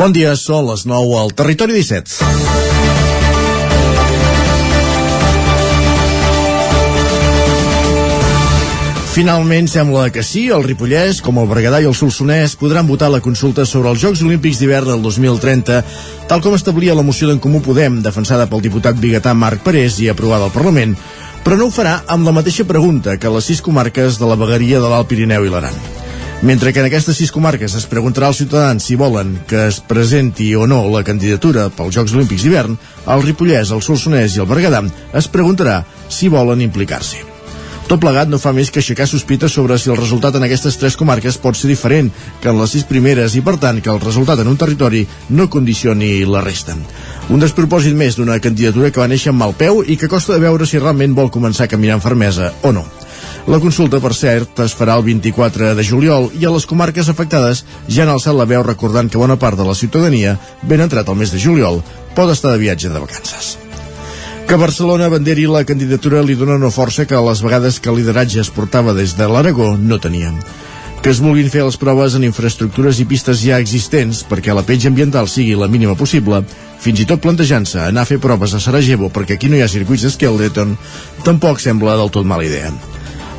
Bon dia, són les 9 al Territori 17. Finalment sembla que sí, el Ripollès, com el Berguedà i el Solsonès, podran votar la consulta sobre els Jocs Olímpics d'hivern del 2030, tal com establia la moció d'en Comú Podem, defensada pel diputat biguetà Marc Parés i aprovada al Parlament, però no ho farà amb la mateixa pregunta que les sis comarques de la vegueria de l'Alt Pirineu i l'Aran. Mentre que en aquestes sis comarques es preguntarà als ciutadans si volen que es presenti o no la candidatura pels Jocs Olímpics d'hivern, al Ripollès, el Solsonès i el Berguedà es preguntarà si volen implicar-s'hi. Tot plegat no fa més que aixecar sospites sobre si el resultat en aquestes tres comarques pot ser diferent que en les sis primeres i, per tant, que el resultat en un territori no condicioni la resta. Un despropòsit més d'una candidatura que va néixer amb mal peu i que costa de veure si realment vol començar a caminar amb fermesa o no. La consulta, per cert, es farà el 24 de juliol i a les comarques afectades ja han alçat la veu recordant que bona part de la ciutadania, ben entrat el mes de juliol, pot estar de viatge de vacances. Que Barcelona banderi la candidatura li dona una força que a les vegades que el lideratge es portava des de l'Aragó no tenien. Que es vulguin fer les proves en infraestructures i pistes ja existents perquè la petja ambiental sigui la mínima possible, fins i tot plantejant-se anar a fer proves a Sarajevo perquè aquí no hi ha circuits d'Skeldreton, tampoc sembla del tot mala idea.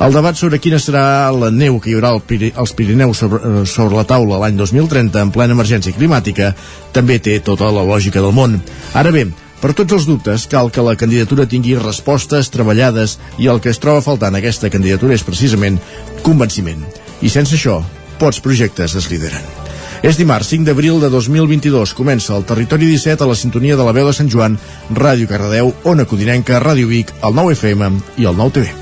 El debat sobre quina serà la neu que hi haurà als Pirineus sobre, eh, sobre la taula l'any 2030 en plena emergència climàtica també té tota la lògica del món. Ara bé, per tots els dubtes, cal que la candidatura tingui respostes treballades i el que es troba faltant aquesta candidatura és precisament convenciment. I sense això, pocs projectes es lideren. És dimarts 5 d'abril de 2022. Comença el Territori 17 a la sintonia de la veu de Sant Joan, Ràdio Cardedeu, Ona Codinenca, Ràdio Vic, el 9 FM i el 9 TV.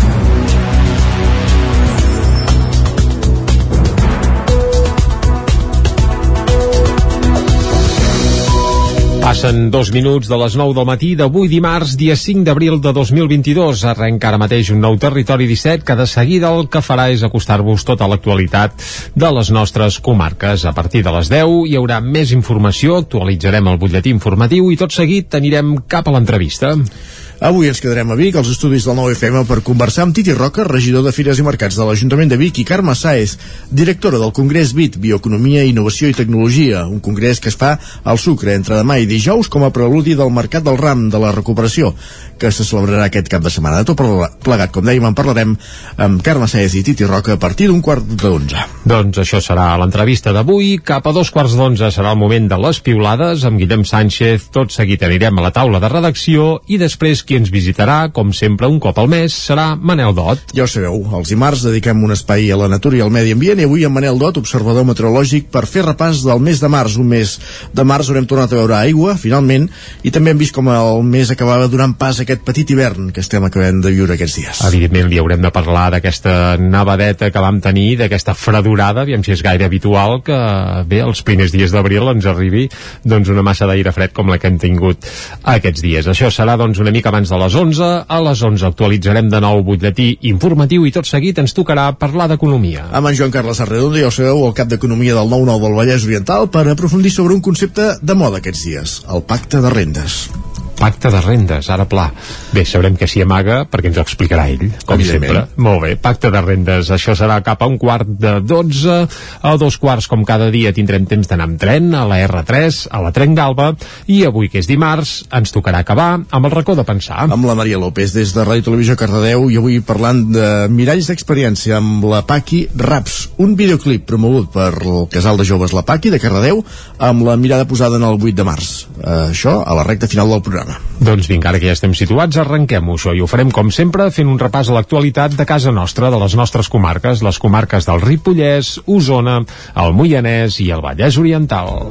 Passen dos minuts de les 9 del matí d'avui dimarts, dia 5 d'abril de 2022. Arrenca ara mateix un nou territori 17 que de seguida el que farà és acostar-vos tota l'actualitat de les nostres comarques. A partir de les 10 hi haurà més informació, actualitzarem el butlletí informatiu i tot seguit anirem cap a l'entrevista. Avui ens quedarem a Vic, als estudis del 9FM, per conversar amb Titi Roca, regidor de Fires i Mercats de l'Ajuntament de Vic, i Carme Saez, directora del Congrés BIT, Bioeconomia, Innovació i Tecnologia, un congrés que es fa al Sucre entre demà i dijous com a preludi del Mercat del Ram de la Recuperació, que se celebrarà aquest cap de setmana. De tot plegat, com dèiem, en parlarem amb Carme Saez i Titi Roca a partir d'un quart d'onze. Doncs això serà l'entrevista d'avui. Cap a dos quarts d'onze serà el moment de les piulades amb Guillem Sánchez. Tot seguit anirem a la taula de redacció i després qui ens visitarà, com sempre, un cop al mes, serà Manel Dot. Ja ho sabeu, els dimarts dediquem un espai a la natura i al medi ambient i avui amb Manel Dot, observador meteorològic, per fer repàs del mes de març, un mes de març on hem tornat a veure aigua, finalment, i també hem vist com el mes acabava donant pas a aquest petit hivern que estem acabant de viure aquests dies. Evidentment, li haurem de parlar d'aquesta nevadeta que vam tenir, d'aquesta fredurada, aviam si és gaire habitual que, bé, els primers dies d'abril ens arribi doncs una massa d'aire fred com la que hem tingut aquests dies. Això serà doncs una mica abans de les 11. A les 11 actualitzarem de nou butlletí informatiu i tot seguit ens tocarà parlar d'economia. Amb en Joan Carles Arredondo, ja ho sabeu, el cap d'Economia del 9-9 del Vallès Oriental, per aprofundir sobre un concepte de moda aquests dies, el pacte de rendes pacte de rendes, ara pla. Bé, sabrem que s'hi amaga perquè ens ho explicarà ell, com sempre. Molt bé, pacte de rendes. Això serà cap a un quart de 12, a dos quarts, com cada dia, tindrem temps d'anar amb tren, a la R3, a la Trenc d'Alba, i avui, que és dimarts, ens tocarà acabar amb el racó de pensar. Amb la Maria López, des de Ràdio Televisió Cardedeu, i avui parlant de miralls d'experiència amb la Paqui Raps, un videoclip promogut per el casal de joves La Paqui de Cardedeu, amb la mirada posada en el 8 de març. Uh, això a la recta final del programa. Doncs vinga, ara que ja estem situats, arrenquem-ho això i ho farem com sempre fent un repàs a l'actualitat de casa nostra, de les nostres comarques, les comarques del Ripollès, Osona, el Moianès i el Vallès Oriental.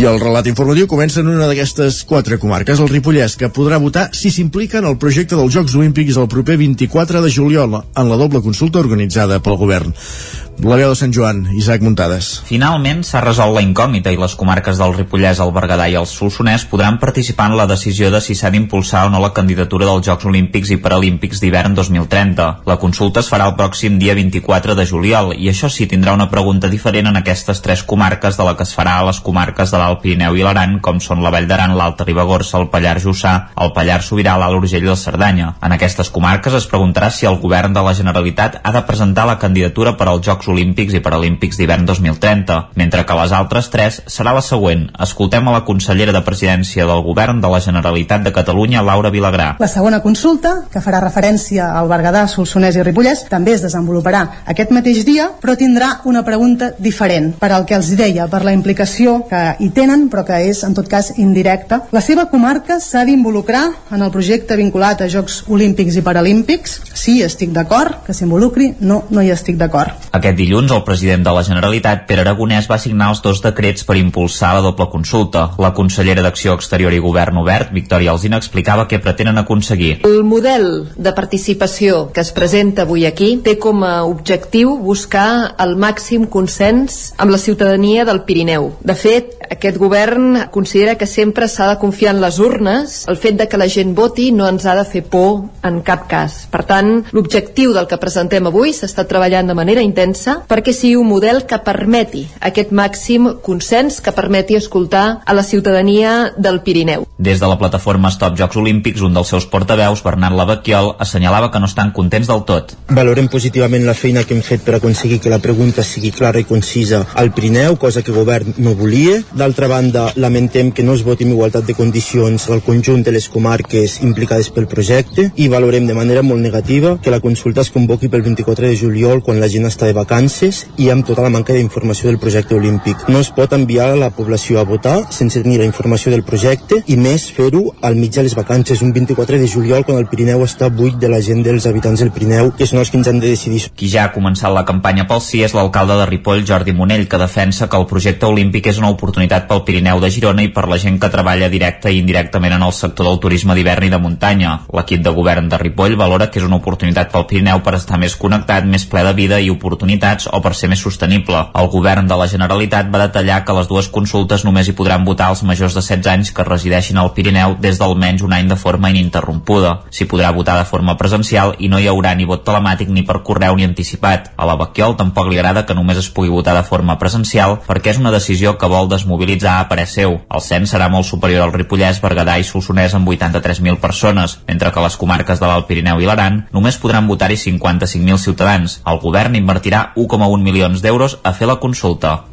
I el relat informatiu comença en una d'aquestes quatre comarques, el Ripollès, que podrà votar si s'implica en el projecte dels Jocs Olímpics el proper 24 de juliol en la doble consulta organitzada pel govern. La veu de Sant Joan, Isaac Muntades. Finalment s'ha resolt la incògnita i les comarques del Ripollès, el Berguedà i el Solsonès podran participar en la decisió de si s'ha d'impulsar o no la candidatura dels Jocs Olímpics i Paralímpics d'hivern 2030. La consulta es farà el pròxim dia 24 de juliol i això sí tindrà una pregunta diferent en aquestes tres comarques de la que es farà a les comarques de l'Alt Pirineu i l'Aran, com són la Vall d'Aran, l'Alta Ribagorça, el Pallars Jussà, el Pallars Sobirà, l'Alt Urgell i el Cerdanya. En aquestes comarques es preguntarà si el govern de la Generalitat ha de presentar la candidatura per als Jocs Olímpics i Paralímpics d'hivern 2030, mentre que les altres tres serà la següent. Escoltem a la consellera de Presidència del Govern de la Generalitat de Catalunya, Laura Vilagrà. La segona consulta, que farà referència al Berguedà, Solsonès i Ripollès, també es desenvoluparà aquest mateix dia, però tindrà una pregunta diferent per al que els deia, per la implicació que hi tenen, però que és, en tot cas, indirecta. La seva comarca s'ha d'involucrar en el projecte vinculat a Jocs Olímpics i Paralímpics. Sí, estic d'acord, que s'involucri, no, no hi estic d'acord. Aquest dilluns, el president de la Generalitat, Pere Aragonès, va signar els dos decrets per impulsar la doble consulta. La consellera d'Acció Exterior i Govern Obert, Victòria Alzina, explicava què pretenen aconseguir. El model de participació que es presenta avui aquí té com a objectiu buscar el màxim consens amb la ciutadania del Pirineu. De fet, aquest govern considera que sempre s'ha de confiar en les urnes. El fet de que la gent voti no ens ha de fer por en cap cas. Per tant, l'objectiu del que presentem avui s'està treballant de manera intensa perquè sigui un model que permeti aquest màxim consens, que permeti escoltar a la ciutadania del Pirineu. Des de la plataforma Stop Jocs Olímpics, un dels seus portaveus, Bernat Lavaquiol, assenyalava que no estan contents del tot. Valorem positivament la feina que hem fet per aconseguir que la pregunta sigui clara i concisa al Pirineu, cosa que el govern no volia. D'altra banda, lamentem que no es voti en igualtat de condicions al conjunt de les comarques implicades pel projecte i valorem de manera molt negativa que la consulta es convoqui pel 24 de juliol quan la gent està de vacances i amb tota la manca d'informació del projecte olímpic. No es pot enviar la població a votar sense tenir la informació del projecte i més fer-ho al mig de les vacances, un 24 de juliol quan el Pirineu està buit de la gent dels habitants del Pirineu, que són els que ens han de decidir. Qui ja ha començat la campanya pel sí és l'alcalde de Ripoll, Jordi Monell, que defensa que el projecte olímpic és una oportunitat pel Pirineu de Girona i per la gent que treballa directa i indirectament en el sector del turisme d'hivern i de muntanya. L'equip de govern de Ripoll valora que és una oportunitat pel Pirineu per estar més connectat, més ple de vida i oportunitats o per ser més sostenible. El govern de la Generalitat va detallar que les dues consultes només hi podran votar els majors de 16 anys que resideixin al Pirineu des d'almenys un any de forma ininterrompuda. S'hi podrà votar de forma presencial i no hi haurà ni vot telemàtic ni per correu ni anticipat. A la Baquiol tampoc li agrada que només es pugui votar de forma presencial perquè és una decisió que vol desmobilitzar a parer seu. El cens serà molt superior al Ripollès, Berguedà i Solsonès amb 83.000 persones, mentre que les comarques de l'Alt Pirineu i l'Aran només podran votar-hi 55.000 ciutadans. El govern invertirà 1,1 milions d'euros a fer la consulta.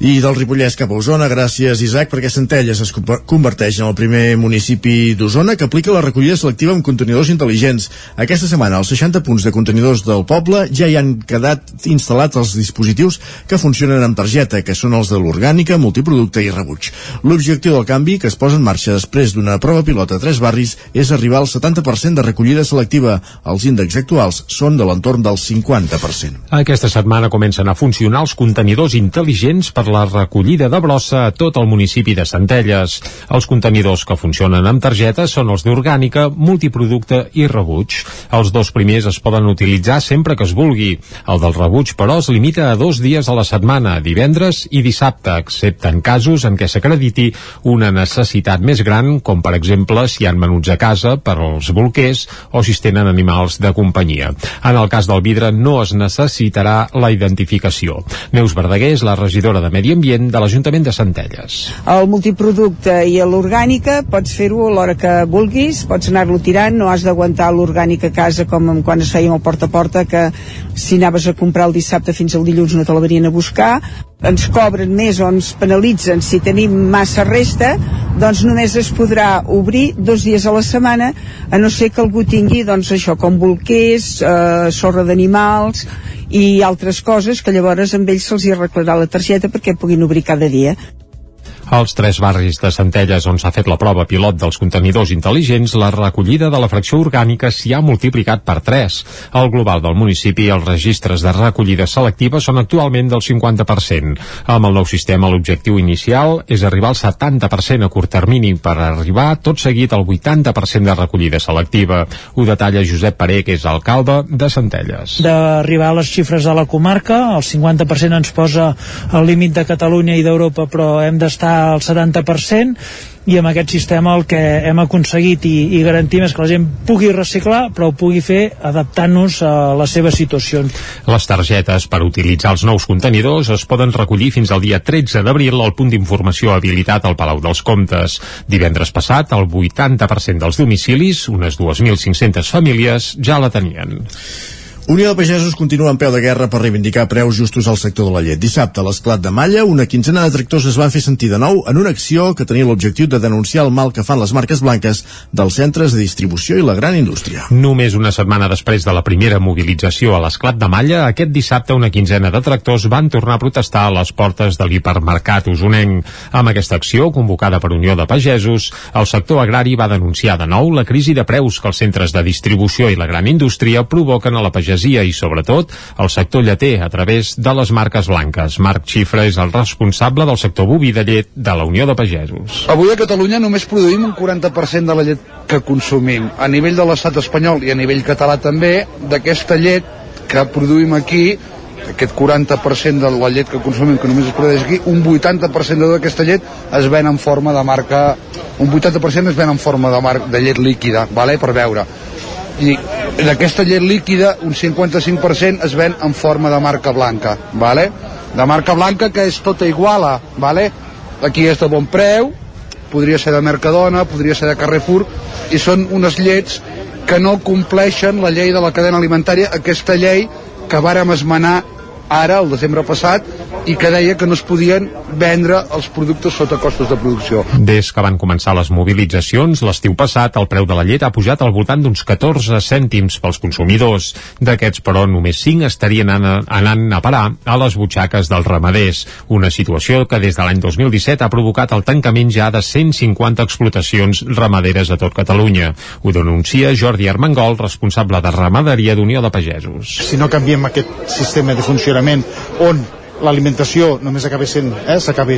I del Ripollès cap a Osona, gràcies Isaac, perquè Centelles es converteix en el primer municipi d'Osona que aplica la recollida selectiva amb contenidors intel·ligents. Aquesta setmana, els 60 punts de contenidors del poble ja hi han quedat instal·lats els dispositius que funcionen amb targeta, que són els de l'orgànica, multiproducte i rebuig. L'objectiu del canvi, que es posa en marxa després d'una prova pilota a tres barris, és arribar al 70% de recollida selectiva. Els índexs actuals són de l'entorn del 50%. Aquesta setmana comencen a funcionar els contenidors intel·ligents per la recollida de brossa a tot el municipi de Centelles. Els contenidors que funcionen amb targeta són els d'orgànica, multiproducte i rebuig. Els dos primers es poden utilitzar sempre que es vulgui. El del rebuig, però, es limita a dos dies a la setmana, divendres i dissabte, excepte en casos en què s'acrediti una necessitat més gran, com per exemple si hi ha menuts a casa per als bolquers o si es tenen animals de companyia. En el cas del vidre no es necessitarà la identificació. Neus Verdaguer és la regidora de Medi Ambient de l'Ajuntament de Centelles. El multiproducte i l'orgànica pots fer-ho a l'hora que vulguis, pots anar-lo tirant, no has d'aguantar l'orgànica a casa com quan es feia el porta a porta, que si anaves a comprar el dissabte fins al dilluns no te la venien a buscar, ens cobren més o ens penalitzen si tenim massa resta, doncs només es podrà obrir dos dies a la setmana, a no ser que algú tingui, doncs això, com bolquers, eh, sorra d'animals, i altres coses que llavors amb ells se'ls arreglarà la targeta perquè puguin obrir cada dia. Als tres barris de Centelles on s'ha fet la prova pilot dels contenidors intel·ligents, la recollida de la fracció orgànica s'hi ha multiplicat per 3. Al global del municipi, els registres de recollida selectiva són actualment del 50%. Amb el nou sistema, l'objectiu inicial és arribar al 70% a curt termini per arribar tot seguit al 80% de recollida selectiva. Ho detalla Josep Paré, que és alcalde de Centelles. D'arribar a les xifres de la comarca, el 50% ens posa al límit de Catalunya i d'Europa, però hem d'estar al 70% i amb aquest sistema el que hem aconseguit i, i garantim és que la gent pugui reciclar però ho pugui fer adaptant-nos a les seves situacions. Les targetes per utilitzar els nous contenidors es poden recollir fins al dia 13 d'abril al punt d'informació habilitat al Palau dels Comtes. Divendres passat, el 80% dels domicilis, unes 2.500 famílies, ja la tenien. Unió de Pagesos continua en peu de guerra per reivindicar preus justos al sector de la llet. Dissabte, a l'esclat de Malla, una quinzena de tractors es van fer sentir de nou en una acció que tenia l'objectiu de denunciar el mal que fan les marques blanques dels centres de distribució i la gran indústria. Només una setmana després de la primera mobilització a l'esclat de Malla, aquest dissabte una quinzena de tractors van tornar a protestar a les portes de l'hipermercat usonenc. Amb aquesta acció, convocada per Unió de Pagesos, el sector agrari va denunciar de nou la crisi de preus que els centres de distribució i la gran indústria provoquen a la pagesia pagesia i, sobretot, el sector lleter a través de les marques blanques. Marc Xifra és el responsable del sector boví de llet de la Unió de Pagesos. Avui a Catalunya només produïm un 40% de la llet que consumim. A nivell de l'estat espanyol i a nivell català també, d'aquesta llet que produïm aquí, aquest 40% de la llet que consumim que només es produeix aquí, un 80% de aquesta llet es ven en forma de marca un 80% es ven en forma de, mar, de llet líquida, vale? per veure d'aquesta llet líquida un 55% es ven en forma de marca blanca vale? de marca blanca que és tota iguala vale? aquí és de bon preu podria ser de Mercadona, podria ser de Carrefour i són unes llets que no compleixen la llei de la cadena alimentària aquesta llei que vàrem esmenar ara, el desembre passat, i que deia que no es podien vendre els productes sota costos de producció. Des que van començar les mobilitzacions, l'estiu passat el preu de la llet ha pujat al voltant d'uns 14 cèntims pels consumidors. D'aquests, però, només 5 estarien anant a parar a les butxaques dels ramaders, una situació que des de l'any 2017 ha provocat el tancament ja de 150 explotacions ramaderes a tot Catalunya. Ho denuncia Jordi Armengol, responsable de ramaderia d'Unió de Pagesos. Si no canviem aquest sistema de funcionament funcionament on l'alimentació només acaba sent, eh, s'acabi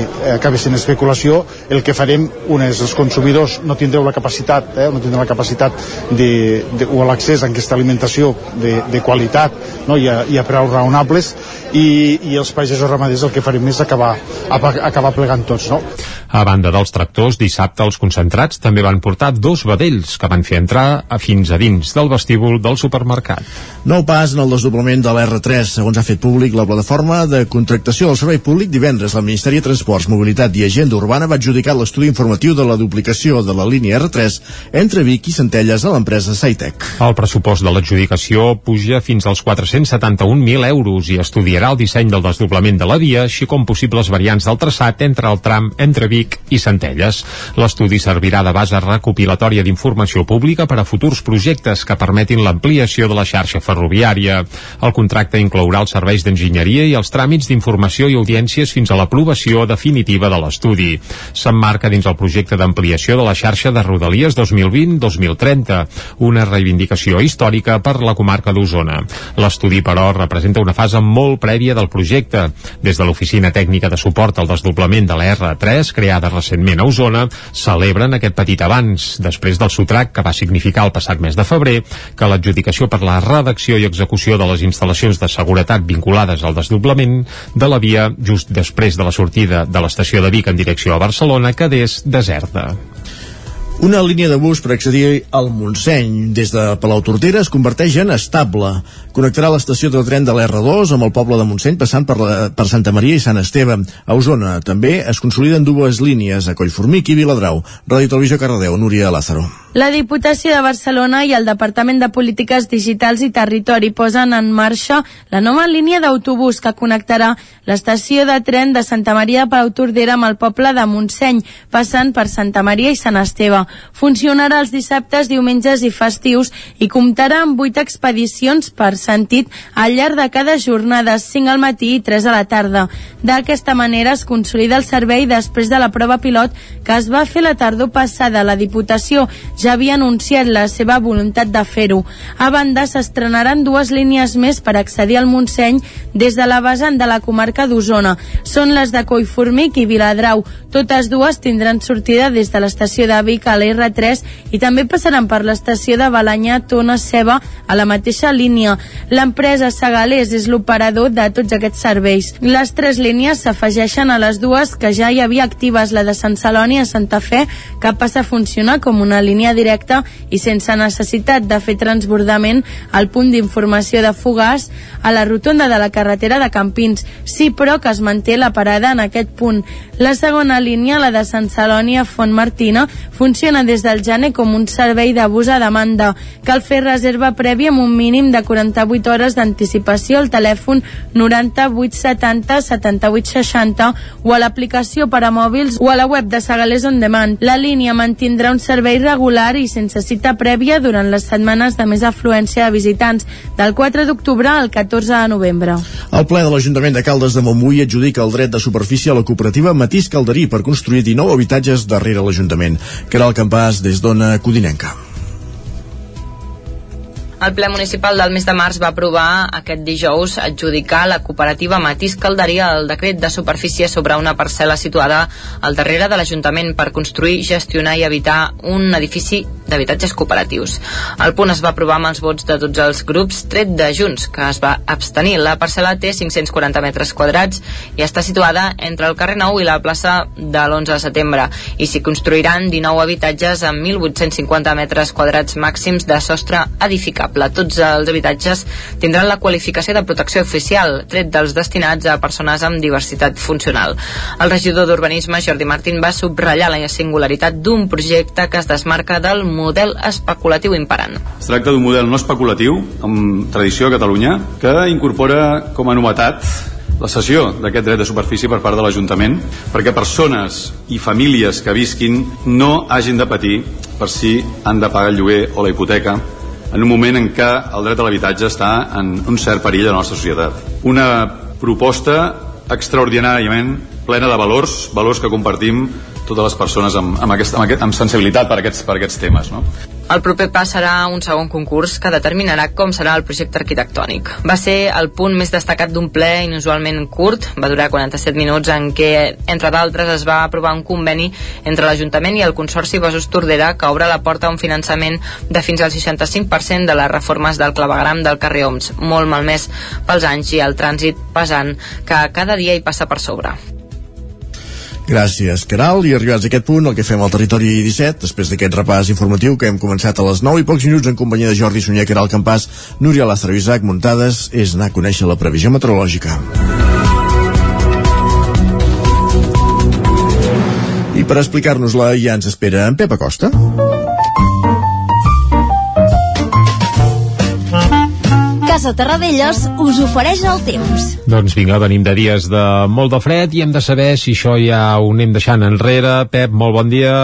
eh, acabi sent especulació, el que farem, un és els consumidors no tindreu la capacitat, eh, no tindreu la capacitat de, de, o l'accés a aquesta alimentació de, de qualitat no, i, a, i a preus raonables i, i els pagesos ramaders el que farem és acabar, acabar plegant tots. No? A banda dels tractors, dissabte els concentrats també van portar dos vedells que van fer entrar a fins a dins del vestíbul del supermercat. Nou pas en el desdoblament de l'R3, segons ha fet públic la plataforma de contractació del servei públic divendres. El Ministeri de Transports, Mobilitat i Agenda Urbana va adjudicar l'estudi informatiu de la duplicació de la línia R3 entre Vic i Centelles a l'empresa Saitec. El pressupost de l'adjudicació puja fins als 471.000 euros i estudiarà el disseny del desdoblament de la via, així com possibles variants del traçat entre el tram entre Vic i Centelles. L'estudi servirà de base recopilatòria d'informació pública per a futurs projectes que permetin l'ampliació de la xarxa ferroviària. El contracte inclourà els serveis d'enginyeria i els tràmits d'informació i audiències fins a l'aprovació definitiva de l'estudi. S'emmarca dins el projecte d'ampliació de la xarxa de Rodalies 2020-2030, una reivindicació històrica per la comarca d'Osona. L'estudi, però, representa una fase molt prèvia del projecte. Des de l'Oficina Tècnica de Suport al Desdoblament de la R3, creada recentment a Osona, celebren aquest petit avanç, després del sotrac que va significar el passat mes de febrer que l'adjudicació per la redacció i execució de les instal·lacions de seguretat vinculades al desdoblament de la via just després de la sortida de l'estació de Vic en direcció a Barcelona quedés deserta. Una línia de bus per accedir al Montseny des de Palau Tortera es converteix en estable. Connectarà l'estació de tren de l'R2 amb el poble de Montseny passant per, la, per Santa Maria i Sant Esteve. A Osona també es consoliden dues línies a Collformic i Viladrau. Ràdio Televisió Cardedeu, Núria Lázaro. La Diputació de Barcelona i el Departament de Polítiques Digitals i Territori posen en marxa la nova línia d'autobús que connectarà l'estació de tren de Santa Maria de Palau Tordera amb el poble de Montseny, passant per Santa Maria i Sant Esteve. Funcionarà els dissabtes, diumenges i festius i comptarà amb vuit expedicions per sentit al llarg de cada jornada, 5 al matí i 3 a la tarda. D'aquesta manera es consolida el servei després de la prova pilot que es va fer la tardor passada. La Diputació ja havia anunciat la seva voluntat de fer-ho. A banda, s'estrenaran dues línies més per accedir al Montseny des de la vessant de la comarca d'Osona. Són les de Collformic i Viladrau. Totes dues tindran sortida des de l'estació de Vic a l'R3 i també passaran per l'estació de Balanyà Tona Ceba a la mateixa línia. L'empresa Segalés és l'operador de tots aquests serveis. Les tres línies s'afegeixen a les dues que ja hi havia actives, la de Sant Celoni a Santa Fe, que passa a funcionar com una línia directa i sense necessitat de fer transbordament al punt d'informació de Fogars a la rotonda de la carretera de Campins. Sí, però que es manté la parada en aquest punt. La segona línia, la de Sant Celoni a Font Martina, funciona des del gener com un servei d'abús a demanda. Cal fer reserva prèvia amb un mínim de 48 hores d'anticipació al telèfon 9870 7860 o a l'aplicació per a mòbils o a la web de Sagalés On Demand. La línia mantindrà un servei regular i sense cita prèvia durant les setmanes de més afluència de visitants, del 4 d'octubre al 14 de novembre. El ple de l'Ajuntament de Caldes de Montbui adjudica el dret de superfície a la cooperativa Matís Calderí per construir 19 habitatges darrere l'Ajuntament. El campàs des d'Ona Codinenca. El ple municipal del mes de març va aprovar aquest dijous adjudicar la cooperativa Matís Calderia el decret de superfície sobre una parcel·la situada al darrere de l'Ajuntament per construir, gestionar i habitar un edifici d'habitatges cooperatius. El punt es va aprovar amb els vots de tots els grups, tret de Junts, que es va abstenir. La parcel·la té 540 metres quadrats i està situada entre el carrer Nou i la plaça de l'11 de setembre i s'hi construiran 19 habitatges amb 1.850 metres quadrats màxims de sostre edificable habitable. Tots els habitatges tindran la qualificació de protecció oficial, tret dels destinats a persones amb diversitat funcional. El regidor d'Urbanisme, Jordi Martín, va subratllar la singularitat d'un projecte que es desmarca del model especulatiu imperant. Es tracta d'un model no especulatiu, amb tradició a Catalunya, que incorpora com a novetat la cessió d'aquest dret de superfície per part de l'Ajuntament perquè persones i famílies que visquin no hagin de patir per si han de pagar el lloguer o la hipoteca en un moment en què el dret a l'habitatge està en un cert perill a la nostra societat. Una proposta extraordinàriament plena de valors, valors que compartim totes les persones amb, amb, aquest, amb, aquest, amb sensibilitat per aquests, per aquests temes. No? El proper pas serà un segon concurs que determinarà com serà el projecte arquitectònic. Va ser el punt més destacat d'un ple inusualment curt, va durar 47 minuts, en què, entre d'altres, es va aprovar un conveni entre l'Ajuntament i el Consorci Besòs Tordera que obre la porta a un finançament de fins al 65% de les reformes del clavegram del carrer Oms, molt malmès pels anys i el trànsit pesant que cada dia hi passa per sobre. Gràcies, Caral. I arribats a aquest punt, el que fem al Territori 17, després d'aquest repàs informatiu que hem començat a les 9 i pocs minuts en companyia de Jordi Sunyer, Caral Campàs, Núria Lázaro Isaac Muntades, és anar a conèixer la previsió meteorològica. I per explicar-nos-la ja ens espera en Pep Acosta. Casa Terradellos us ofereix el temps. Doncs vinga, venim de dies de molt de fred i hem de saber si això ja ho anem deixant enrere. Pep, molt bon dia.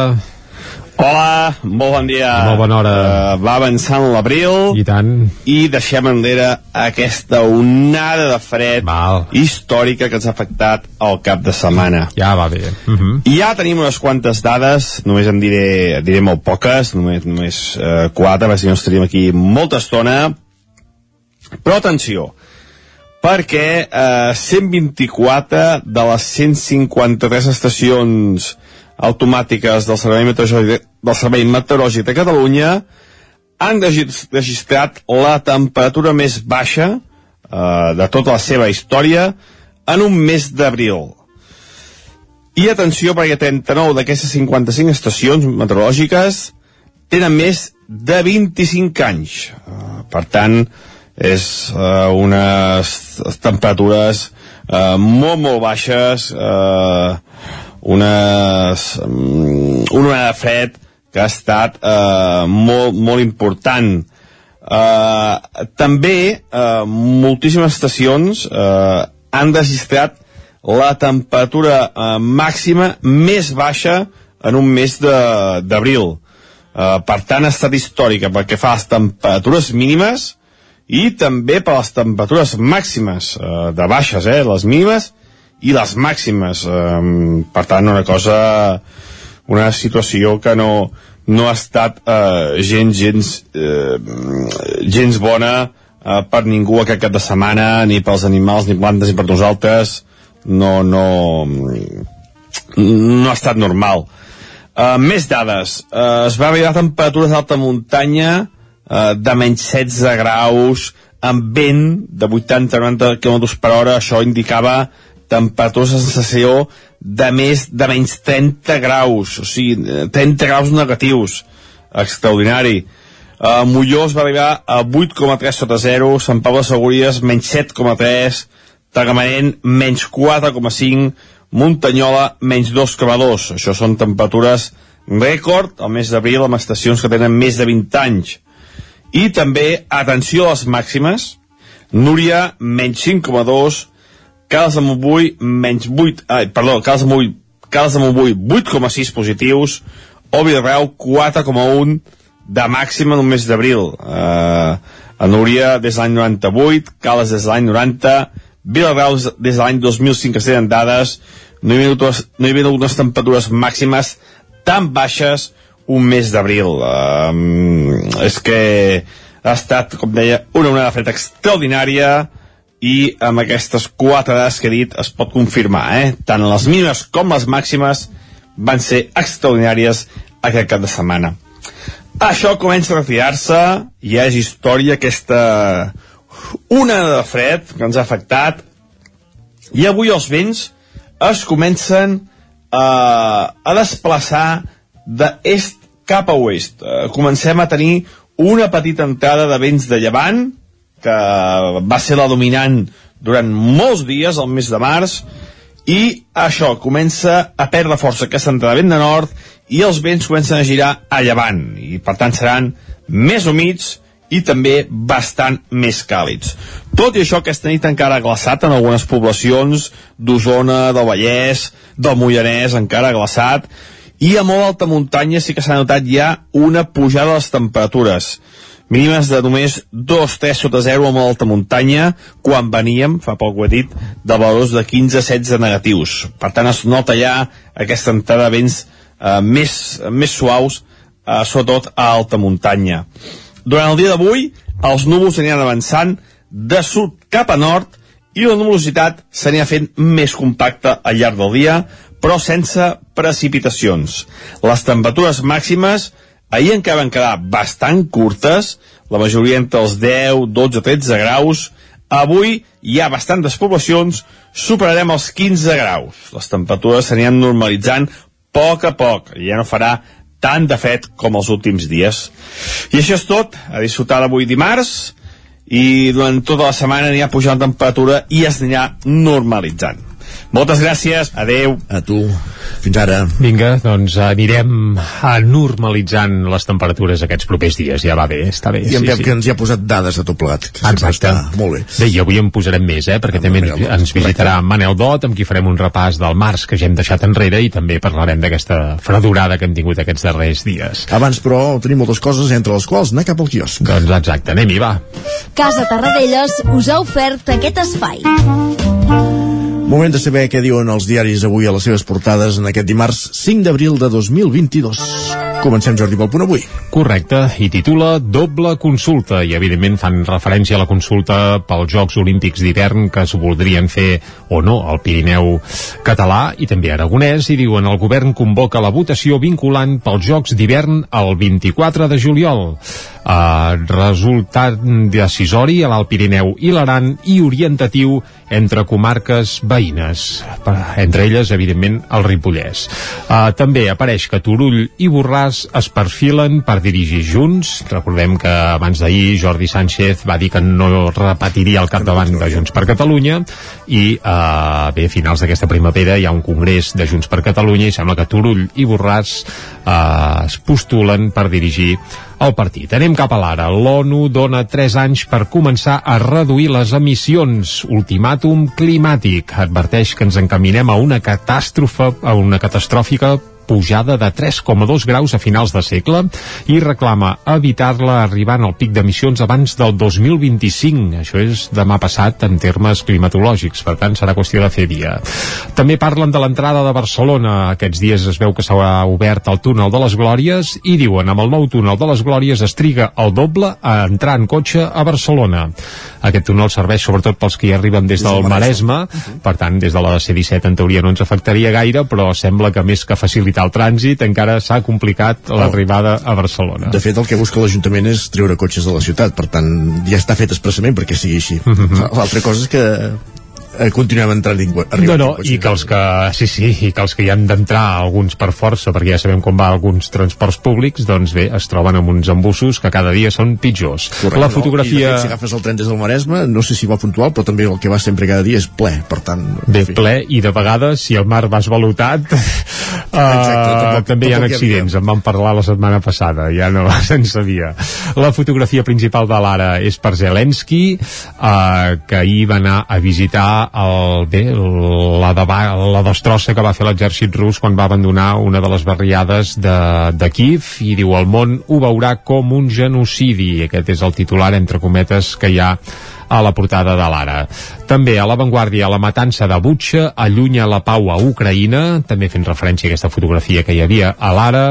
Hola, molt bon dia. Molt bona hora. Uh, va avançant l'abril. I tant. I deixem enrere aquesta onada de fred Val. històrica que ens ha afectat al cap de setmana. Ja va bé. Uh -huh. I ja tenim unes quantes dades, només en diré, diré molt poques, només, només uh, quatre, perquè si no estaríem aquí molta estona. Però atenció, perquè eh, 124 de les 153 estacions automàtiques del Servei Meteorològic, del Servei Meteorològic de Catalunya han registrat la temperatura més baixa eh, de tota la seva història en un mes d'abril. I atenció perquè 39 d'aquestes 55 estacions meteorològiques tenen més de 25 anys. Uh, per tant, és uh, unes temperatures uh, molt, molt baixes, uh, unes, um, una onada de fred que ha estat uh, molt, molt important. Uh, també uh, moltíssimes estacions uh, han registrat la temperatura uh, màxima més baixa en un mes d'abril. Uh, per tant, ha estat històrica pel que fa les temperatures mínimes i també per les temperatures màximes eh, de baixes, eh, les mínimes i les màximes. Eh, per tant, una cosa, una situació que no, no ha estat eh, gens, gens, eh, gens bona eh, per ningú aquest cap de setmana, ni pels animals, ni plantes, ni per nosaltres. No, no, no ha estat normal. Uh, més dades. Uh, es va a temperatures d'alta muntanya uh, de menys 16 graus, amb vent de 80-90 km per hora. Això indicava temperatures de sensació de més de menys 30 graus, o sigui, 30 graus negatius. Extraordinari. Uh, Molló es va arribar a 8,3 sota 0, Sant Pau de Segúries menys 7,3, Tagamanent menys 4,5, Muntanyola menys 2,2. Això són temperatures rècord al mes d'abril amb estacions que tenen més de 20 anys. I també, atenció a les màximes, Núria menys 5,2, Cals de Montbui menys 8, ai, perdó, Cals de Montbui, Cals de Montbui 8,6 positius, o Vilarreu 4,1 de màxima en un mes d'abril. Uh, a Núria des de l'any 98, Cales des de l'any 90, Vilarreu des de l'any 2005 que dades, no hi havia hagut, no hi havia hagut unes temperatures màximes tan baixes un mes d'abril. Um, és que ha estat, com deia, una onada fred extraordinària i amb aquestes quatre dades que he dit es pot confirmar, eh? Tant les mínimes com les màximes van ser extraordinàries aquest cap de setmana. Això comença a retirar-se, ja és història aquesta onada de fred que ens ha afectat i avui els vents es comencen eh, a desplaçar d'est cap a oest. Eh, comencem a tenir una petita entrada de vents de llevant, que va ser la dominant durant molts dies, al mes de març, i això comença a perdre força aquesta entrada de vent de nord i els vents comencen a girar a llevant i per tant seran més humits i també bastant més càlids. Tot i això, aquesta nit encara glaçat en algunes poblacions d'Osona, del Vallès, del Moianès, encara glaçat, i a molt alta muntanya sí que s'ha notat ja una pujada de les temperatures mínimes de només 2-3 sota 0 a molt alta muntanya, quan veníem, fa poc ho he dit, de valors de 15-16 negatius. Per tant, es nota ja aquesta entrada de vents eh, més, més suaus, eh, sobretot a alta muntanya. Durant el dia d'avui, els núvols aniran avançant de sud cap a nord i la nuvolositat s'anirà fent més compacta al llarg del dia, però sense precipitacions. Les temperatures màximes ahir encara van quedar bastant curtes, la majoria entre els 10, 12, 13 graus. Avui hi ha bastantes poblacions, superarem els 15 graus. Les temperatures s'aniran normalitzant a poc a poc, ja no farà tant de fred com els últims dies. I això és tot, a disfrutar d'avui dimarts, i durant tota la setmana anirà pujant la temperatura i es anirà normalitzant. Moltes gràcies, adeu. A tu. Fins ara. Vinga, doncs anirem a normalitzant les temperatures aquests propers dies. Ja va bé, està bé. I en sí, sí. que ens hi ha posat dades a tot plegat. Exacte. Està molt bé. Bé, i avui en posarem més, eh? perquè també ens, visitarà Manel Dot, amb qui farem un repàs del març que ja hem deixat enrere i també parlarem d'aquesta fredurada que hem tingut aquests darrers dies. Abans, però, tenim moltes coses, entre les quals anar cap al quiosc. Doncs exacte, anem-hi, va. Casa Tarradellas us ha ofert aquest espai. Moment de saber què diuen els diaris avui a les seves portades en aquest dimarts 5 d'abril de 2022. Comencem, Jordi, pel punt avui. Correcte, i titula Doble consulta, i evidentment fan referència a la consulta pels Jocs Olímpics d'hivern que es voldrien fer o no al Pirineu català i també aragonès, i diuen el govern convoca la votació vinculant pels Jocs d'hivern el 24 de juliol. Uh, resultat decisori a l'Alt Pirineu i l'Aran i orientatiu entre comarques veïnes, entre elles, evidentment, el Ripollès. Uh, també apareix que Turull i Borràs es perfilen per dirigir junts. Recordem que abans d'ahir Jordi Sánchez va dir que no repetiria el capdavant de Junts per Catalunya i uh, bé, a finals d'aquesta primavera hi ha un congrés de Junts per Catalunya i sembla que Turull i Borràs uh, es postulen per dirigir el partit. Anem cap a l'ara. L'ONU dona 3 anys per començar a reduir les emissions. Ultimàtum climàtic. Adverteix que ens encaminem a una catàstrofe, a una catastròfica pujada de 3,2 graus a finals de segle i reclama evitar-la arribant al pic d'emissions abans del 2025. Això és demà passat en termes climatològics, per tant serà qüestió de fer dia. També parlen de l'entrada de Barcelona. Aquests dies es veu que s'haurà obert el túnel de les Glòries i diuen amb el nou túnel de les Glòries es triga el doble a entrar en cotxe a Barcelona. Aquest túnel serveix sobretot pels que hi arriben des del Maresme, per tant des de la C-17 en teoria no ens afectaria gaire, però sembla que més que facilitar el trànsit encara s'ha complicat l'arribada a Barcelona. De fet, el que busca l'Ajuntament és treure cotxes de la ciutat, per tant, ja està fet expressament perquè sigui així. L'altra cosa és que eh, continuem entrant i No, arribant no, i que els que, sí, sí, i que els que hi han d'entrar alguns per força, perquè ja sabem com va alguns transports públics, doncs bé, es troben amb uns embussos que cada dia són pitjors. Correcte, la no? I fotografia... fet, si agafes el tren des del Maresme, no sé si va puntual, però també el que va sempre cada dia és ple, per tant... Bé, ple, i de vegades, si el mar va esvalutat, uh, tampoc- també hi ha hi accidents. En vam parlar la setmana passada, ja no se'n sabia. La fotografia principal de l'ara és per Zelensky, uh, que ahir va anar a visitar el, bé, la, deba, la destrossa que va fer l'exèrcit rus quan va abandonar una de les barriades de, de Kiev i diu el món ho veurà com un genocidi. Aquest és el titular, entre cometes, que hi ha a la portada de l'Ara. També a l'avantguàrdia la matança de Butxa allunya la pau a Ucraïna, també fent referència a aquesta fotografia que hi havia a l'Ara,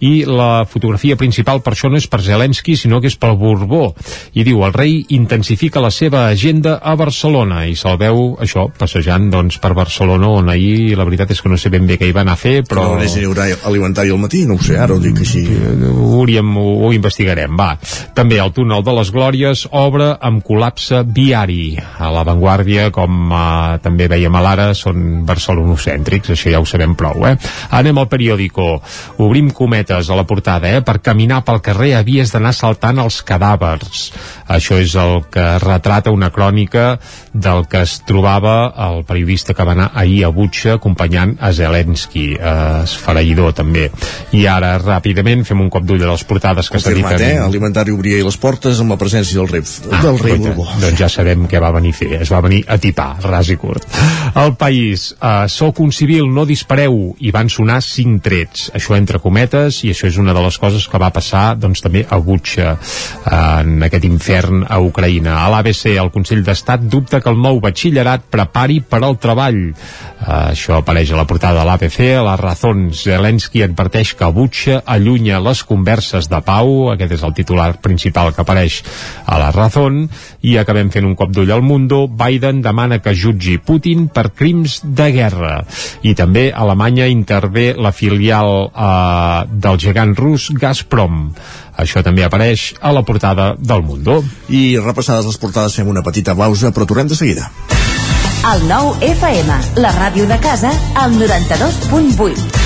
i la fotografia principal per això no és per Zelensky, sinó que és pel Borbó. I diu, el rei intensifica la seva agenda a Barcelona, i se'l veu, això, passejant doncs, per Barcelona, on ahir la veritat és que no sé ben bé què hi van a fer, però... No és alimentari al matí, no ho sé, ara ho dic així. ho, hauríem, ho, ho investigarem, va. També el túnel de les Glòries obre amb col·lapse viari. A l'avantguàrdia, com eh, també veiem a l'ara, són barcelonocèntrics, això ja ho sabem prou, eh? Anem al periòdico. Obrim cometes a la portada, eh? Per caminar pel carrer havies d'anar saltant els cadàvers. Això és el que retrata una crònica del que es trobava el periodista que va anar ahir a Butxa acompanyant a Zelensky, eh, esfereïdor també. I ara, ràpidament, fem un cop d'ull a les portades que Confirmat, s'editen. eh? Alimentari obria i les portes amb la presència del rei, Ah, del rei Borbó. Doncs ja sabem què va venir a fer. Es va venir a tipar, ras i curt. El país, uh, soc un civil, no dispareu, i van sonar cinc trets. Això entre cometes, i això és una de les coses que va passar doncs, també a Butxa, uh, en aquest infern a Ucraïna. A l'ABC, el Consell d'Estat dubta que el nou batxillerat prepari per al treball. Uh, això apareix a la portada de l'ABC, a la Razón, Zelensky adverteix que Butxa allunya les converses de pau, aquest és el titular principal que apareix a la Razón, i acabem fent un cop d'ull al Mundo, Biden demana que jutgi Putin per crims de guerra. I també Alemanya intervé la filial eh, del gegant rus Gazprom. Això també apareix a la portada del Mundo. I repassades les portades fem una petita pausa, però tornem de seguida. El nou FM, la ràdio de casa, al 92.8.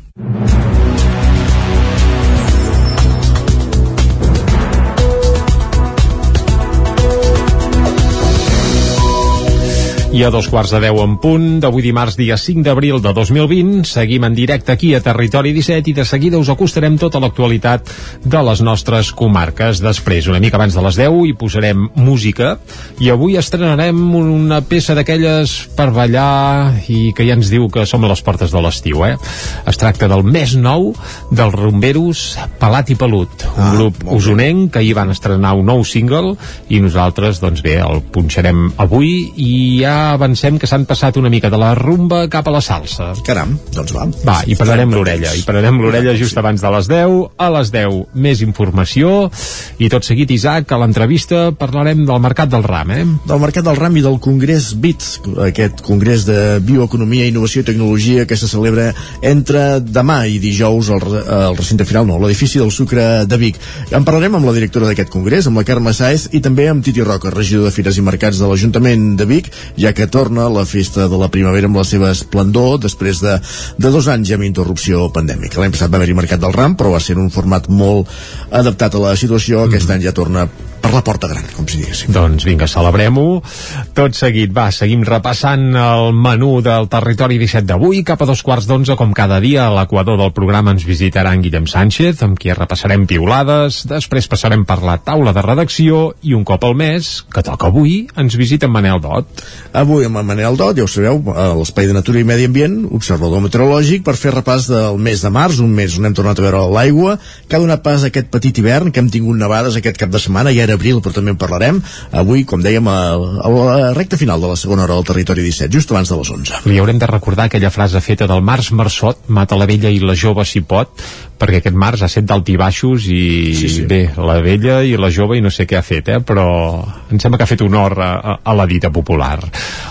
I a dos quarts de deu en punt d'avui dimarts dia 5 d'abril de 2020 seguim en directe aquí a Territori 17 i de seguida us acostarem tota l'actualitat de les nostres comarques. Després, una mica abans de les 10, hi posarem música i avui estrenarem una peça d'aquelles per ballar i que ja ens diu que som a les portes de l'estiu, eh? Es tracta del més nou dels rumberos Pelat i Pelut, un Ah, grup usonenc que ahir van estrenar un nou single i nosaltres, doncs bé, el punxarem avui i ja avancem que s'han passat una mica de la rumba cap a la salsa. Caram, doncs va. Va, i pararem l'orella, i pararem l'orella just abans de les 10. A les 10, més informació, i tot seguit, Isaac, a l'entrevista parlarem del Mercat del Ram, eh? del Mercat del Ram i del Congrés BITS, aquest Congrés de Bioeconomia, Innovació i Tecnologia que se celebra entre demà i dijous al, al recinte final, no, l'edifici del Sucre de Vic. En parlarem amb la directora d'aquest congrés, amb la Carme Saez, i també amb Titi Roca, regidor de Fires i Mercats de l'Ajuntament de Vic, ja que torna la festa de la primavera amb la seva esplendor després de, de dos anys amb interrupció pandèmica. L'any passat va haver-hi Mercat del Ram, però va ser un format molt adaptat a la situació. Aquest any ja torna per la porta gran, com si diguéssim. Doncs vinga, celebrem-ho. Tot seguit, va, seguim repassant el menú del territori 17 d'avui. Cap a dos quarts d'onze, com cada dia, a l'equador del programa ens visitarà en Guillem Sánchez, amb qui repassarem piulades. Després passarem per la taula de redacció i un cop al mes, que toca avui, ens visita en Manel Dot. Avui amb en Manel Dot, ja ho sabeu, a l'Espai de Natura i Medi Ambient, observador meteorològic, per fer repàs del mes de març, un mes on hem tornat a veure l'aigua, que ha donat pas a aquest petit hivern, que hem tingut nevades aquest cap de setmana, ja era abril, però també en parlarem. Avui, com dèiem, a, a la recta final de la segona hora del territori 17, just abans de les 11. Li haurem de recordar aquella frase feta del Març Marçot, mata la vella i la jove si pot, perquè aquest març ha set d'alt i baixos i sí, sí. bé, la vella i la jove i no sé què ha fet, eh? però em sembla que ha fet honor a, a, la dita popular.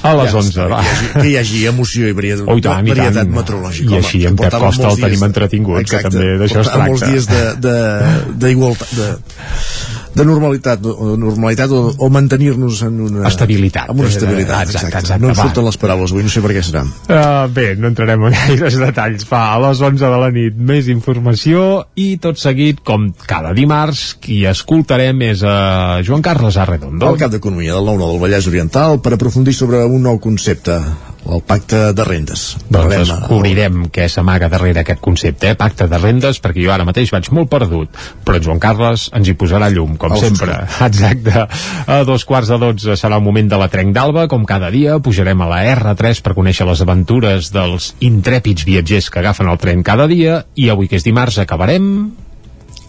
A les Ja 11, està, va. Que hi, hagi, que emoció i varietat, Oh, i tant, i varietat tant. meteorològica. I home, així, que en Pep Costa el tenim entretingut, que Exacte, també d'això es portàvem molts tracta. dies de- de- d'igualtat, de, de, de normalitat, o, normalitat o, o mantenir-nos en una... Estabilitat. Amb una estabilitat, Exacte, exacte. exacte, no ens va. surten les paraules avui, no sé per què serà. Uh, bé, no entrarem en gaires detalls. Fa a les 11 de la nit més informació i tot seguit, com cada dimarts, qui escoltarem és a Joan Carles Arredondo. El cap d'Economia del 9 del Vallès Oriental per aprofundir sobre un nou concepte, el pacte de rendes. Doncs Parlarem, descobrirem què s'amaga darrere aquest concepte, eh? pacte de rendes, perquè jo ara mateix vaig molt perdut, però en Joan Carles ens hi posarà llum, com Oh, sempre. Exacte. A dos quarts de dotze serà el moment de la trenc d'alba, com cada dia, pujarem a la R3 per conèixer les aventures dels intrèpids viatgers que agafen el tren cada dia, i avui que és dimarts acabarem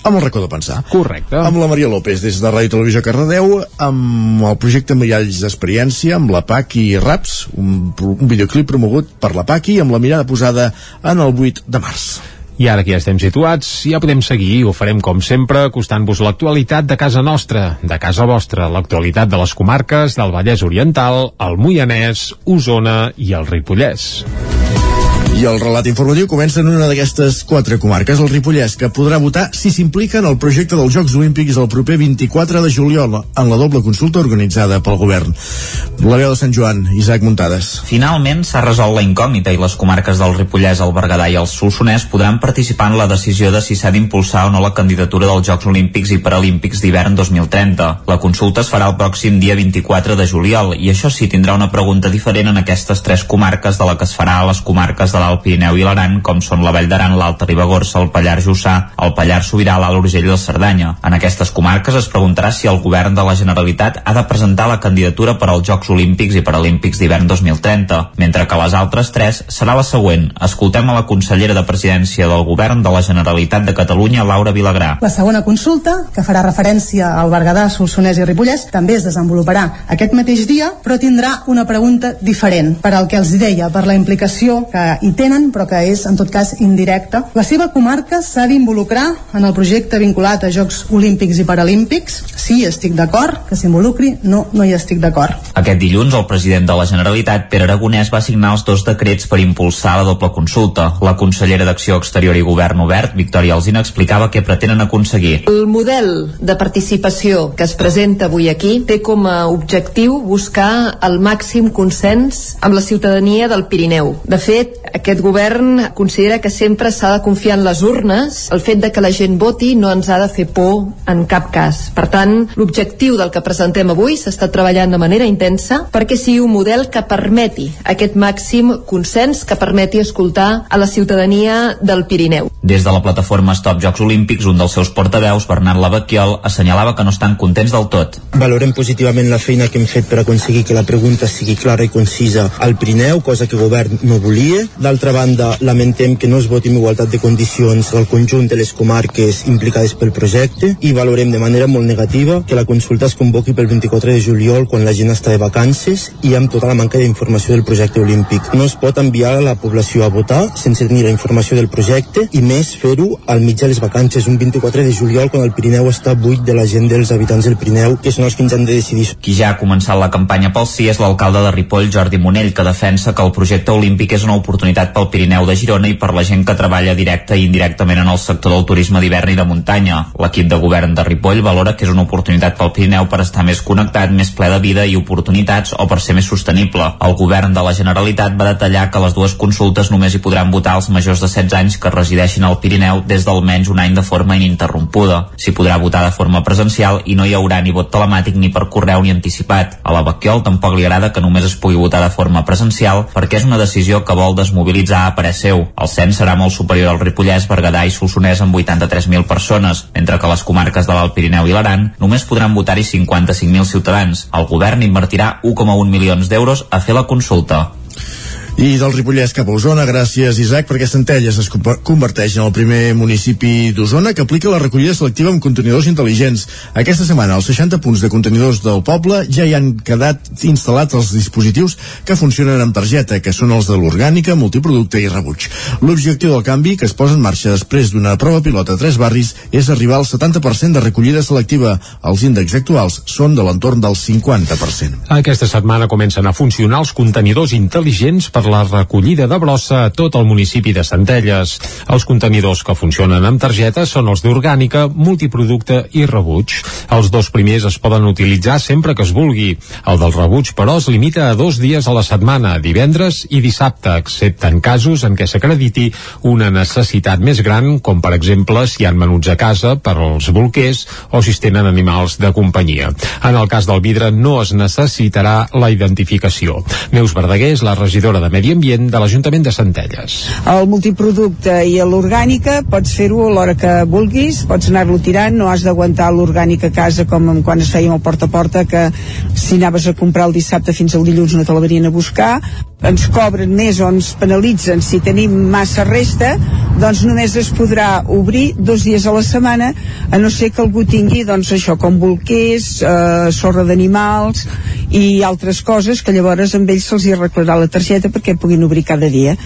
amb el racó de pensar. Correcte. Amb la Maria López des de Ràdio Televisió Cardedeu, amb el projecte Miralls d'Experiència, amb la PAC i Raps, un, un videoclip promogut per la PAC i amb la mirada posada en el 8 de març. I ara que ja estem situats, ja podem seguir i ho farem com sempre, acostant-vos l'actualitat de casa nostra, de casa vostra, l'actualitat de les comarques del Vallès Oriental, el Moianès, Osona i el Ripollès. I el relat informatiu comença en una d'aquestes quatre comarques, el Ripollès, que podrà votar si s'implica en el projecte dels Jocs Olímpics el proper 24 de juliol en la doble consulta organitzada pel govern. La veu de Sant Joan, Isaac Muntades. Finalment s'ha resolt la incògnita i les comarques del Ripollès, el Berguedà i el Solsonès podran participar en la decisió de si s'ha d'impulsar o no la candidatura dels Jocs Olímpics i Paralímpics d'hivern 2030. La consulta es farà el pròxim dia 24 de juliol i això sí tindrà una pregunta diferent en aquestes tres comarques de la que es farà a les comarques de l'Alt Pirineu i l'Aran, com són la Vall d'Aran, l'Alta Ribagorça, el Pallars Jussà, el Pallars Sobirà, l'Alt Urgell i la Cerdanya. En aquestes comarques es preguntarà si el govern de la Generalitat ha de presentar la candidatura per als Jocs Olímpics i Paralímpics d'hivern 2030, mentre que les altres tres serà la següent. Escoltem a la consellera de Presidència del Govern de la Generalitat de Catalunya, Laura Vilagrà. La segona consulta, que farà referència al Berguedà, Solsonès i Ripollès, també es desenvoluparà aquest mateix dia, però tindrà una pregunta diferent per al que els deia, per la implicació que hi tenen, però que és, en tot cas, indirecta. La seva comarca s'ha d'involucrar en el projecte vinculat a Jocs Olímpics i Paralímpics. Sí, estic d'acord que s'involucri, no, no hi estic d'acord. Aquest dilluns, el president de la Generalitat, Pere Aragonès, va signar els dos decrets per impulsar la doble consulta. La consellera d'Acció Exterior i Govern Obert, Victòria Alzina, explicava què pretenen aconseguir. El model de participació que es presenta avui aquí té com a objectiu buscar el màxim consens amb la ciutadania del Pirineu. De fet, aquest govern considera que sempre s'ha de confiar en les urnes. El fet de que la gent voti no ens ha de fer por en cap cas. Per tant, l'objectiu del que presentem avui s'està treballant de manera intensa perquè sigui un model que permeti aquest màxim consens, que permeti escoltar a la ciutadania del Pirineu. Des de la plataforma Stop Jocs Olímpics, un dels seus portaveus, Bernat Lavaquiol, assenyalava que no estan contents del tot. Valorem positivament la feina que hem fet per aconseguir que la pregunta sigui clara i concisa al Pirineu, cosa que el govern no volia. D'altra banda, lamentem que no es voti en igualtat de condicions al conjunt de les comarques implicades pel projecte i valorem de manera molt negativa que la consulta es convoqui pel 24 de juliol quan la gent està de vacances i amb tota la manca d'informació del projecte olímpic. No es pot enviar a la població a votar sense tenir la informació del projecte i més fer-ho al mig de les vacances, un 24 de juliol quan el Pirineu està buit de la gent dels habitants del Pirineu, que són els que ens han de decidir. Qui ja ha començat la campanya pel sí és l'alcalde de Ripoll, Jordi Monell, que defensa que el projecte olímpic és una oportunitat pel Pirineu de Girona i per la gent que treballa directa i indirectament en el sector del turisme d'hivern i de muntanya. L'equip de govern de Ripoll valora que és una oportunitat pel Pirineu per estar més connectat, més ple de vida i oportunitats o per ser més sostenible. El govern de la Generalitat va detallar que les dues consultes només hi podran votar els majors de 16 anys que resideixin al Pirineu des d'almenys un any de forma ininterrompuda. S'hi podrà votar de forma presencial i no hi haurà ni vot telemàtic ni per correu ni anticipat. A la Baquiol tampoc li agrada que només es pugui votar de forma presencial perquè és una decisió que vol desmobilitzar a parer seu. El cens serà molt superior al Ripollès, Berguedà i Solsonès amb 83.000 persones, mentre que les comarques de l'Alt Pirineu i l'Aran només podran votar-hi 55.000 ciutadans. El govern invertirà 1,1 milions d'euros a fer la consulta. I del Ripollès cap a Osona, gràcies Isaac, perquè Centelles es converteix en el primer municipi d'Osona que aplica la recollida selectiva amb contenidors intel·ligents. Aquesta setmana, els 60 punts de contenidors del poble ja hi han quedat instal·lats els dispositius que funcionen amb targeta, que són els de l'orgànica, multiproducte i rebuig. L'objectiu del canvi, que es posa en marxa després d'una prova pilota a tres barris, és arribar al 70% de recollida selectiva. Els índexs actuals són de l'entorn del 50%. Aquesta setmana comencen a funcionar els contenidors intel·ligents per la recollida de brossa a tot el municipi de Centelles. Els contenidors que funcionen amb targeta són els d'orgànica, multiproducte i rebuig. Els dos primers es poden utilitzar sempre que es vulgui. El del rebuig, però, es limita a dos dies a la setmana, divendres i dissabte, excepte en casos en què s'acrediti una necessitat més gran, com per exemple si hi ha menuts a casa per als bolquers o si es tenen animals de companyia. En el cas del vidre no es necessitarà la identificació. Neus Verdaguer és la regidora de Medi Ambient de l'Ajuntament de Centelles. El multiproducte i l'orgànica pots fer-ho a l'hora que vulguis, pots anar-lo tirant, no has d'aguantar l'orgànica a casa com quan es feia el porta a porta, que si anaves a comprar el dissabte fins al dilluns no te la venien a buscar, ens cobren més o ens penalitzen si tenim massa resta, doncs només es podrà obrir dos dies a la setmana, a no ser que algú tingui, doncs això, com bolquers, eh, sorra d'animals i altres coses que llavors amb ells se'ls arreglarà la targeta perquè puguin obrir cada dia.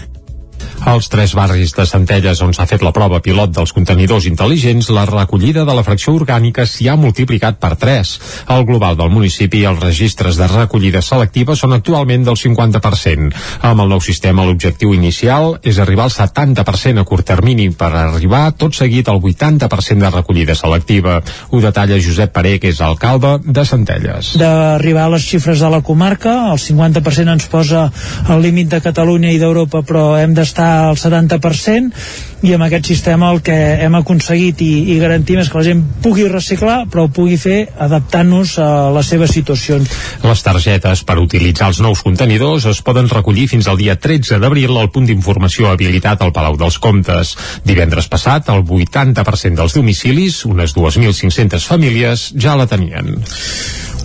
Als tres barris de Centelles on s'ha fet la prova pilot dels contenidors intel·ligents, la recollida de la fracció orgànica s'hi ha multiplicat per 3. Al global del municipi, els registres de recollida selectiva són actualment del 50%. Amb el nou sistema, l'objectiu inicial és arribar al 70% a curt termini per arribar tot seguit al 80% de recollida selectiva. Ho detalla Josep Paré, que és alcalde de Centelles. D'arribar a les xifres de la comarca, el 50% ens posa el límit de Catalunya i d'Europa, però hem d'estar al 70% i amb aquest sistema el que hem aconseguit i, i garantim és que la gent pugui reciclar però ho pugui fer adaptant-nos a les seves situacions. Les targetes per utilitzar els nous contenidors es poden recollir fins al dia 13 d'abril al punt d'informació habilitat al Palau dels Comtes. Divendres passat, el 80% dels domicilis, unes 2.500 famílies, ja la tenien.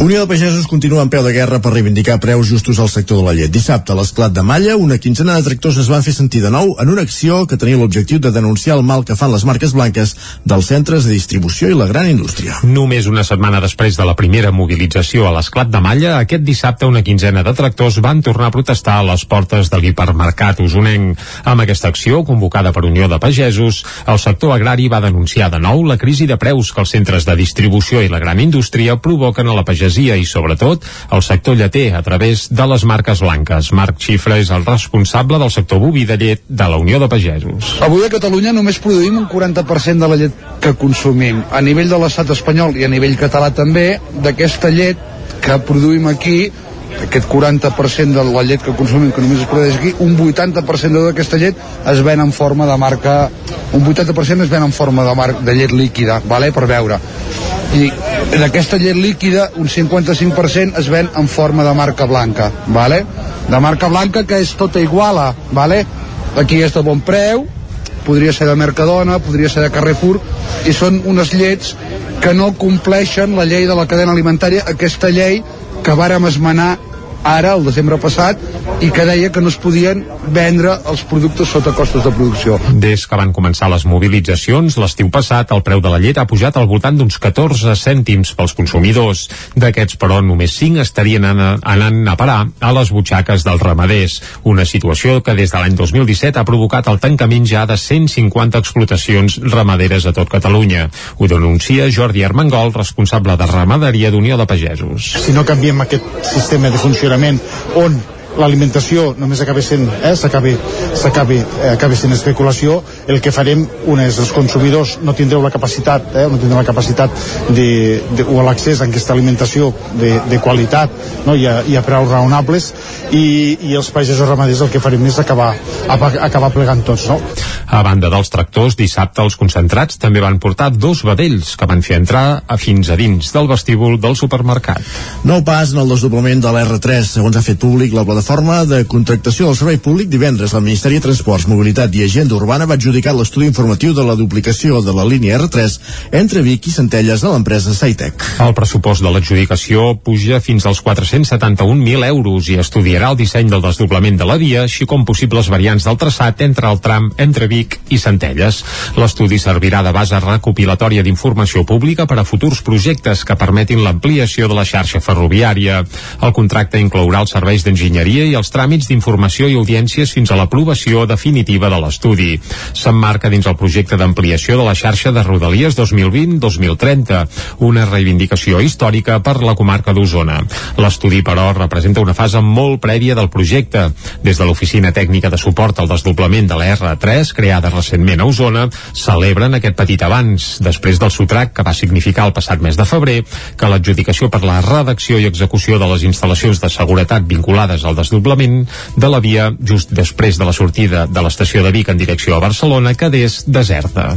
Unió de Pagesos continua en peu de guerra per reivindicar preus justos al sector de la llet. Dissabte, a l'esclat de Malla, una quinzena de tractors es van fer sentir de nou en una acció que tenia l'objectiu de denunciar el mal que fan les marques blanques dels centres de distribució i la gran indústria. Només una setmana després de la primera mobilització a l'esclat de Malla, aquest dissabte una quinzena de tractors van tornar a protestar a les portes de l'hipermercat usonenc. Amb aquesta acció, convocada per Unió de Pagesos, el sector agrari va denunciar de nou la crisi de preus que els centres de distribució i la gran indústria provoquen a la pagesia pagesia i, sobretot, el sector lleter a través de les marques blanques. Marc Xifra és el responsable del sector boví de llet de la Unió de Pagesos. Avui a Catalunya només produïm un 40% de la llet que consumim. A nivell de l'estat espanyol i a nivell català també, d'aquesta llet que produïm aquí aquest 40% de la llet que consumim que només es produeix aquí, un 80% de aquesta llet es ven en forma de marca un 80% es ven en forma de, mar, de llet líquida, vale? per veure i d'aquesta llet líquida un 55% es ven en forma de marca blanca vale? de marca blanca que és tota iguala vale? aquí és de bon preu podria ser de Mercadona, podria ser de Carrefour i són unes llets que no compleixen la llei de la cadena alimentària aquesta llei que vàrem esmenar ara, el desembre passat, i que deia que no es podien vendre els productes sota costos de producció. Des que van començar les mobilitzacions, l'estiu passat el preu de la llet ha pujat al voltant d'uns 14 cèntims pels consumidors. D'aquests, però, només 5 estarien anant a parar a les butxaques dels ramaders, una situació que des de l'any 2017 ha provocat el tancament ja de 150 explotacions ramaderes a tot Catalunya. Ho denuncia Jordi Armengol, responsable de ramaderia d'Unió de Pagesos. Si no canviem aquest sistema de funcionament on l'alimentació només acaba sent, eh, s'acabi eh, acabi sent especulació, el que farem, un és els consumidors no tindreu la capacitat, eh, no tindreu la capacitat de, de, o l'accés a aquesta alimentació de, de qualitat no, i, a, i a preus raonables i, i els pagesos ramaders el que farem és acabar, acabar plegant tots. No? A banda dels tractors, dissabte els concentrats també van portar dos vedells que van fer entrar a fins a dins del vestíbul del supermercat. Nou pas en el desdoblament de l'R3, segons ha fet públic la plataforma plataforma de contractació del servei públic, divendres el Ministeri de Transports, Mobilitat i Agenda Urbana va adjudicar l'estudi informatiu de la duplicació de la línia R3 entre Vic i Centelles a l'empresa Saitec. El pressupost de l'adjudicació puja fins als 471.000 euros i estudiarà el disseny del desdoblament de la via, així com possibles variants del traçat entre el tram entre Vic i Centelles. L'estudi servirà de base recopilatòria d'informació pública per a futurs projectes que permetin l'ampliació de la xarxa ferroviària. El contracte inclourà els serveis d'enginyeria i els tràmits d'informació i audiències fins a l'aprovació definitiva de l'estudi. S'emmarca dins el projecte d'ampliació de la xarxa de Rodalies 2020-2030, una reivindicació històrica per la comarca d'Osona. L'estudi, però, representa una fase molt prèvia del projecte. Des de l'Oficina Tècnica de Suport al Desdoblament de la R3, creada recentment a Osona, celebren aquest petit avanç, després del sotrac que va significar el passat mes de febrer que l'adjudicació per la redacció i execució de les instal·lacions de seguretat vinculades al desdoblament de la via just després de la sortida de l'estació de Vic en direcció a Barcelona quedés deserta.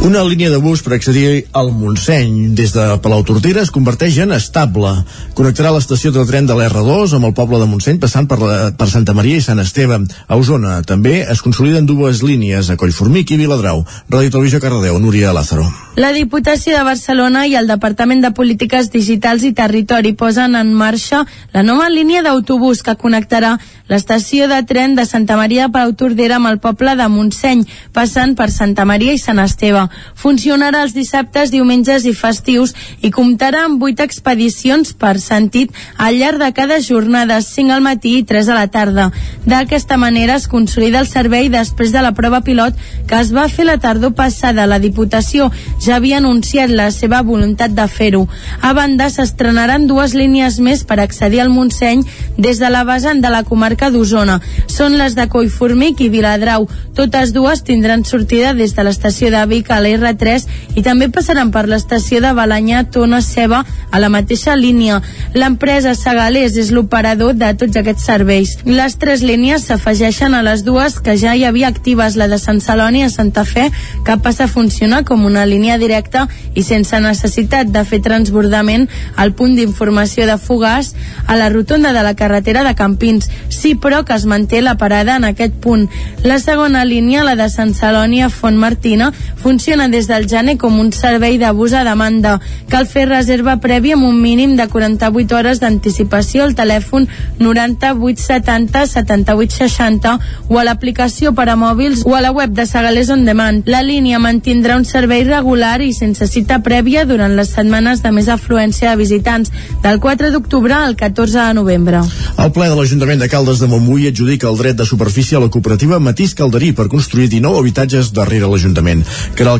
Una línia de bus per accedir al Montseny des de Palau Tortera es converteix en estable. Connectarà l'estació del tren de l'R2 amb el poble de Montseny passant per, la, per Santa Maria i Sant Esteve. A Osona també es consoliden dues línies a Collformic i Viladrau. Ràdio Televisió Cardedeu, Núria Lázaro. La Diputació de Barcelona i el Departament de Polítiques Digitals i Territori posen en marxa la nova línia d'autobús que connectarà l'estació de tren de Santa Maria per Tordera amb el poble de Montseny, passant per Santa Maria i Sant Esteve. Funcionarà els dissabtes, diumenges i festius i comptarà amb vuit expedicions per sentit al llarg de cada jornada, 5 al matí i 3 a la tarda. D'aquesta manera es consolida el servei després de la prova pilot que es va fer la tardor passada. La Diputació ja havia anunciat la seva voluntat de fer-ho. A banda, s'estrenaran dues línies més per accedir al Montseny des de la vessant de la comarca d'Osona. Són les de Collformic i Viladrau. Totes dues tindran sortida des de l'estació de Vic a la R3 i també passaran per l'estació de Balanyà, Tona, Ceba, a la mateixa línia. L'empresa Segalés és l'operador de tots aquests serveis. Les tres línies s'afegeixen a les dues que ja hi havia actives, la de Sant Celoni a Santa Fe, que passa a funcionar com una línia directa i sense necessitat de fer transbordament al punt d'informació de Fogàs a la rotonda de la carretera de Campins. Sí, però que es manté la parada en aquest punt. La segona línia, la de Sant Celoni a Font Martina, funciona des del gener com un servei d'abús a demanda. Cal fer reserva prèvia amb un mínim de 48 hores d'anticipació al telèfon 9870 7860 o a l'aplicació per a mòbils o a la web de Segalés On Demand. La línia mantindrà un servei regular i sense cita prèvia durant les setmanes de més afluència de visitants, del 4 d'octubre al 14 de novembre. El ple de l'Ajuntament de Caldes de Montbui adjudica el dret de superfície a la cooperativa Matís Calderí per construir 19 habitatges darrere l'Ajuntament.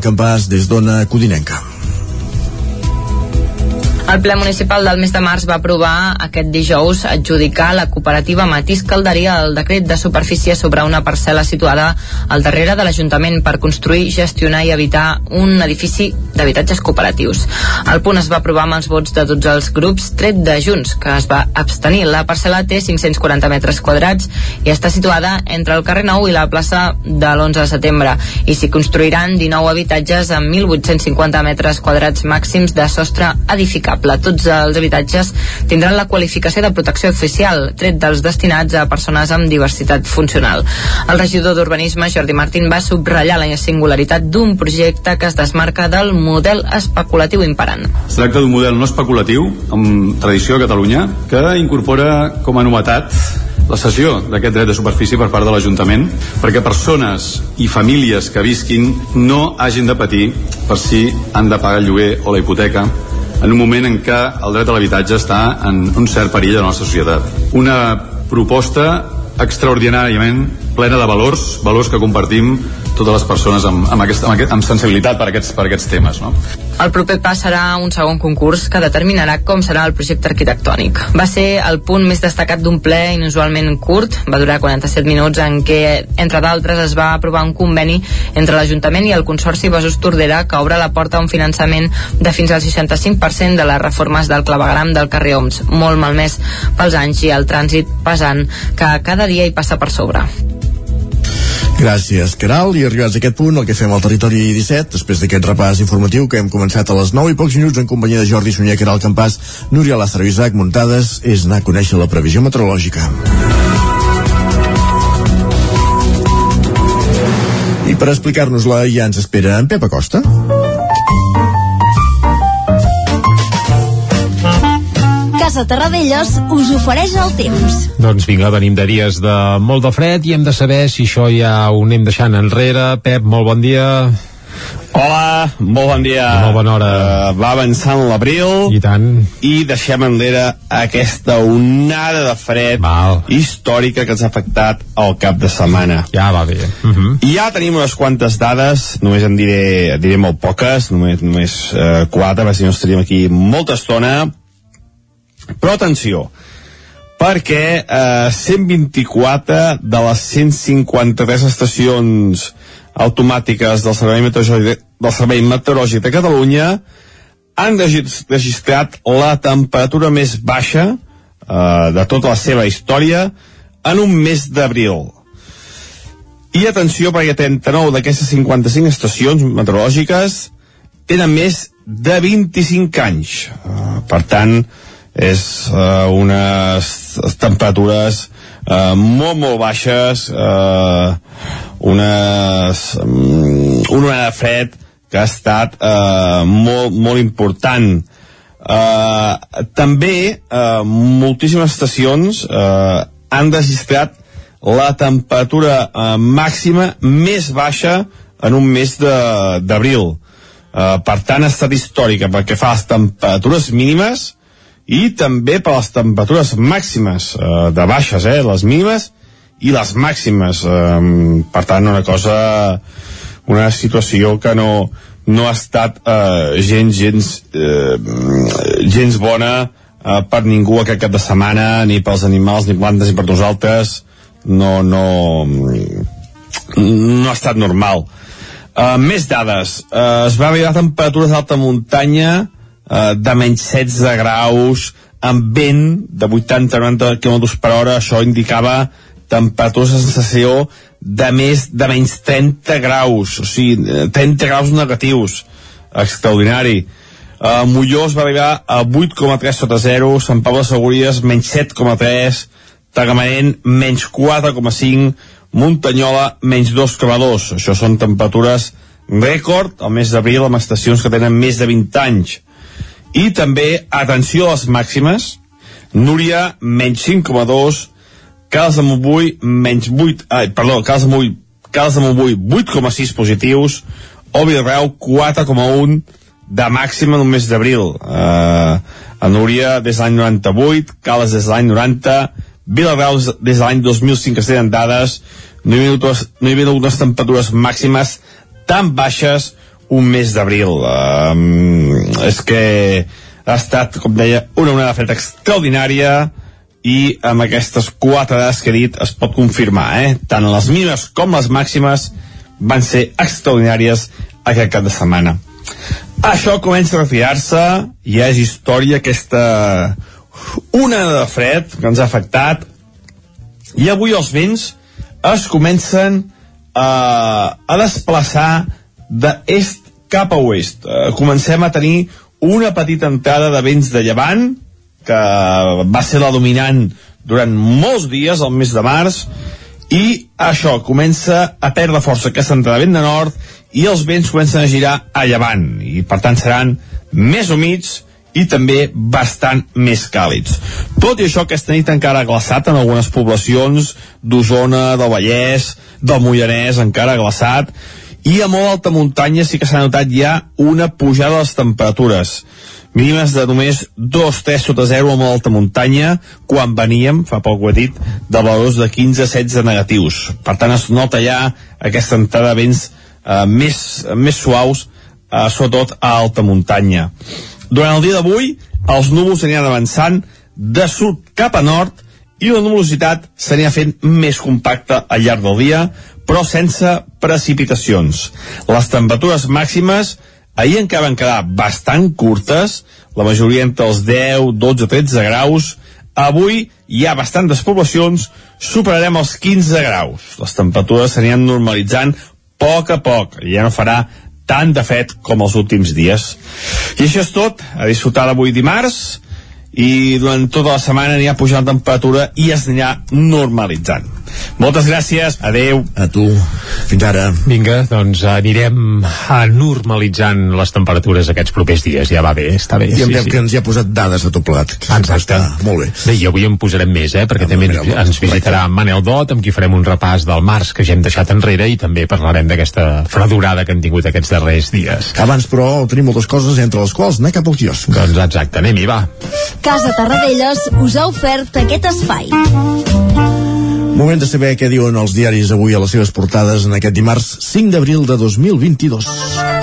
El campàs des d'Ona Codinenca. El ple municipal del mes de març va aprovar aquest dijous adjudicar la cooperativa Matís Calderia el decret de superfície sobre una parcel·la situada al darrere de l'Ajuntament per construir, gestionar i habitar un edifici d'habitatges cooperatius. El punt es va aprovar amb els vots de tots els grups, tret de Junts, que es va abstenir. La parcel·la té 540 metres quadrats i està situada entre el carrer Nou i la plaça de l'11 de setembre i s'hi construiran 19 habitatges amb 1.850 metres quadrats màxims de sostre edificable habitable. Tots els habitatges tindran la qualificació de protecció oficial, tret dels destinats a persones amb diversitat funcional. El regidor d'Urbanisme, Jordi Martín, va subratllar la singularitat d'un projecte que es desmarca del model especulatiu imperant. Es tracta d'un model no especulatiu, amb tradició a Catalunya, que incorpora com a novetat la cessió d'aquest dret de superfície per part de l'Ajuntament perquè persones i famílies que visquin no hagin de patir per si han de pagar el lloguer o la hipoteca en un moment en què el dret a l'habitatge està en un cert perill a la nostra societat. Una proposta extraordinàriament plena de valors, valors que compartim totes les persones amb, amb, aquest, amb, aquest, amb sensibilitat per aquests, per aquests temes. No? El proper pas serà un segon concurs que determinarà com serà el projecte arquitectònic. Va ser el punt més destacat d'un ple inusualment curt, va durar 47 minuts, en què, entre d'altres, es va aprovar un conveni entre l'Ajuntament i el Consorci Besús Tordera que obre la porta a un finançament de fins al 65% de les reformes del clavegram del carrer Oms, molt malmès pels anys i el trànsit pesant que cada dia hi passa per sobre. Gràcies, Caral. I arribats a aquest punt, el que fem al Territori 17, després d'aquest repàs informatiu que hem començat a les 9 i pocs minuts en companyia de Jordi Sunyer, Caral Campàs, Núria Lázaro i Isaac Muntades, és anar a conèixer la previsió meteorològica. I per explicar-nos-la ja ens espera en Pep Acosta. Casa Terradellos us ofereix el temps. Doncs vinga, venim de dies de molt de fred i hem de saber si això ja ho anem deixant enrere. Pep, molt bon dia. Hola, molt bon dia. Molt bona hora. Uh, va avançant l'abril. I tant. I deixem enrere aquesta onada de fred Val. històrica que ens ha afectat al cap de setmana. Ja va bé. Uh -huh. I ja tenim unes quantes dades, només en diré, diré molt poques, només, només uh, quatre, perquè si no estaríem aquí molta estona. Però atenció, perquè eh, 124 de les 153 estacions automàtiques del Servei Meteorològic, del Servei Meteorològic de Catalunya han registrat la temperatura més baixa eh, de tota la seva història en un mes d'abril. I atenció, perquè 39 d'aquestes 55 estacions meteorològiques tenen més de 25 anys. Uh, per tant, és uh, unes temperatures uh, molt, molt baixes, uh, unes, um, una onada de fred que ha estat eh, molt, molt important. Eh, també eh, moltíssimes estacions eh, han registrat la temperatura eh, màxima més baixa en un mes d'abril. Eh, per tant, ha estat històrica pel que fa les temperatures mínimes i també per les temperatures màximes eh, de baixes, eh, les mínimes i les màximes. Eh, per tant, una cosa, una situació que no, no ha estat eh, gens, gens, eh, gens bona eh, per ningú aquest cap de setmana, ni pels animals, ni plantes, ni per nosaltres. No, no, no ha estat normal. Uh, més dades. Uh, es va a temperatures d'alta muntanya uh, de menys 16 graus, amb vent de 80-90 km per hora. Això indicava temperatures de sensació de més de menys 30 graus, o sigui, 30 graus negatius. Extraordinari. Uh, Molló es va arribar a 8,3 sota 0, Sant Pau de Segúries menys 7,3, Tagamanent menys 4,5, Muntanyola menys 2,2. Això són temperatures rècord al mes d'abril amb estacions que tenen més de 20 anys. I també, atenció a les màximes, Núria menys 5,2, Cals de Montbui menys 8, ai, perdó, Cals de Montbui, Cals de Montbui 8,6 positius, o Vilreu 4,1 de màxima un mes d'abril. Uh, a Núria des de l'any 98, Cales des de l'any 90, Vilareal des de l'any 2005 que dades, no hi havia hagut, no unes temperatures màximes tan baixes un mes d'abril. Um, és que ha estat, com deia, una onada fred extraordinària i amb aquestes quatre dades que he dit es pot confirmar, eh? Tant les mínimes com les màximes van ser extraordinàries aquest cap de setmana. Això comença a retirar-se, ja és història aquesta una de fred que ens ha afectat i avui els vents es comencen a, a desplaçar d'est cap a oest. Uh, comencem a tenir una petita entrada de vents de llevant que va ser la dominant durant molts dies al mes de març i això comença a perdre força aquesta entrada de vent de nord i els vents comencen a girar a llevant i per tant seran més humits i també bastant més càlids. Tot i això, aquesta nit encara ha glaçat en algunes poblacions d'Osona, del Vallès, del Moianès, encara ha glaçat, i a molt alta muntanya sí que s'ha notat ja una pujada de les temperatures mínimes de només 2-3 sota 0 a molt alta muntanya quan veníem, fa poc ho he dit, de valors de 15-16 negatius. Per tant, es nota ja aquesta entrada de vents eh, més, més suaus, eh, sobretot a alta muntanya. Durant el dia d'avui, els núvols aniran avançant de sud cap a nord i la nuvolositat s'anirà fent més compacta al llarg del dia, però sense precipitacions. Les temperatures màximes ahir encara van quedar bastant curtes, la majoria entre els 10, 12, 13 graus. Avui hi ha bastantes poblacions, superarem els 15 graus. Les temperatures s'aniran normalitzant a poc a poc, ja no farà tant de fet com els últims dies. I això és tot, a disfrutar d'avui dimarts, i durant tota la setmana anirà pujant la temperatura i es anirà normalitzant. Moltes gràcies, adeu. A tu, fins ara. Vinga, doncs anirem a normalitzant les temperatures aquests propers dies, ja va bé, està bé. I em sí, sí. que ens hi ha posat dades a tot plat. Exacte. Està molt bé. Bé, i avui en posarem més, eh, perquè ah, també ens, ens visitarà Manel Dot, amb qui farem un repàs del març que ja hem deixat enrere i també parlarem d'aquesta fredurada que hem tingut aquests darrers dies. Abans, però, tenim moltes coses entre les quals anar cap al quiosc. Doncs exacte, anem-hi, va. Casa Tarradellas us ha ofert aquest espai. Moment de saber què diuen els diaris avui a les seves portades en aquest dimarts 5 d'abril de 2022.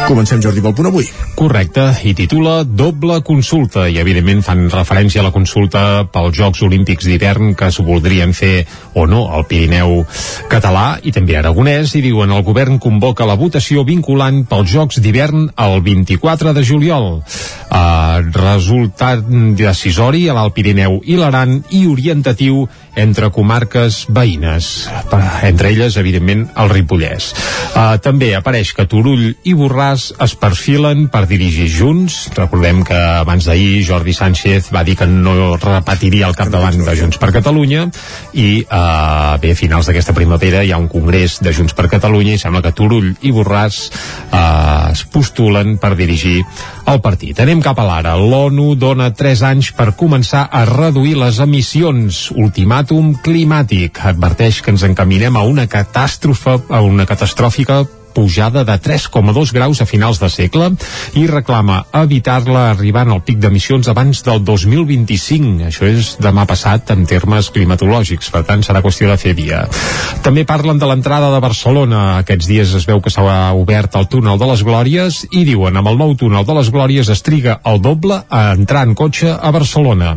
Comencem, Jordi, pel punt avui. Correcte, i titula Doble consulta, i evidentment fan referència a la consulta pels Jocs Olímpics d'hivern que s'ho voldrien fer o no al Pirineu català i també aragonès, i diuen el govern convoca la votació vinculant pels Jocs d'hivern el 24 de juliol. Uh, resultat decisori a l'Alt Pirineu i l'Aran i orientatiu entre comarques veïnes, entre elles, evidentment, el Ripollès. Uh, també apareix que Turull i Borràs es perfilen per dirigir Junts. Recordem que abans d'ahir Jordi Sánchez va dir que no repetiria el capdavant de Junts per Catalunya i eh, bé, a finals d'aquesta primavera hi ha un congrés de Junts per Catalunya i sembla que Turull i Borràs eh, es postulen per dirigir el partit. Anem cap a l'ara. L'ONU dona 3 anys per començar a reduir les emissions. Ultimàtum climàtic. Adverteix que ens encaminem a una catàstrofe, a una catastròfica pujada de 3,2 graus a finals de segle i reclama evitar-la arribant al pic d'emissions abans del 2025. Això és demà passat en termes climatològics, per tant serà qüestió de fer via. També parlen de l'entrada de Barcelona. Aquests dies es veu que s'ha obert el túnel de les Glòries i diuen amb el nou túnel de les Glòries es triga el doble a entrar en cotxe a Barcelona.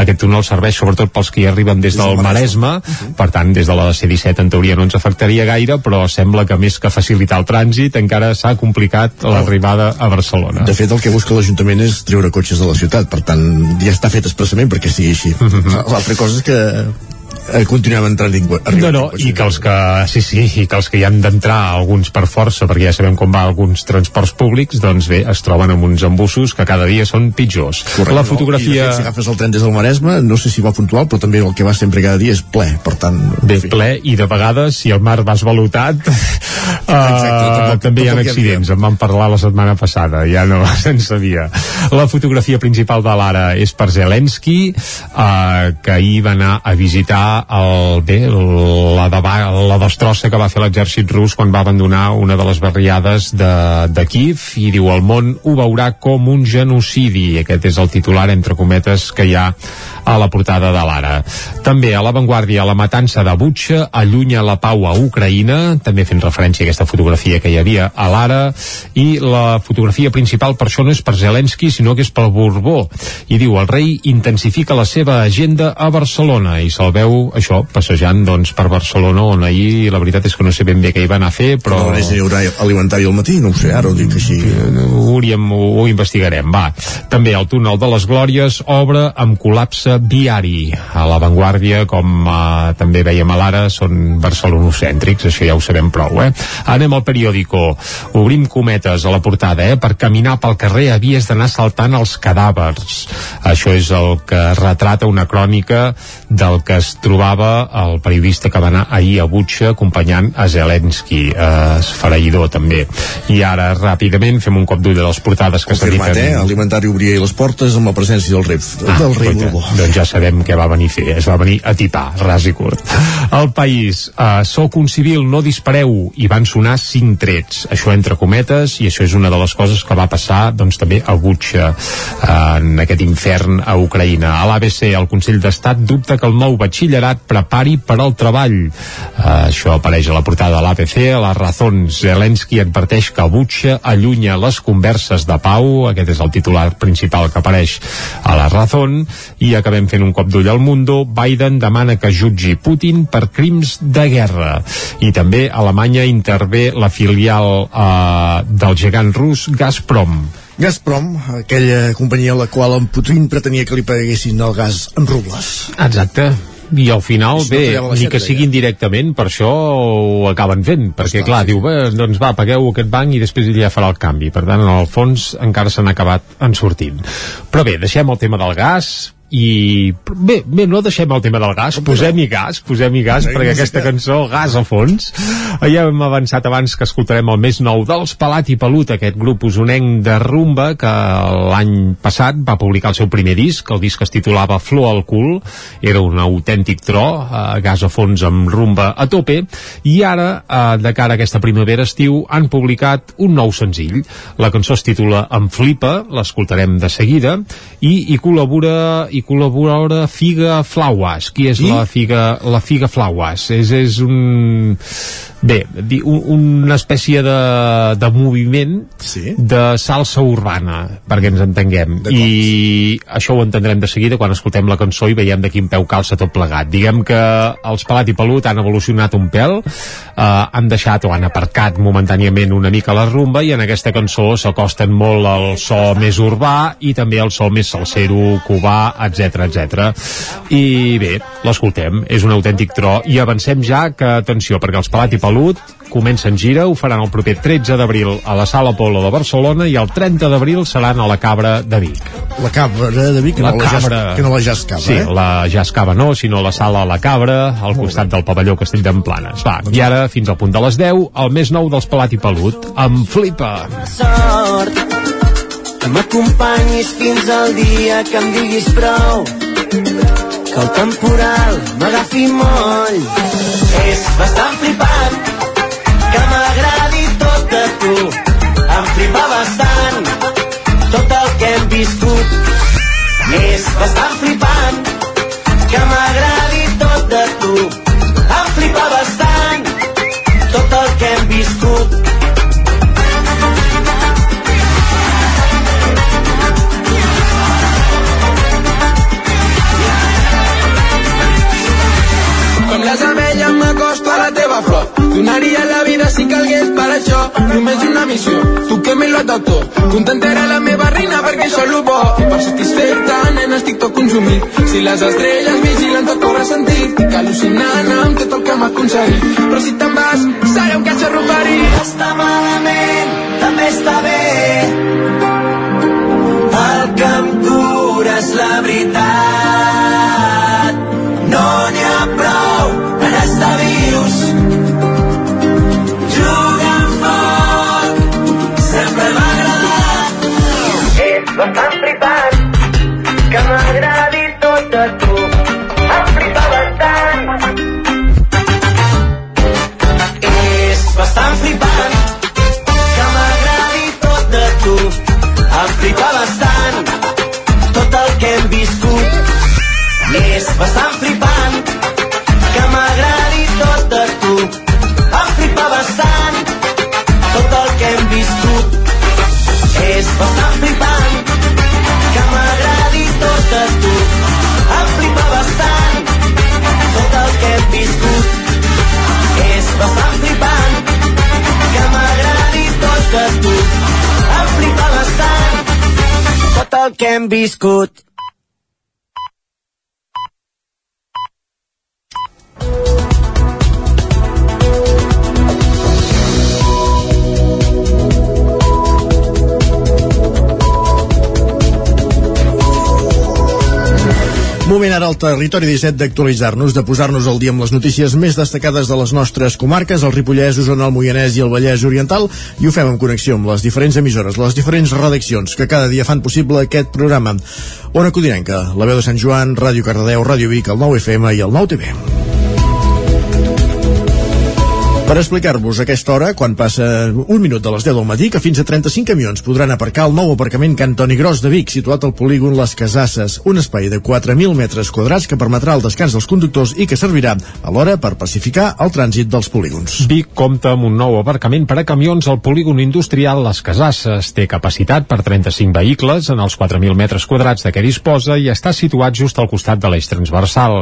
Aquest túnel serveix sobretot pels que hi arriben des del Maresme, per tant des de la C-17 en teoria no ens afectaria gaire, però sembla que més que facilitar el trànsit encara s'ha complicat l'arribada a Barcelona. De fet, el que busca l'Ajuntament és treure cotxes de la ciutat, per tant, ja està fet expressament perquè sigui així. -hmm. L'altra cosa és que eh, continuem entrant. No, no, i que els que, sí, sí, i que els que hi han d'entrar alguns per força, perquè ja sabem com va alguns transports públics, doncs bé, es troben amb uns embussos que cada dia són pitjors. Correcte, la fotografia... No? I fet, si agafes el tren des del Maresme, no sé si va puntual, però també el que va sempre cada dia és ple, per tant... Bé, ple, i de vegades, si el mar va esvalutat, uh, tampoc, també hi ha accidents. En vam parlar la setmana passada, ja no se'n sabia. La fotografia principal de l'ara és per Zelensky, uh, que ahir va anar a visitar el, bé, la, de, la destrossa que va fer l'exèrcit rus quan va abandonar una de les barriades de, de Kiev i diu el món ho veurà com un genocidi aquest és el titular entre cometes que hi ha a la portada de l'Ara. També a l'avantguàrdia la matança de Butxa allunya la pau a Ucraïna, també fent referència a aquesta fotografia que hi havia a l'Ara, i la fotografia principal per això no és per Zelensky, sinó que és pel Borbó. I diu, el rei intensifica la seva agenda a Barcelona, i se'l veu, això, passejant doncs, per Barcelona, on ahir la veritat és que no sé ben bé què hi va anar a fer, però... No, haurà alimentari al matí, no ho sé, ara ho dic així. Ho, hauríem, ho, ho investigarem, va. També el túnel de les Glòries obre amb col·lapse viari. A l'avantguàrdia, com eh, també veiem a l'ara, són barcelonocèntrics, això ja ho sabem prou, eh? Anem al periòdico. Obrim cometes a la portada, eh? Per caminar pel carrer havies d'anar saltant els cadàvers. Això és el que retrata una crònica del que es trobava el periodista que va anar ahir a Butxa acompanyant a Zelensky, eh, esfereïdor també. I ara, ràpidament, fem un cop d'ull de les portades que s'han dit. eh? Alimentari obria les portes amb la presència del rei, ah, del rei. Borbó. Doncs ja sabem què va venir a fer. Es va venir a tipar, ras i curt. El país, eh, soc un civil, no dispareu, i van sonar cinc trets. Això entre cometes, i això és una de les coses que va passar, doncs també a Butxa, eh, en aquest infern a Ucraïna. A l'ABC, el Consell d'Estat dubta que el nou batxillerat prepari per al treball. Uh, això apareix a la portada de l'APC, a les raons. Zelensky adverteix que Butxa allunya les converses de pau, aquest és el titular principal que apareix a la Razón, i acabem fent un cop d'ull al Mundo, Biden demana que jutgi Putin per crims de guerra. I també Alemanya intervé la filial uh, del gegant rus Gazprom. Gazprom, aquella companyia a la qual en Putin pretenia que li paguessin el gas en rubles. Exacte i al final, no bé, ni que sigui indirectament, per això ho acaben fent, perquè Està, clar, sí. diu, bé, doncs va, pagueu aquest banc i després ja farà el canvi. Per tant, en el fons encara s'han acabat en sortint. Però bé, deixem el tema del gas, i bé, bé, no deixem el tema del gas posem-hi gas, posem-hi gas perquè aquesta cançó, gas a fons. Ja hem avançat abans que escoltarem el més nou dels Palat i Pelut, aquest grup usonenc de rumba que l'any passat va publicar el seu primer disc, el disc es titulava Flor al cul, era un autèntic tro, eh, gas a fons amb rumba a tope, i ara eh, de cara a aquesta primavera-estiu han publicat un nou senzill. La cançó es titula Em flipa l'escoltarem de seguida i hi col·labora hi col·labora Figa Flauas. Qui és la Figa, la Figa Flauas? És, és un bé, un, una espècie de, de moviment sí? de salsa urbana perquè ens entenguem. I això ho entendrem de seguida quan escoltem la cançó i veiem de quin peu calça tot plegat. Diguem que els Pelat i Pelut han evolucionat un pèl eh, han deixat o han aparcat momentàniament una mica la rumba i en aquesta cançó s'acosten molt al so més urbà i també al so més salsero, cubà, etc etc. I bé, l'escoltem, és un autèntic tro i avancem ja que, atenció, perquè els Palat i Pelut comencen gira, ho faran el proper 13 d'abril a la Sala Polo de Barcelona i el 30 d'abril seran a la Cabra de Vic. La Cabra de Vic, que, La no, la Cabra. Jas, que no la Jascava, Sí, eh? la Jascava no, sinó la Sala La Cabra, al costat del pavelló Castell d'Emplanes. Va, i ara, fins al punt de les 10, el més nou dels Pelat i Pelut, amb Flipa. sort que m'acompanyis fins al dia que em diguis prou. Que el temporal m'agafi moll. És bastant flipant que m'agradi tot de tu. Em flipa bastant tot el que hem viscut. És bastant flipant que m'agradi tot de tu. Em flipa bastant tot el que hem viscut Donaria la vida si calgués per això. Només una missió, tu que me lo has dado tot Contentarà la meva reina perquè això és bo I per satisfer-te, nena, estic tot consumit. Si les estrelles vigilen tot corre sentit. Estic al·lucinant amb tot el que m'ha aconseguit. Però si te'n vas, seré un catxarro parit Està malament, també està bé. El que em cura és la veritat. De tu. Em flipa bastant. És bastant flipant que m'agradi tot de tu. Em flipa bastant tot el que hem viscut. És bastant flipant que m'agradi tot de tu. Em flipa bastant tot el que hem viscut. És bastant flipant tot el Moment ara al territori 17 d'actualitzar-nos, de posar-nos al dia amb les notícies més destacades de les nostres comarques, el Ripollès, Osona, el Moianès i el Vallès Oriental, i ho fem en connexió amb les diferents emissores, les diferents redaccions que cada dia fan possible aquest programa. Ona Codinenca, la veu de Sant Joan, Ràdio Cardedeu, Ràdio Vic, el 9 FM i el 9 TV. Per explicar-vos aquesta hora, quan passa un minut de les 10 del matí, que fins a 35 camions podran aparcar al nou aparcament Can Toni Gros de Vic, situat al polígon Les Casasses, un espai de 4.000 metres quadrats que permetrà el descans dels conductors i que servirà alhora per pacificar el trànsit dels polígons. Vic compta amb un nou aparcament per a camions al polígon industrial Les Casasses. Té capacitat per 35 vehicles en els 4.000 metres quadrats de què disposa i està situat just al costat de l'eix transversal.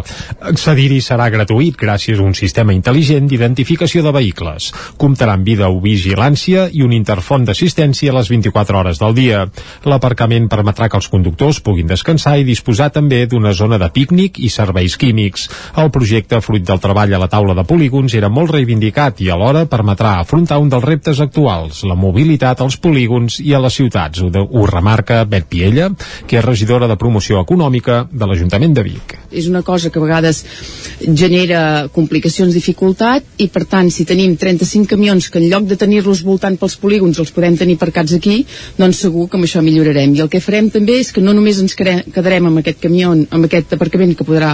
Accedir-hi serà gratuït gràcies a un sistema intel·ligent d'identificació de vehicles. Comptarà amb videovigilància i un interfon d'assistència a les 24 hores del dia. L'aparcament permetrà que els conductors puguin descansar i disposar també d'una zona de pícnic i serveis químics. El projecte, fruit del treball a la taula de polígons, era molt reivindicat i alhora permetrà afrontar un dels reptes actuals, la mobilitat als polígons i a les ciutats. Ho, de, ho remarca Bet Piella, que és regidora de promoció econòmica de l'Ajuntament de Vic. és una cosa que a vegades genera complicacions, dificultat i per tant si tenim 35 camions que en lloc de tenir-los voltant pels polígons els podem tenir aparcats aquí, doncs segur que amb això millorarem. I el que farem també és que no només ens quedarem amb aquest camió, amb aquest aparcament que podrà,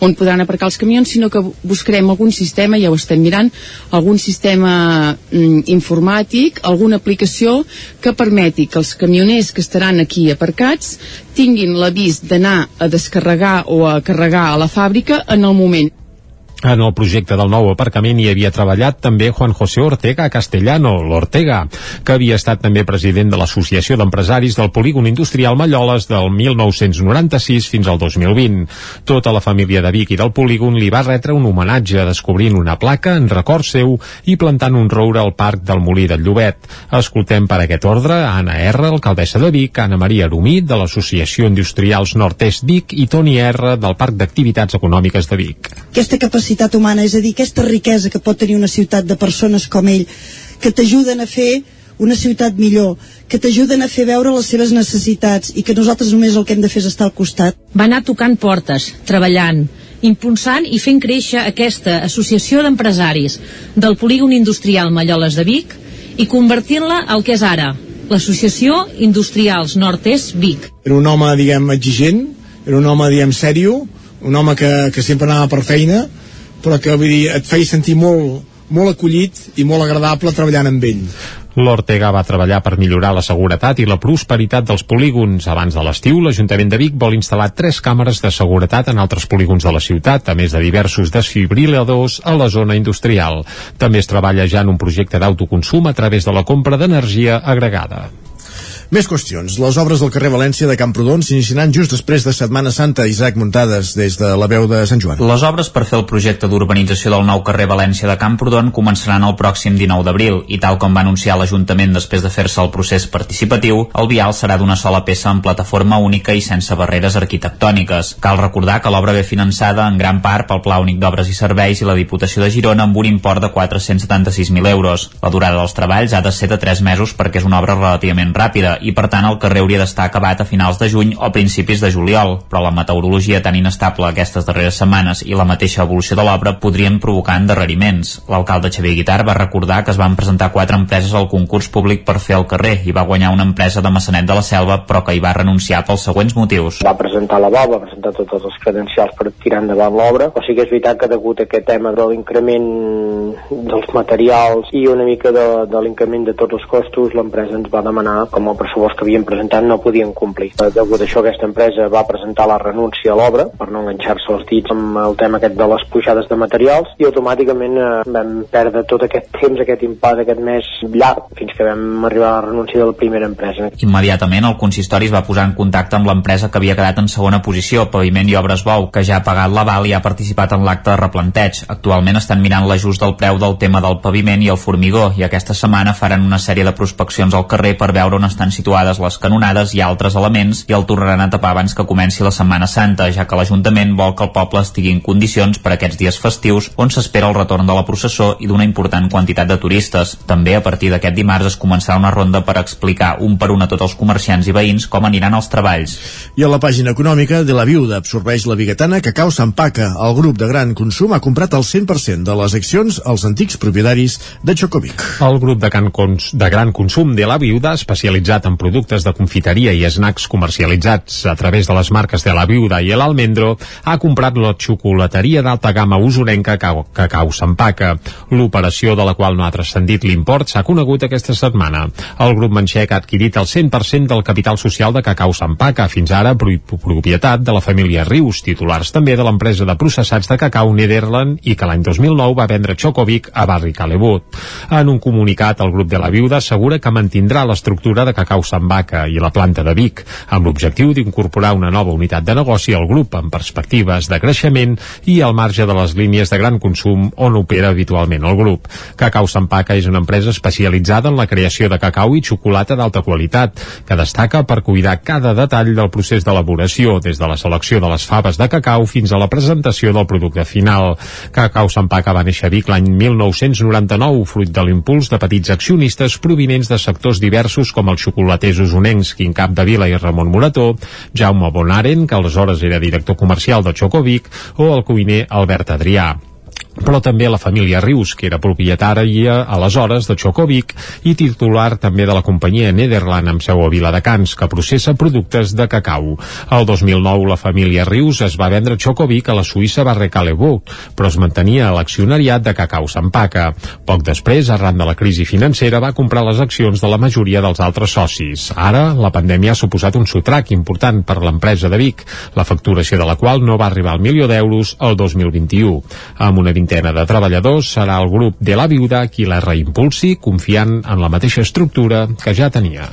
on podran aparcar els camions sinó que buscarem algun sistema, ja ho estem mirant algun sistema mm, informàtic, alguna aplicació que permeti que els camioners que estaran aquí aparcats tinguin l'avís d'anar a descarregar o a carregar a la fàbrica en el moment En el projecte del nou aparcament hi havia treballat també Juan José Ortega Castellano, l'Ortega, que havia estat també president de l'Associació d'Empresaris del Polígon Industrial Malloles del 1996 fins al 2020. Tota la família de Vic i del polígon li va retre un homenatge descobrint una placa en record seu i plantant un roure al Parc del Molí del Llobet. Escoltem per aquest ordre Anna R, alcaldessa de Vic, Anna Maria Arumit, de l'Associació Industrials Nord-Est Vic i Toni R, del Parc d'Activitats Econòmiques de Vic. Aquesta capacitat humana, és a dir, aquesta riquesa que pot tenir una ciutat de persones com ell, que t'ajuden a fer una ciutat millor, que t'ajuden a fer veure les seves necessitats i que nosaltres només el que hem de fer és estar al costat. Va anar tocant portes, treballant, impulsant i fent créixer aquesta associació d'empresaris del polígon industrial Malloles de Vic i convertint-la al que és ara, l'Associació Industrials Nord-Est Vic. Era un home, diguem, exigent, era un home, diguem, sèrio, un home que, que sempre anava per feina, però que vull dir, et feia sentir molt, molt acollit i molt agradable treballant amb ell. L'Ortega va treballar per millorar la seguretat i la prosperitat dels polígons. Abans de l'estiu, l'Ajuntament de Vic vol instal·lar tres càmeres de seguretat en altres polígons de la ciutat, a més de diversos desfibriladors a la zona industrial. També es treballa ja en un projecte d'autoconsum a través de la compra d'energia agregada. Més qüestions. Les obres del carrer València de Camprodon s'iniciaran just després de Setmana Santa. Isaac Muntades, des de la veu de Sant Joan. Les obres per fer el projecte d'urbanització del nou carrer València de Camprodon començaran el pròxim 19 d'abril i tal com va anunciar l'Ajuntament després de fer-se el procés participatiu, el vial serà d'una sola peça en plataforma única i sense barreres arquitectòniques. Cal recordar que l'obra ve finançada en gran part pel Pla Únic d'Obres i Serveis i la Diputació de Girona amb un import de 476.000 euros. La durada dels treballs ha de ser de 3 mesos perquè és una obra relativament ràpida i per tant el carrer hauria d'estar acabat a finals de juny o principis de juliol, però la meteorologia tan inestable aquestes darreres setmanes i la mateixa evolució de l'obra podrien provocar endarreriments. L'alcalde Xavier Guitar va recordar que es van presentar quatre empreses al concurs públic per fer el carrer i va guanyar una empresa de Massanet de la Selva però que hi va renunciar pels següents motius. Va presentar la BOB, va presentar tots els credencials per tirar endavant l'obra, o sigui que és veritat que degut a aquest tema de l'increment dels materials i una mica de, de l'increment de tots els costos, l'empresa ens va demanar com el pressupost que havien presentat no podien complir. Degut a això aquesta empresa va presentar la renúncia a l'obra per no enganxar-se els dits amb el tema aquest de les pujades de materials i automàticament eh, vam perdre tot aquest temps, aquest impàs, aquest mes llarg fins que vam arribar a la renúncia de la primera empresa. Immediatament el consistori es va posar en contacte amb l'empresa que havia quedat en segona posició, Paviment i Obres Bou, que ja ha pagat l'aval i ha participat en l'acte de replanteig. Actualment estan mirant l'ajust del preu del tema del paviment i el formigó i aquesta setmana faran una sèrie de prospeccions al carrer per veure on estan situades les canonades i altres elements i el tornaran a tapar abans que comenci la Setmana Santa, ja que l'Ajuntament vol que el poble estigui en condicions per aquests dies festius on s'espera el retorn de la processó i d'una important quantitat de turistes. També a partir d'aquest dimarts es començarà una ronda per explicar un per un a tots els comerciants i veïns com aniran els treballs. I a la pàgina econòmica de la Viuda absorbeix la biguetana Cacau s'empaca. El grup de gran consum ha comprat el 100% de les accions als antics propietaris de Chocovic. El grup de, can cons de gran consum de la Viuda, especialitzat en productes de confiteria i snacks comercialitzats a través de les marques de la Viuda i l'Almendro, ha comprat la xocolateria d'alta gamma usonenca Cacau, s'empaca. L'operació de la qual no ha transcendit l'import s'ha conegut aquesta setmana. El grup manxec ha adquirit el 100% del capital social de Cacau s'empaca, fins ara pro propietat de la família Rius, titulars també de l'empresa de processats de cacau Nederland i que l'any 2009 va vendre Chocovic a Barri Calebut. En un comunicat, el grup de la Viuda assegura que mantindrà l'estructura de Cacau s'empaca i la planta de Vic, amb l'objectiu d'incorporar una nova unitat de negoci al grup amb perspectives de creixement i al marge de les línies de gran consum on opera habitualment el grup. Cacau s'empaca és una empresa especialitzada en la creació de cacau i xocolata d'alta qualitat, que destaca per cuidar cada detall del procés d'elaboració, des de la selecció de les faves de cacau fins a la presentació del producte final. Cacau s'empaca va néixer a Vic l'any 1999, fruit de l'impuls de petits accionistes provinents de sectors diversos com els xocolaters usonencs Quim Vila i Ramon Morató, Jaume Bonaren, que aleshores era director comercial de Chocovic, o el cuiner Albert Adrià. Però també la família Rius, que era propietària aleshores de Chocovic i titular també de la companyia Nederland amb seu a Viladecans, que processa productes de cacau. El 2009 la família Rius es va vendre Chocovic a la Suïssa Barrecalebut, però es mantenia a l'accionariat de Cacau Sampaca. Poc després, arran de la crisi financera, va comprar les accions de la majoria dels altres socis. Ara, la pandèmia ha suposat un sotrac important per l'empresa de Vic, la facturació de la qual no va arribar al milió d'euros el 2021. Amb una vintena de treballadors, serà el grup de la Viuda qui la reimpulsi, confiant en la mateixa estructura que ja tenia.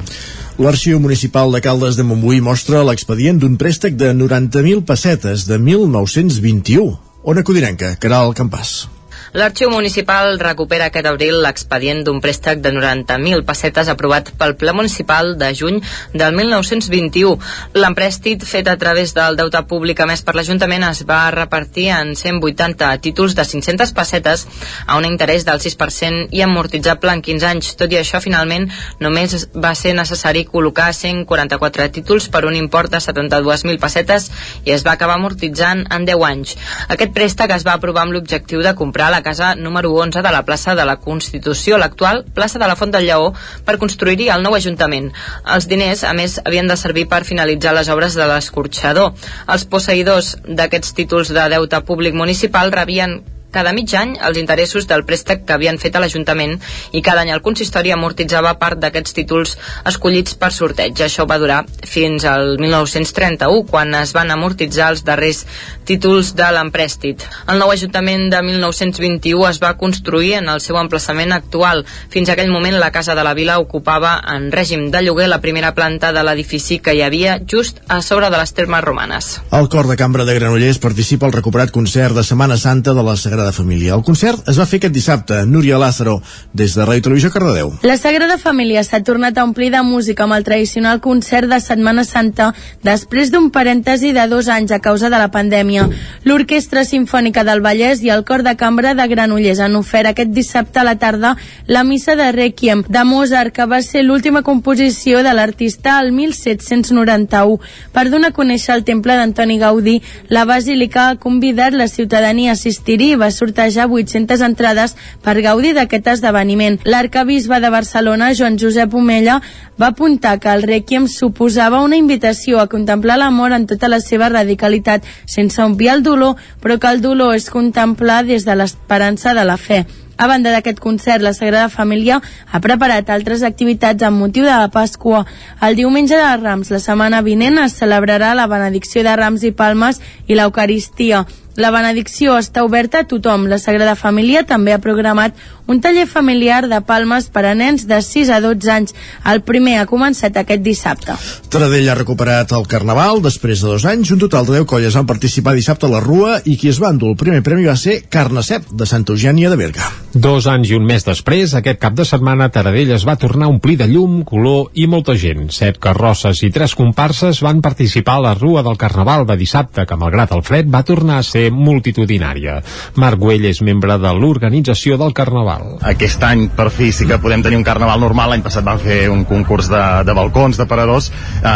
L'Arxiu Municipal de Caldes de Montbui mostra l'expedient d'un préstec de 90.000 pessetes de 1921. Ona Codinenca, Caral Campàs. L'Arxiu Municipal recupera aquest abril l'expedient d'un préstec de 90.000 pessetes aprovat pel Ple Municipal de juny del 1921. L'emprèstit fet a través del deute públic emès per l'Ajuntament es va repartir en 180 títols de 500 pessetes a un interès del 6% i amortitzable en 15 anys. Tot i això, finalment, només va ser necessari col·locar 144 títols per un import de 72.000 pessetes i es va acabar amortitzant en 10 anys. Aquest préstec es va aprovar amb l'objectiu de comprar la casa número 11 de la plaça de la Constitució, l'actual plaça de la Font del Lleó, per construir-hi el nou Ajuntament. Els diners, a més, havien de servir per finalitzar les obres de l'escorxador. Els posseïdors d'aquests títols de deute públic municipal rebien cada mig any els interessos del préstec que havien fet a l'Ajuntament i cada any el consistori amortitzava part d'aquests títols escollits per sorteig. Això va durar fins al 1931, quan es van amortitzar els darrers títols de l'emprèstit. El nou Ajuntament de 1921 es va construir en el seu emplaçament actual. Fins a aquell moment la Casa de la Vila ocupava en règim de lloguer la primera planta de l'edifici que hi havia just a sobre de les termes romanes. El cor de cambra de Granollers participa al recuperat concert de Setmana Santa de la Sagrada Família. El concert es va fer aquest dissabte. Núria Lázaro, des de Ràdio Televisió Cardedeu. La Sagrada Família s'ha tornat a omplir de música amb el tradicional concert de Setmana Santa després d'un parèntesi de dos anys a causa de la pandèmia. L'Orquestra Simfònica del Vallès i el Cor de Cambra de Granollers han ofert aquest dissabte a la tarda la missa de Requiem de Mozart, que va ser l'última composició de l'artista al 1791. Per donar a conèixer el temple d'Antoni Gaudí, la Basílica ha convidat la ciutadania a assistir-hi i va sortejar 800 entrades per gaudir d'aquest esdeveniment. L'arcabisbe de Barcelona, Joan Josep Omella, va apuntar que el Requiem suposava una invitació a contemplar l'amor en tota la seva radicalitat, sense obviar el dolor, però que el dolor és contemplar des de l'esperança de la fe. A banda d'aquest concert, la Sagrada Família ha preparat altres activitats amb motiu de la Pasqua. El diumenge de Rams, la setmana vinent, es celebrarà la benedicció de Rams i Palmes i l'Eucaristia. La benedicció està oberta a tothom. La Sagrada Família també ha programat un taller familiar de palmes per a nens de 6 a 12 anys. El primer ha començat aquest dissabte. Taradell ha recuperat el Carnaval després de dos anys. Un total de 10 colles van participar dissabte a la Rua i qui es va endur el primer premi va ser Carnacep, de Santa Eugènia de Berga. Dos anys i un mes després, aquest cap de setmana, Taradell es va tornar a omplir de llum, color i molta gent. Set carrosses i tres comparses van participar a la Rua del Carnaval de dissabte, que malgrat el fred va tornar a ser multitudinària. Marc Güell és membre de l'organització del Carnaval. Aquest any, per fi, sí que podem tenir un Carnaval normal. L'any passat vam fer un concurs de, de balcons, de paradors, eh,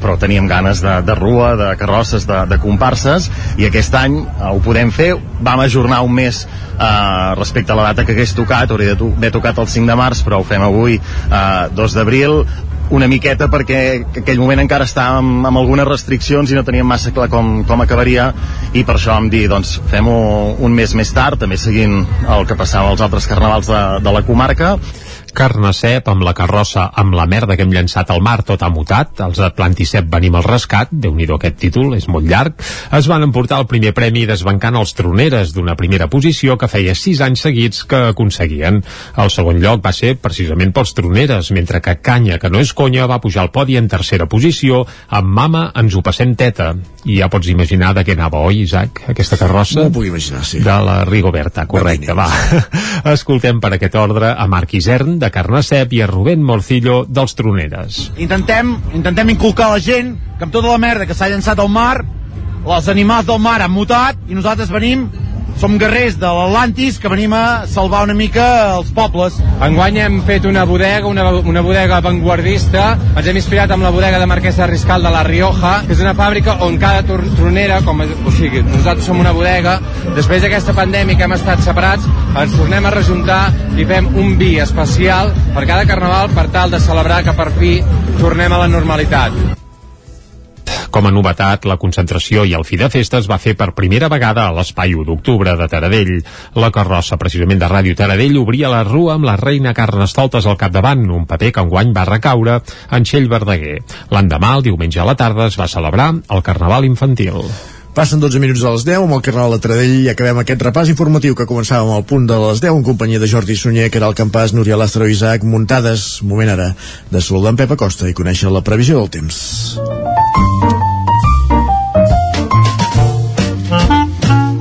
però teníem ganes de, de rua, de carrosses, de, de comparses, i aquest any eh, ho podem fer. Vam ajornar un mes eh, respecte a la data que hagués tocat, hauria d'haver tocat el 5 de març, però ho fem avui, eh, 2 d'abril, una miqueta perquè aquell moment encara estàvem amb algunes restriccions i no teníem massa clar com, com acabaria i per això vam dir, doncs fem-ho un mes més tard, també seguint el que passava als altres carnavals de, de la comarca Carnacep amb la carrossa amb la merda que hem llançat al mar tot ha mutat, els de Planticep venim al rescat, déu nhi aquest títol, és molt llarg, es van emportar el primer premi desbancant els troneres d'una primera posició que feia sis anys seguits que aconseguien. El segon lloc va ser precisament pels troneres, mentre que Canya, que no és conya, va pujar al podi en tercera posició, amb Mama ens ho passem teta. I ja pots imaginar de què anava, oi, Isaac, aquesta carrossa? No ho puc imaginar, sí. De la Rigoberta, correcte, va. Escoltem per aquest ordre a Marc Isern, de Carnacep, i a Rubén Morcillo, dels Troneres. Intentem, intentem inculcar a la gent que amb tota la merda que s'ha llançat al mar, els animals del mar han mutat i nosaltres venim som guerrers de l'Atlantis que venim a salvar una mica els pobles. Enguany hem fet una bodega, una, una bodega vanguardista. Ens hem inspirat amb la bodega de Marquès de Riscal de la Rioja, que és una fàbrica on cada tronera, com, o sigui, nosaltres som una bodega, després d'aquesta pandèmia que hem estat separats, ens tornem a rejuntar i fem un vi especial per cada carnaval per tal de celebrar que per fi tornem a la normalitat. Com a novetat, la concentració i el fi de festes va fer per primera vegada a l'espai 1 d'octubre de Taradell. La carrossa, precisament de Ràdio Taradell, obria la rua amb la reina Carnestoltes al capdavant, un paper que enguany va recaure en Txell Verdaguer. L'endemà, el diumenge a la tarda, es va celebrar el Carnaval Infantil. Passen 12 minuts a les 10 amb el Carnaval de Taradell i acabem aquest repàs informatiu que començàvem al punt de les 10 en companyia de Jordi Sunyer, el campàs, Núria Lázaro i Isaac, muntades. Moment ara de saludar en Pep Acosta i conèixer la previsió del temps.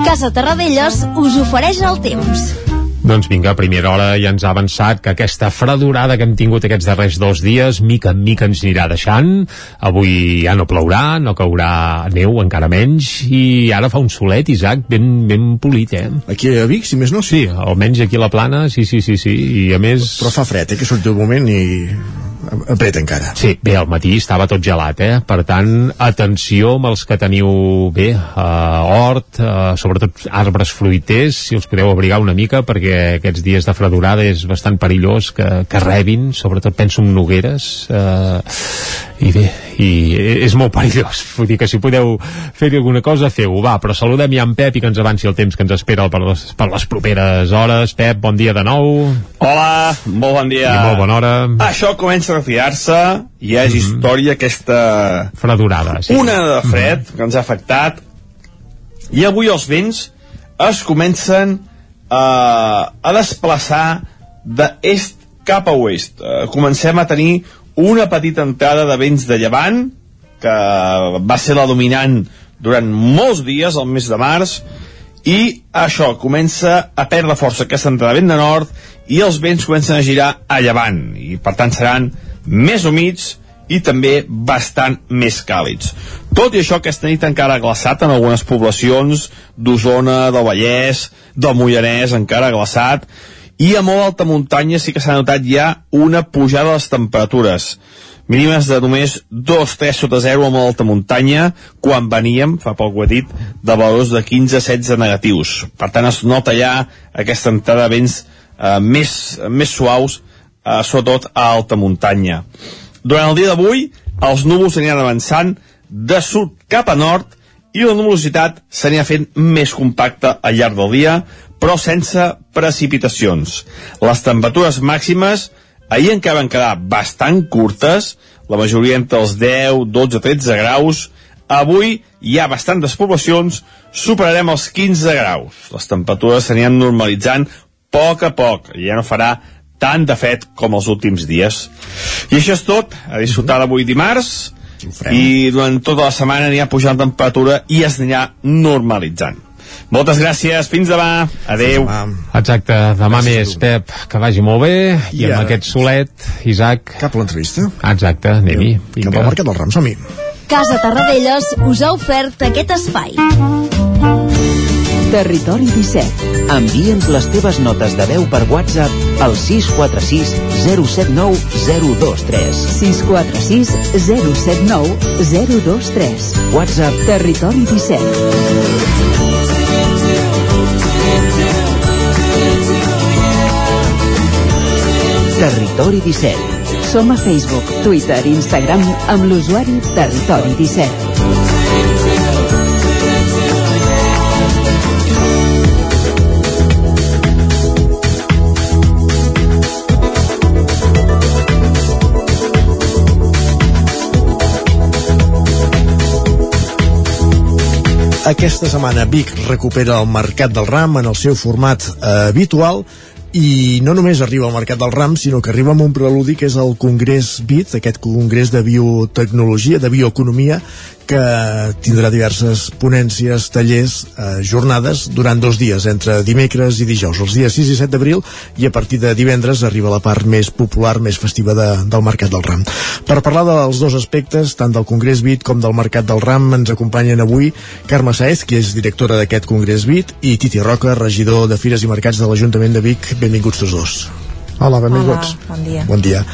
Casa Terradellos us ofereix el temps. Doncs vinga, a primera hora ja ens ha avançat que aquesta fredurada que hem tingut aquests darrers dos dies, mica en mica ens anirà deixant. Avui ja no plourà, no caurà neu, encara menys, i ara fa un solet, Isaac, ben, ben polit, eh? Aquí a Vic, si més no? Sí, almenys aquí a la plana, sí, sí, sí, sí, i a més... Però fa fred, eh, que surt un moment i apreta encara. Sí, bé, al matí estava tot gelat, eh? Per tant, atenció amb els que teniu bé, uh, hort, uh, sobretot arbres fruiters, si els podeu abrigar una mica, perquè aquests dies de fredurada és bastant perillós que, que rebin, sobretot penso en nogueres, uh, i bé, i és molt perillós. Vull dir que si podeu fer alguna cosa, feu-ho, va, però saludem ja en Pep i que ens avanci el temps que ens espera per les, per les properes hores. Pep, bon dia de nou. Hola, molt bon dia. I molt bona hora. Això comença a retirar-se, ja és mm -hmm. història aquesta... Fredurada, sí. Una de fred, mm -hmm. que ens ha afectat, i avui els vents es comencen uh, a desplaçar d'est cap a oest. Uh, comencem a tenir una petita entrada de vents de llevant, que va ser la dominant durant molts dies, al mes de març, i això comença a perdre força aquesta entrada de vent de nord i els vents comencen a girar a llevant i per tant seran més humits i també bastant més càlids. Tot i això, aquesta nit encara ha glaçat en algunes poblacions d'Osona, del Vallès, del Moianès, encara ha glaçat, i a molt alta muntanya sí que s'ha notat ja una pujada de les temperatures. Mínimes de només 2-3 sota 0 a molt alta muntanya quan veníem, fa poc ho he dit de valors de 15-16 negatius. Per tant es nota ja aquesta entrada de vents eh, més, més suaus eh, sobretot a alta muntanya. Durant el dia d'avui els núvols aniran avançant de sud cap a nord i la nuvolositat s'anirà fent més compacta al llarg del dia però sense precipitacions. Les temperatures màximes ahir encara van quedar bastant curtes, la majoria entre els 10, 12, 13 graus. Avui hi ha bastantes poblacions, superarem els 15 graus. Les temperatures s'aniran normalitzant a poc a poc, ja no farà tant de fred com els últims dies. I això és tot, a disfrutar d'avui dimarts, i durant tota la setmana anirà pujant la temperatura i es anirà normalitzant. Moltes gràcies, fins demà. Adeu. Exacte, demà més, Pep, que vagi molt bé, i, I amb ara- aquest solet, Isaac... Cap a l'entrevista. Exacte, anem-hi. Cap al Mercat del Ram, som-hi. Casa Tarradellas us ha ofert aquest espai. Territori 17. Envia'ns les teves notes de veu per WhatsApp al 646 079 023. 646 079 023. WhatsApp Territori 17. Territori 17. Som a Facebook, Twitter i Instagram amb l'usuari Territori 17. Aquesta setmana Vic recupera el Mercat del Ram en el seu format eh, habitual i no només arriba al Mercat del Ram, sinó que arriba amb un preludi que és el Congrés BIT, aquest congrés de biotecnologia, de bioeconomia, que tindrà diverses ponències, tallers, eh, jornades durant dos dies, entre dimecres i dijous, els dies 6 i 7 d'abril, i a partir de divendres arriba la part més popular, més festiva de, del Mercat del Ram. Per parlar dels dos aspectes, tant del Congrés BIT com del Mercat del Ram, ens acompanyen avui Carme Saez, que és directora d'aquest Congrés BIT, i Titi Roca, regidor de Fires i Mercats de l'Ajuntament de Vic. Benvinguts tots dos. Hola, benvinguts. Hola, bon dia. Bon dia.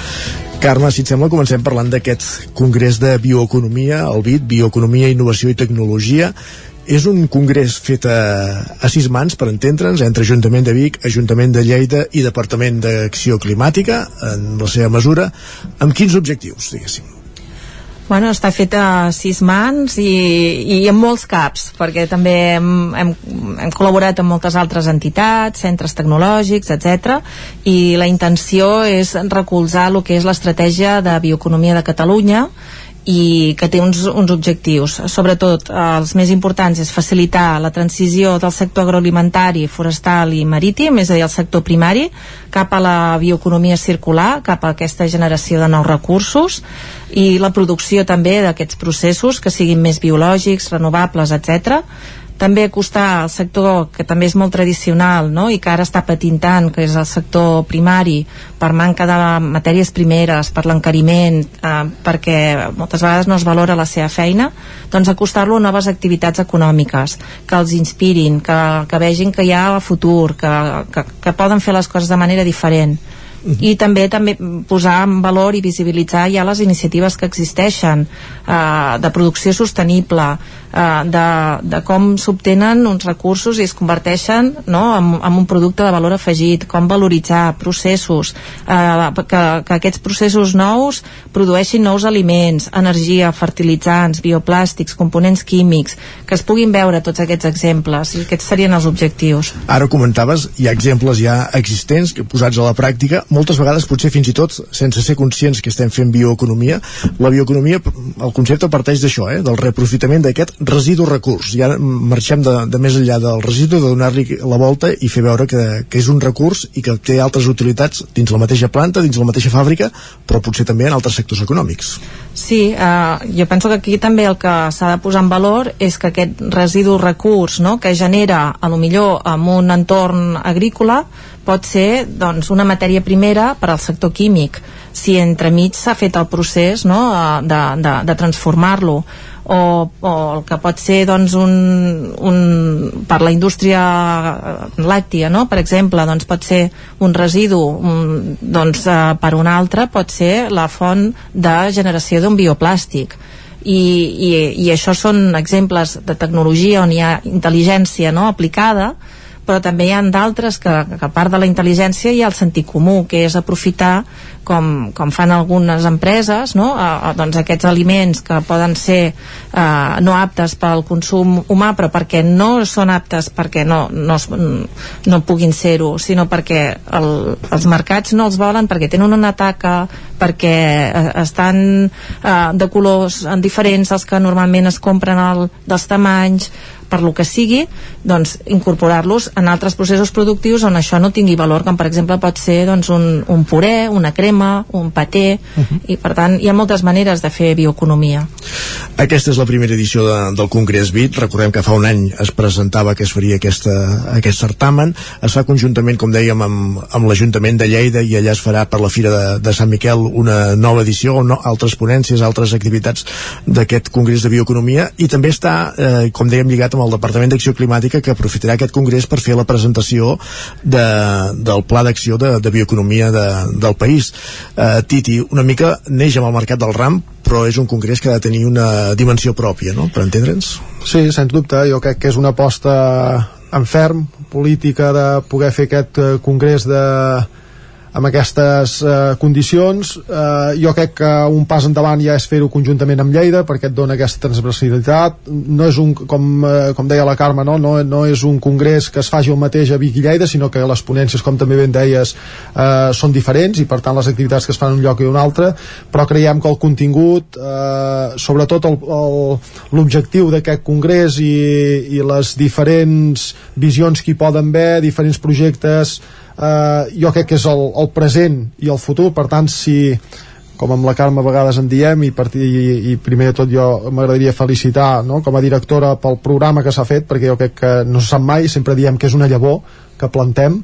Carme, si et sembla, comencem parlant d'aquest congrés de bioeconomia, el BIT, Bioeconomia, Innovació i Tecnologia. És un congrés fet a, a sis mans, per entendre'ns, entre Ajuntament de Vic, Ajuntament de Lleida i Departament d'Acció Climàtica, en la seva mesura. Amb quins objectius, diguéssim? Bueno, està fet a sis mans i, i amb molts caps, perquè també hem, hem, hem col·laborat amb moltes altres entitats, centres tecnològics, etc. i la intenció és recolzar el que és l'estratègia de bioeconomia de Catalunya i que té uns, uns objectius. Sobretot, els més importants és facilitar la transició del sector agroalimentari, forestal i marítim, és a dir, el sector primari, cap a la bioeconomia circular, cap a aquesta generació de nous recursos i la producció també d'aquests processos que siguin més biològics, renovables, etc també acostar al sector que també és molt tradicional no? i que ara està patint tant, que és el sector primari, per manca de matèries primeres, per l'encariment, eh, perquè moltes vegades no es valora la seva feina, doncs acostar-lo a noves activitats econòmiques, que els inspirin, que, que vegin que hi ha futur, que, que, que poden fer les coses de manera diferent i també també posar en valor i visibilitzar ja les iniciatives que existeixen eh, de producció sostenible de, de com s'obtenen uns recursos i es converteixen no, en, en un producte de valor afegit com valoritzar processos eh, que, que aquests processos nous produeixin nous aliments energia, fertilitzants, bioplàstics components químics, que es puguin veure tots aquests exemples i aquests serien els objectius. Ara comentaves, hi ha exemples ja existents que posats a la pràctica moltes vegades potser fins i tot sense ser conscients que estem fent bioeconomia la bioeconomia, el concepte parteix d'això eh, del reaprofitament d'aquest residu recurs. Ja marxem de, de més enllà del residu de donar-li la volta i fer veure que, que és un recurs i que té altres utilitats dins la mateixa planta, dins la mateixa fàbrica però potser també en altres sectors econòmics. Sí, eh, jo penso que aquí també el que s'ha de posar en valor és que aquest residu recurs no, que genera a lo millor en un entorn agrícola pot ser doncs, una matèria primera per al sector químic si entremig s'ha fet el procés no, de, de, de transformar-lo o, o el que pot ser doncs, un, un, per la indústria làctia, no? per exemple, doncs pot ser un residu un, doncs, eh, per un altre pot ser la font de generació d'un bioplàstic i, i, i això són exemples de tecnologia on hi ha intel·ligència no, aplicada però també hi ha d'altres que, que a part de la intel·ligència hi ha el sentit comú, que és aprofitar com, com fan algunes empreses no? a, a, doncs aquests aliments que poden ser eh, no aptes pel consum humà però perquè no són aptes perquè no, no, no puguin ser-ho sinó perquè el, els mercats no els volen perquè tenen una taca perquè eh, estan eh, de colors diferents als que normalment es compren el, dels tamanys per lo que sigui, doncs incorporar-los en altres processos productius on això no tingui valor, com per exemple pot ser doncs, un, un puré, una crema, un paté, uh -huh. i per tant hi ha moltes maneres de fer bioeconomia. Aquesta és la primera edició de, del Congrés BIT, recordem que fa un any es presentava que es faria aquesta, aquest certamen, es fa conjuntament, com dèiem, amb, amb l'Ajuntament de Lleida i allà es farà per la Fira de, de Sant Miquel una nova edició, o no, altres ponències, altres activitats d'aquest Congrés de Bioeconomia, i també està, eh, com dèiem, lligat amb el Departament d'Acció Climàtica que aprofitarà aquest congrés per fer la presentació de, del Pla d'Acció de, de Bioeconomia de, del país. Eh, Titi, una mica neix amb el mercat del RAM, però és un congrés que ha de tenir una dimensió pròpia, no?, per entendre'ns. Sí, sens dubte, jo crec que és una aposta en ferm, política, de poder fer aquest eh, congrés de amb aquestes eh, condicions eh, jo crec que un pas endavant ja és fer-ho conjuntament amb Lleida perquè et dona aquesta transversalitat no és un, com, eh, com deia la Carme no? No, no és un congrés que es faci el mateix a Vic i Lleida sinó que les ponències com també ben deies eh, són diferents i per tant les activitats que es fan en un lloc i un altre però creiem que el contingut eh, sobretot l'objectiu d'aquest congrés i, i les diferents visions que hi poden haver, diferents projectes eh, jo crec que és el, el present i el futur per tant si com amb la Carme a vegades en diem i, per, i, i primer de tot jo m'agradaria felicitar no? com a directora pel programa que s'ha fet perquè jo crec que no se sap mai, sempre diem que és una llavor que plantem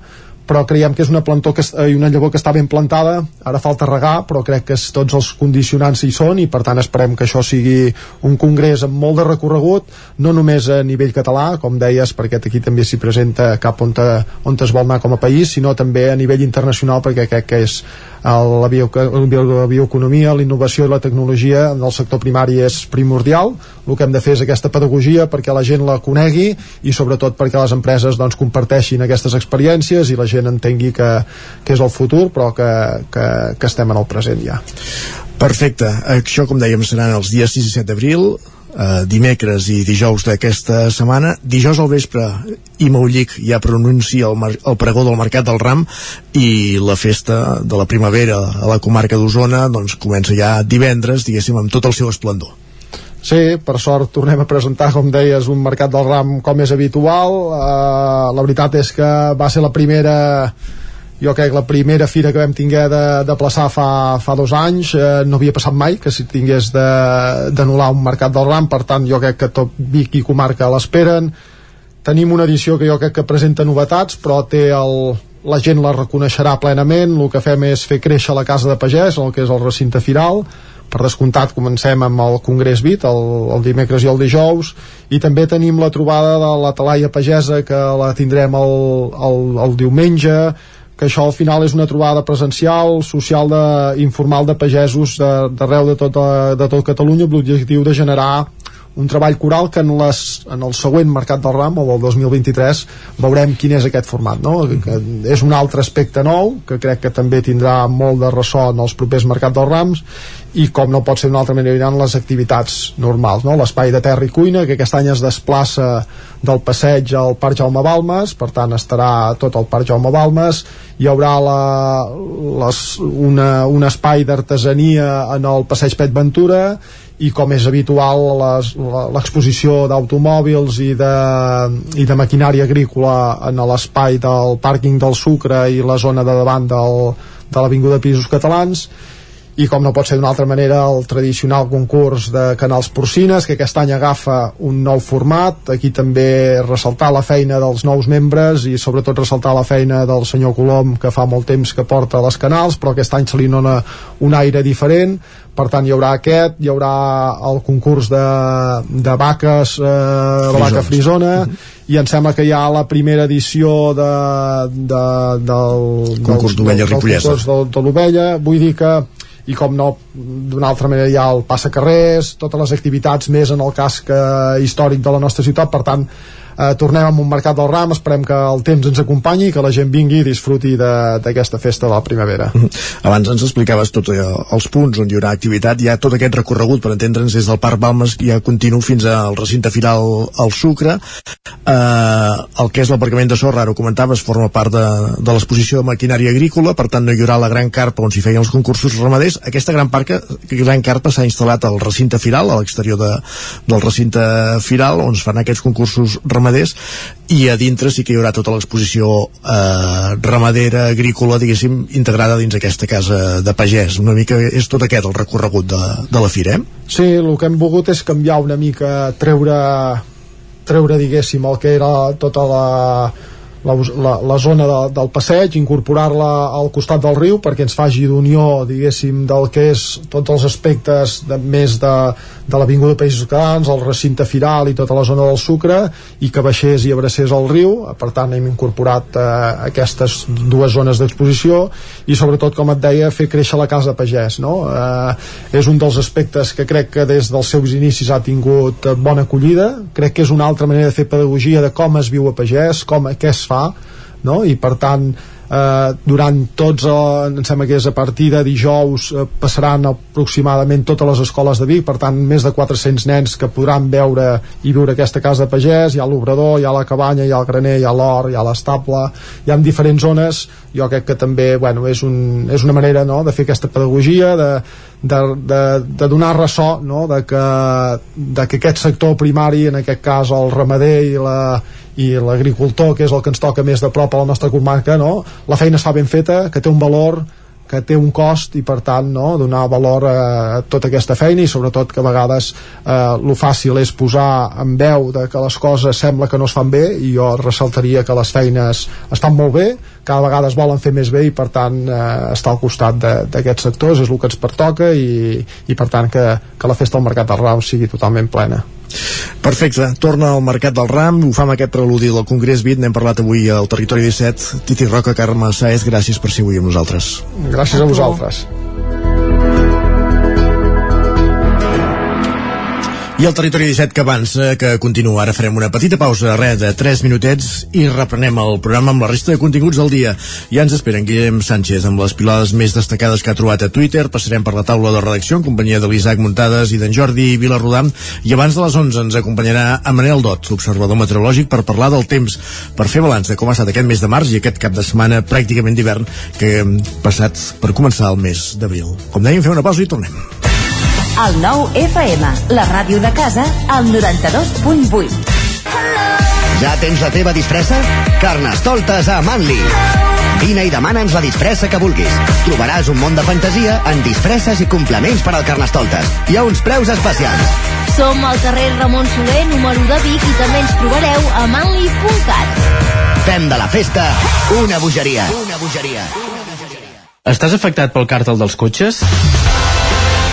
però creiem que és una plantó que, i una llavor que està ben plantada, ara falta regar, però crec que tots els condicionants hi són i per tant esperem que això sigui un congrés amb molt de recorregut, no només a nivell català, com deies, perquè aquí també s'hi presenta cap on, te, on es vol anar com a país, sinó també a nivell internacional, perquè crec que és la, bio, la bioeconomia, la innovació i la tecnologia en el sector primari és primordial. El que hem de fer és aquesta pedagogia perquè la gent la conegui i sobretot perquè les empreses doncs, comparteixin aquestes experiències i la gent entengui que, que és el futur però que, que, que estem en el present ja. Perfecte. Això, com dèiem, seran els dies 6 i 7 d'abril eh, dimecres i dijous d'aquesta setmana dijous al vespre i Maullic ja pronuncia el, el pregó del Mercat del Ram i la festa de la primavera a la comarca d'Osona doncs comença ja divendres diguéssim amb tot el seu esplendor Sí, per sort tornem a presentar, com deies, un mercat del ram com és habitual. Uh, la veritat és que va ser la primera jo crec que la primera fira que vam tinguer de, de plaçar fa, fa dos anys eh, no havia passat mai que si tingués d'anul·lar un mercat del ram. Per tant jo crec que tot Vic i comarca l'esperen. Tenim una edició que jo crec que presenta novetats però té el, la gent la reconeixerà plenament. El que fem és fer créixer la casa de pagès el que és el recinte firal. Per descomptat comencem amb el Congrés VIT el, el dimecres i el dijous. I també tenim la trobada de la Talaia Pagesa que la tindrem el, el, el diumenge que això al final és una trobada presencial, social, de, informal de pagesos d'arreu de, de, tot, de tot Catalunya amb l'objectiu de generar un treball coral que en, les, en el següent Mercat del Ram, o del 2023, veurem quin és aquest format, no? Que és un altre aspecte nou, que crec que també tindrà molt de ressò en els propers Mercat dels Rams, i com no pot ser d'una altra manera aniran les activitats normals, no? l'espai de terra i cuina que aquest any es desplaça del passeig al Parc Jaume Balmes per tant estarà tot el Parc Jaume Balmes hi haurà la, les, una, un espai d'artesania en el passeig Pet Ventura i com és habitual l'exposició d'automòbils i, de, i de maquinària agrícola en l'espai del pàrquing del Sucre i la zona de davant del, de l'Avinguda Pisos Catalans i com no pot ser d'una altra manera el tradicional concurs de canals porcines que aquest any agafa un nou format. Aquí també ressaltar la feina dels nous membres i sobretot ressaltar la feina del senyor Colom que fa molt temps que porta les canals però aquest any se li dona un aire diferent. Per tant hi haurà aquest, hi haurà el concurs de, de vaques eh, la vaca frisona uh -huh. i em sembla que hi ha la primera edició de, de, del concurs d'ovella ripollesa de, de l'ovella, vull dir que i com no, d'una altra manera hi ha el passacarrers, totes les activitats més en el casc històric de la nostra ciutat, per tant eh, tornem amb un mercat del ram, esperem que el temps ens acompanyi i que la gent vingui i disfruti d'aquesta festa de la primavera. -hmm. Abans ens explicaves tots eh, els punts on hi haurà activitat, hi ha tot aquest recorregut per entendre'ns des del Parc Balmes ja continu fins al recinte firal al Sucre. Eh, el que és l'aparcament de sorra, ara ho comentaves, forma part de, de l'exposició de maquinària agrícola, per tant no hi haurà la gran carpa on s'hi feien els concursos ramaders, aquesta gran, parca, gran carpa s'ha instal·lat al recinte firal, a l'exterior de, del recinte firal, on es fan aquests concursos ramaders ramaders i a dintre sí que hi haurà tota l'exposició eh, ramadera, agrícola, diguéssim, integrada dins aquesta casa de pagès. Una mica és tot aquest el recorregut de, de la fira, eh? Sí, el que hem volgut és canviar una mica, treure, treure diguéssim, el que era tota la la, la, la zona de, del passeig, incorporar-la al costat del riu perquè ens faci d'unió, diguéssim, del que és tots els aspectes de, més de, de l'Avinguda Països Catalans, el recinte firal i tota la zona del Sucre i que baixés i abracés el riu, per tant hem incorporat eh, aquestes dues zones d'exposició i sobretot, com et deia, fer créixer la casa pagès, no? Eh, és un dels aspectes que crec que des dels seus inicis ha tingut bona acollida, crec que és una altra manera de fer pedagogia de com es viu a pagès, com, què es fa no? i per tant eh, durant tots, eh, em sembla que és a partir de dijous eh, passaran aproximadament totes les escoles de Vic, per tant més de 400 nens que podran veure i viure aquesta casa de pagès, hi ha l'obrador, hi ha la cabanya, hi ha el graner, hi ha l'or, hi ha l'estable, hi ha diferents zones, jo crec que també bueno, és, un, és una manera no, de fer aquesta pedagogia, de, de, de, de donar ressò no, de, que, de que aquest sector primari, en aquest cas el ramader i la, i l'agricultor, que és el que ens toca més de prop a la nostra comarca, no? la feina està ben feta, que té un valor que té un cost i per tant no, donar valor a tota aquesta feina i sobretot que a vegades eh, lo fàcil és posar en veu de que les coses sembla que no es fan bé i jo ressaltaria que les feines estan molt bé, cada vegada es volen fer més bé i per tant eh, estar al costat d'aquests sectors és el que ens pertoca i, i per tant que, que la festa del Mercat del Ram sigui totalment plena. Perfecte, torna al Mercat del Ram, ho fa amb aquest preludi del Congrés BIT, n'hem parlat avui al Territori 17. Titi Roca, Carme Saez, gràcies per ser avui amb nosaltres. Gràcies a vosaltres. I el Territori 17 que avança, que continua. Ara farem una petita pausa, res de 3 minutets, i reprenem el programa amb la resta de continguts del dia. Ja ens esperen Guillem Sánchez amb les pilades més destacades que ha trobat a Twitter. Passarem per la taula de redacció en companyia de l'Isaac Muntades i d'en Jordi Vilarrodam. I abans de les 11 ens acompanyarà a Manel Dot, observador meteorològic, per parlar del temps, per fer balanç de com ha estat aquest mes de març i aquest cap de setmana pràcticament d'hivern que hem passat per començar el mes d'abril. Com dèiem, fem una pausa i tornem. El nou FM, la ràdio de casa, al 92.8. Ja tens la teva disfressa? Carnestoltes a Manli. Vine i demana'ns la disfressa que vulguis. Trobaràs un món de fantasia en disfresses i complements per al Carnestoltes. Hi ha uns preus especials. Som al carrer Ramon Soler, número de Vic, i també ens trobareu a manli.cat. Fem de la festa una bogeria. Una bogeria. Estàs afectat pel càrtel dels cotxes?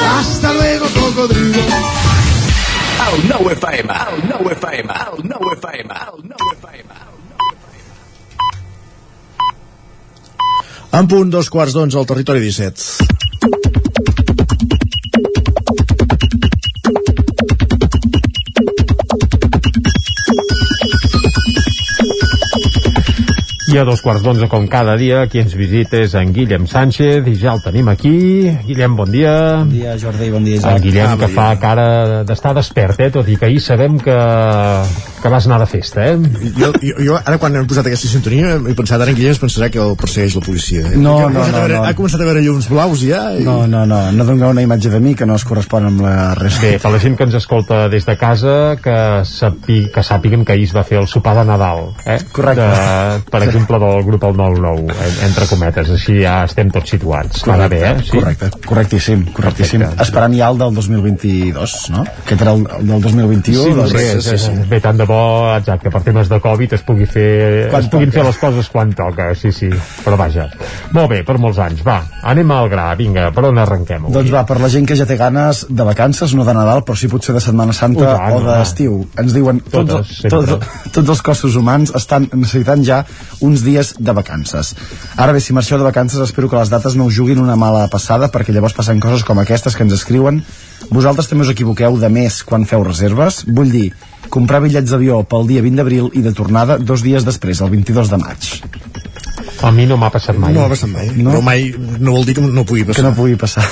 Hasta luego, cocodrilo. El nou FM, el nou FM, el nou FM, el nou FM. En punt, dos quarts d'onze al territori 17. A dos quarts d'onze, com cada dia, qui ens visita és en Guillem Sánchez, i ja el tenim aquí. Guillem, bon dia. Bon dia, Jordi, bon dia, El Isaac. Guillem, Ah, que bon fa dia. cara d'estar despert, eh? tot i que ahir sabem que, que vas anar de festa, eh? Jo, jo, jo ara quan hem posat aquesta sintonia he pensat ara en Guillem es pensarà que el persegueix la policia eh? No, no, no, veure, no. ha començat a veure llums blaus ja i... No, no, no, no doneu una imatge de mi que no es correspon amb la resta. Bé, per la gent que ens escolta des de casa, que, sapi, que sàpiguen que ahir es va fer el sopar de Nadal, eh? Correcte. De, per exemple, del grup El 9-9, en- entre cometes, així ja estem tots situats. Anar bé, eh? Sí? correcte, correctíssim, correctíssim. Perfecte. Esperant ja el del 2022, no? Aquest era el, el del 2021. Sí, doncs, sí, sí, sí. Bé, tant de bo, exacte, per temes de Covid es pugui fer, Quan es puguin toca. fer les coses quan toca, sí, sí, però vaja. Molt bé, per molts anys, va, anem al gra, vinga, per on arrenquem? avui? Doncs va, per la gent que ja té ganes de vacances, no de Nadal, però sí potser de Setmana Santa Oh, tant, o d'estiu. Ens diuen tots, Totes, sempre. tots, tots els cossos humans estan necessitant ja uns dies de vacances. Ara bé, si marxeu de vacances, espero que les dates no us juguin una mala passada, perquè llavors passen coses com aquestes que ens escriuen. Vosaltres també us equivoqueu de més quan feu reserves? Vull dir, comprar bitllets d'avió pel dia 20 d'abril i de tornada dos dies després, el 22 de maig. A mi no m'ha passat mai. No ha passat mai. No? no mai no vol dir que no pugui passar. Que no pugui passar.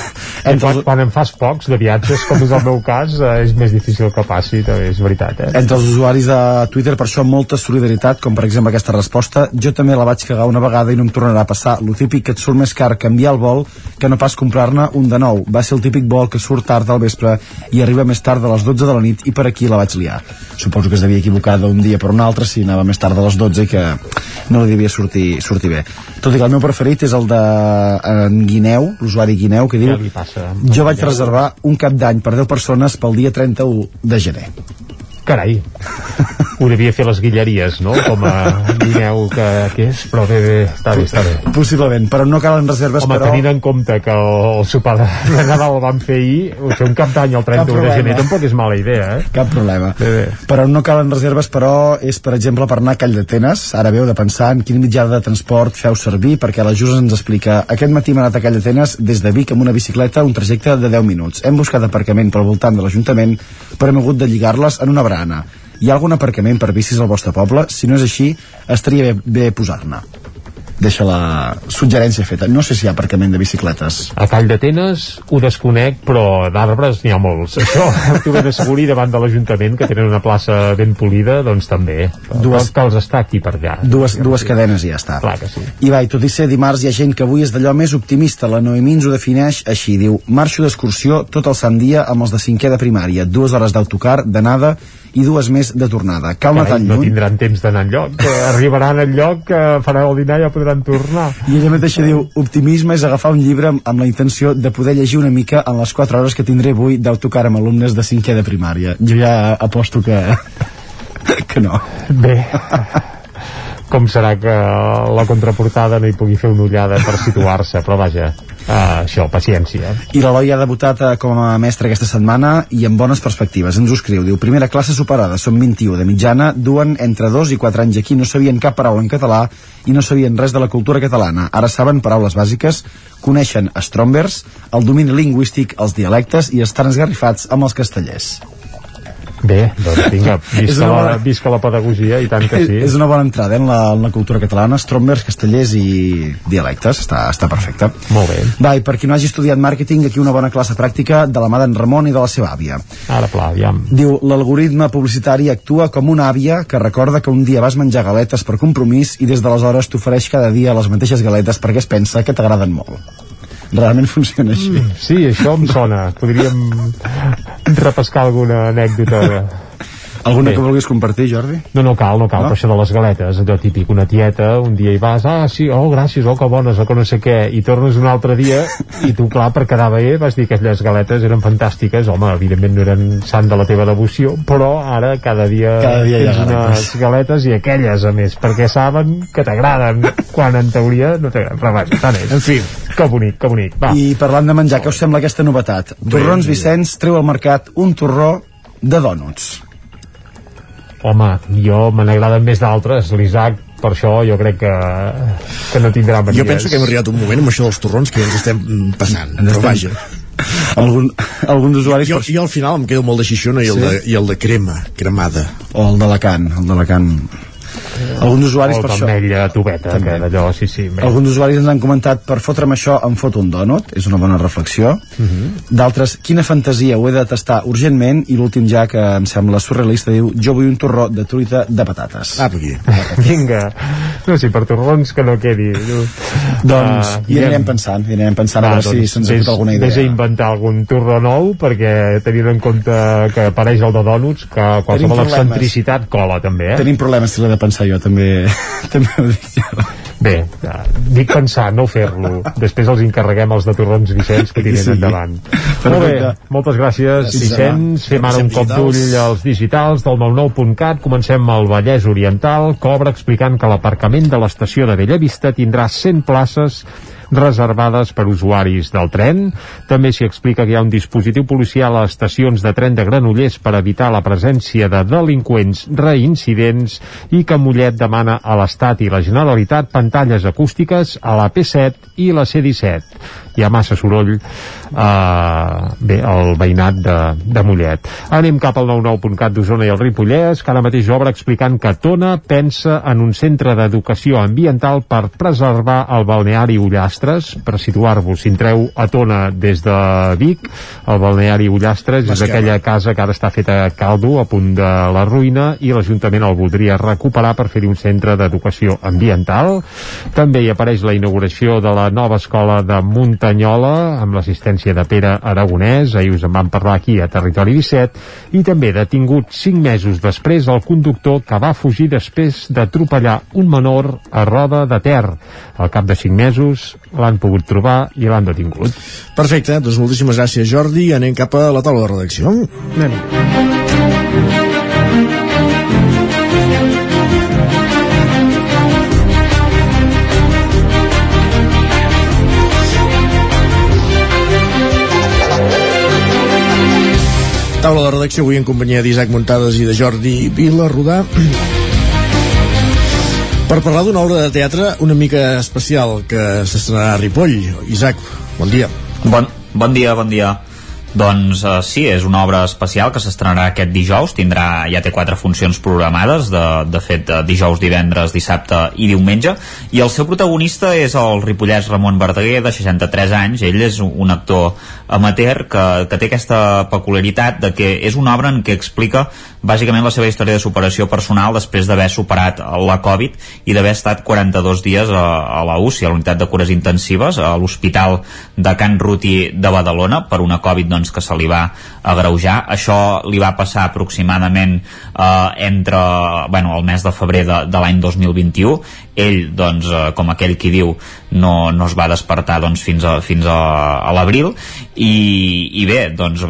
I quan, quan en fas pocs de viatges, com és el meu cas, eh, és més difícil que passi, també és veritat, eh? Entre els usuaris de Twitter, per això, molta solidaritat, com per exemple aquesta resposta. Jo també la vaig cagar una vegada i no em tornarà a passar. Lo típic que et surt més car canviar el vol que no pas comprar-ne un de nou. Va ser el típic vol que surt tard al vespre i arriba més tard de les 12 de la nit i per aquí la vaig liar. Suposo que es devia equivocar d'un dia per un altre si anava més tard de les 12 i que no li devia sortir, sortir bé. Tot i que el meu preferit és el de en Guineu, l'usuari Guineu, que diu li passa? jo vaig reservar un cap d'any per 10 persones pel dia 31 de gener. Carai, ho devia fer les guilleries, no? Com a guineu que, que és, però bé, bé, està bé, està bé. Possiblement, però no calen reserves, Home, però... tenint en compte que el, el sopar de, de Nadal el van fer ahir, fer un cap d'any el 31 de gener tampoc és mala idea, eh? Cap problema. Bé, bé. Però no calen reserves, però és, per exemple, per anar a Call d'Atenes. Ara veu de pensar en quin mitjà de transport feu servir, perquè la Jus ens explica aquest matí hem anat a Call d'Atenes des de Vic amb una bicicleta, un trajecte de 10 minuts. Hem buscat aparcament pel voltant de l'Ajuntament, però hem hagut de lligar-les en una barana. Hi ha algun aparcament per bicis al vostre poble? Si no és així, estaria bé, bé posar-ne. Deixa la suggerència feta. No sé si hi ha aparcament de bicicletes. A Call d'Atenes ho desconec, però d'arbres n'hi ha molts. Això t'ho ben asseguri davant de l'Ajuntament, que tenen una plaça ben polida, doncs també. Dues- els està aquí per allà. Dues, dues cadenes i ja està. Clar que sí. I va, i tot i ser dimarts hi ha gent que avui és d'allò més optimista. La Noemí ens ho defineix així. Diu, marxo d'excursió tot el sant dia amb els de cinquè de primària. Dues hores d'autocar, d'anada i dues més de tornada. Cal Carai, no lluny. tindran temps d'anar enlloc. que Arribaran enlloc, que faran el dinar i ja podran tornar. I ella mateixa diu, optimisme és agafar un llibre amb, amb la intenció de poder llegir una mica en les 4 hores que tindré avui d'autocar amb alumnes de cinquè de primària. Jo ja aposto que... que no. Bé, com serà que la contraportada no hi pugui fer una ullada per situar-se, però vaja, uh, això, paciència. I l'Eloi ha debutat eh, com a mestre aquesta setmana i amb bones perspectives. Ens ho escriu. Diu, primera classe superada, som 21 de mitjana, duen entre 2 i 4 anys aquí, no sabien cap paraula en català i no sabien res de la cultura catalana. Ara saben paraules bàsiques, coneixen Strombers, el domini lingüístic, els dialectes i estan esgarrifats amb els castellers. Bé, doncs vinga, visca una la, bona- visca la pedagogia i tant que sí. És una bona entrada en la, en la cultura catalana, Strombers, castellers i dialectes, està, està perfecte. Molt bé. Va, i per qui no hagi estudiat màrqueting, aquí una bona classe pràctica de la mà d'en Ramon i de la seva àvia. Ara, pla, aviam. Diu, l'algoritme publicitari actua com una àvia que recorda que un dia vas menjar galetes per compromís i des d'aleshores t'ofereix cada dia les mateixes galetes perquè es pensa que t'agraden molt. Realment funciona així. Mm, sí, això em sona. Podríem repescar alguna anècdota. Alguna Bé. que vulguis compartir, Jordi? No, no cal, no cal, No? però això de les galetes, allò típic, una tieta, un dia hi vas, ah, sí, oh, gràcies, oh, que bones, oh, que no sé què, i tornes un altre dia, i tu, clar, per quedar bé, vas dir que aquelles galetes eren fantàstiques, home, evidentment no eren sant de la teva devoció, però ara cada dia, Cada dia tens unes galetes. galetes i aquelles, a més, perquè saben que t'agraden, quan en teoria no t'agraden, però vaja, tant és. En fi. Que bonic, que bonic, va. I parlant de menjar, què us sembla aquesta novetat? Torrons Vicenç treu al mercat un torró de dònuts. Home, jo me n'agraden més d'altres, l'Isaac, per això jo crec que, que no tindrà manies. Jo penso que hem arribat un moment amb això dels torrons que ja ens estem passant, però estem- vaja. Algun, alguns usuaris... Jo, jo al final em quedo molt de xixona i, el Sí? de, i el de crema, cremada. O el d'Alacant, el d'Alacant. Alguns usuaris o per això... d'ametlla tubeta, També. que d'allò, sí, sí. bé. Alguns usuaris ens han comentat per fotre'm això em foto un dònut, és una bona reflexió. Mhm. D'altres, quina fantasia, ho he de tastar urgentment. I l'últim ja, que em sembla surrealista, diu jo vull un torró de truita de patates. Ah, aquí. Vinga, no sé, per torrons que no quedi. Doncs Ah, hi anirem pensant, hi anirem pensant a veure si se'ns acut alguna idea. Vés a inventar algun torró nou, perquè tenint en compte que apareix el de dònuts, que qualsevol excentricitat cola, també, eh? Tenim problemes si l'he de pensar jo, també, també ho dic jo. bé, eh, dic pensar, no fer-lo. Després els encarreguem els de Torrons Vicenç que tiren Sí. endavant. Molt bé, Perfecte. moltes gràcies, Gràcies, Vicenç. Fem ara un cop d'ull digitals. als digitals del 99.cat. Comencem al Vallès Oriental, que obre explicant que l'aparcament de l'estació de Bellavista tindrà 100 places reservades per usuaris del tren. També s'hi explica que hi ha un dispositiu policial a les estacions de tren de Granollers per evitar la presència de delinqüents reincidents i que Mollet demana a l'Estat i la Generalitat pantalles acústiques a la P7 i la C-17. Hi ha massa soroll eh, bé, al veïnat de, de Mollet. Anem cap al 99.cat d'Osona i el Ripollès, que ara mateix obre explicant que Tona pensa en un centre d'educació ambiental per preservar el balneari Ullastres. Per situar-vos, si entreu a Tona des de Vic, el balneari Ullastres és aquella casa que ara està feta a caldo, a punt de la ruïna, i l'Ajuntament el voldria recuperar per fer-hi un centre d'educació ambiental. També hi apareix la inauguració de la nova escola de Muntanyola, amb l'assistència de Pere Aragonès, ahir us en vam parlar aquí a Territori 17, i també detingut 5 mesos després el conductor que va fugir després d'atropellar un menor a Roda de Ter. Al cap de 5 mesos l'han pogut trobar i l'han detingut. Perfecte, doncs moltíssimes gràcies Jordi. Anem cap a la taula de redacció. Anem. Taula de redacció avui en companyia d'Isaac Muntades i de Jordi Vila Rodà per parlar d'una obra de teatre una mica especial que s'estrenarà a Ripoll. Isaac, bon dia. Bon, bon dia, bon dia. Doncs uh, sí, és una obra especial que s'estrenarà aquest dijous, tindrà, ja té quatre funcions programades, de, de fet uh, dijous, divendres, dissabte i diumenge, i el seu protagonista és el ripollès Ramon Verdaguer, de 63 anys, ell és un actor amateur que, que té aquesta peculiaritat de que és una obra en què explica bàsicament la seva història de superació personal després d'haver superat la Covid i d'haver estat 42 dies a, a la UCI, a la unitat de cures intensives, a l'Hospital de Can Ruti de Badalona, per una Covid doncs, que se li va agreujar. Això li va passar aproximadament eh, entre bueno, el mes de febrer de, de l'any 2021. Ell, doncs, eh, com aquell qui diu, no, no es va despertar doncs, fins a, fins a, a l'abril i, i bé, doncs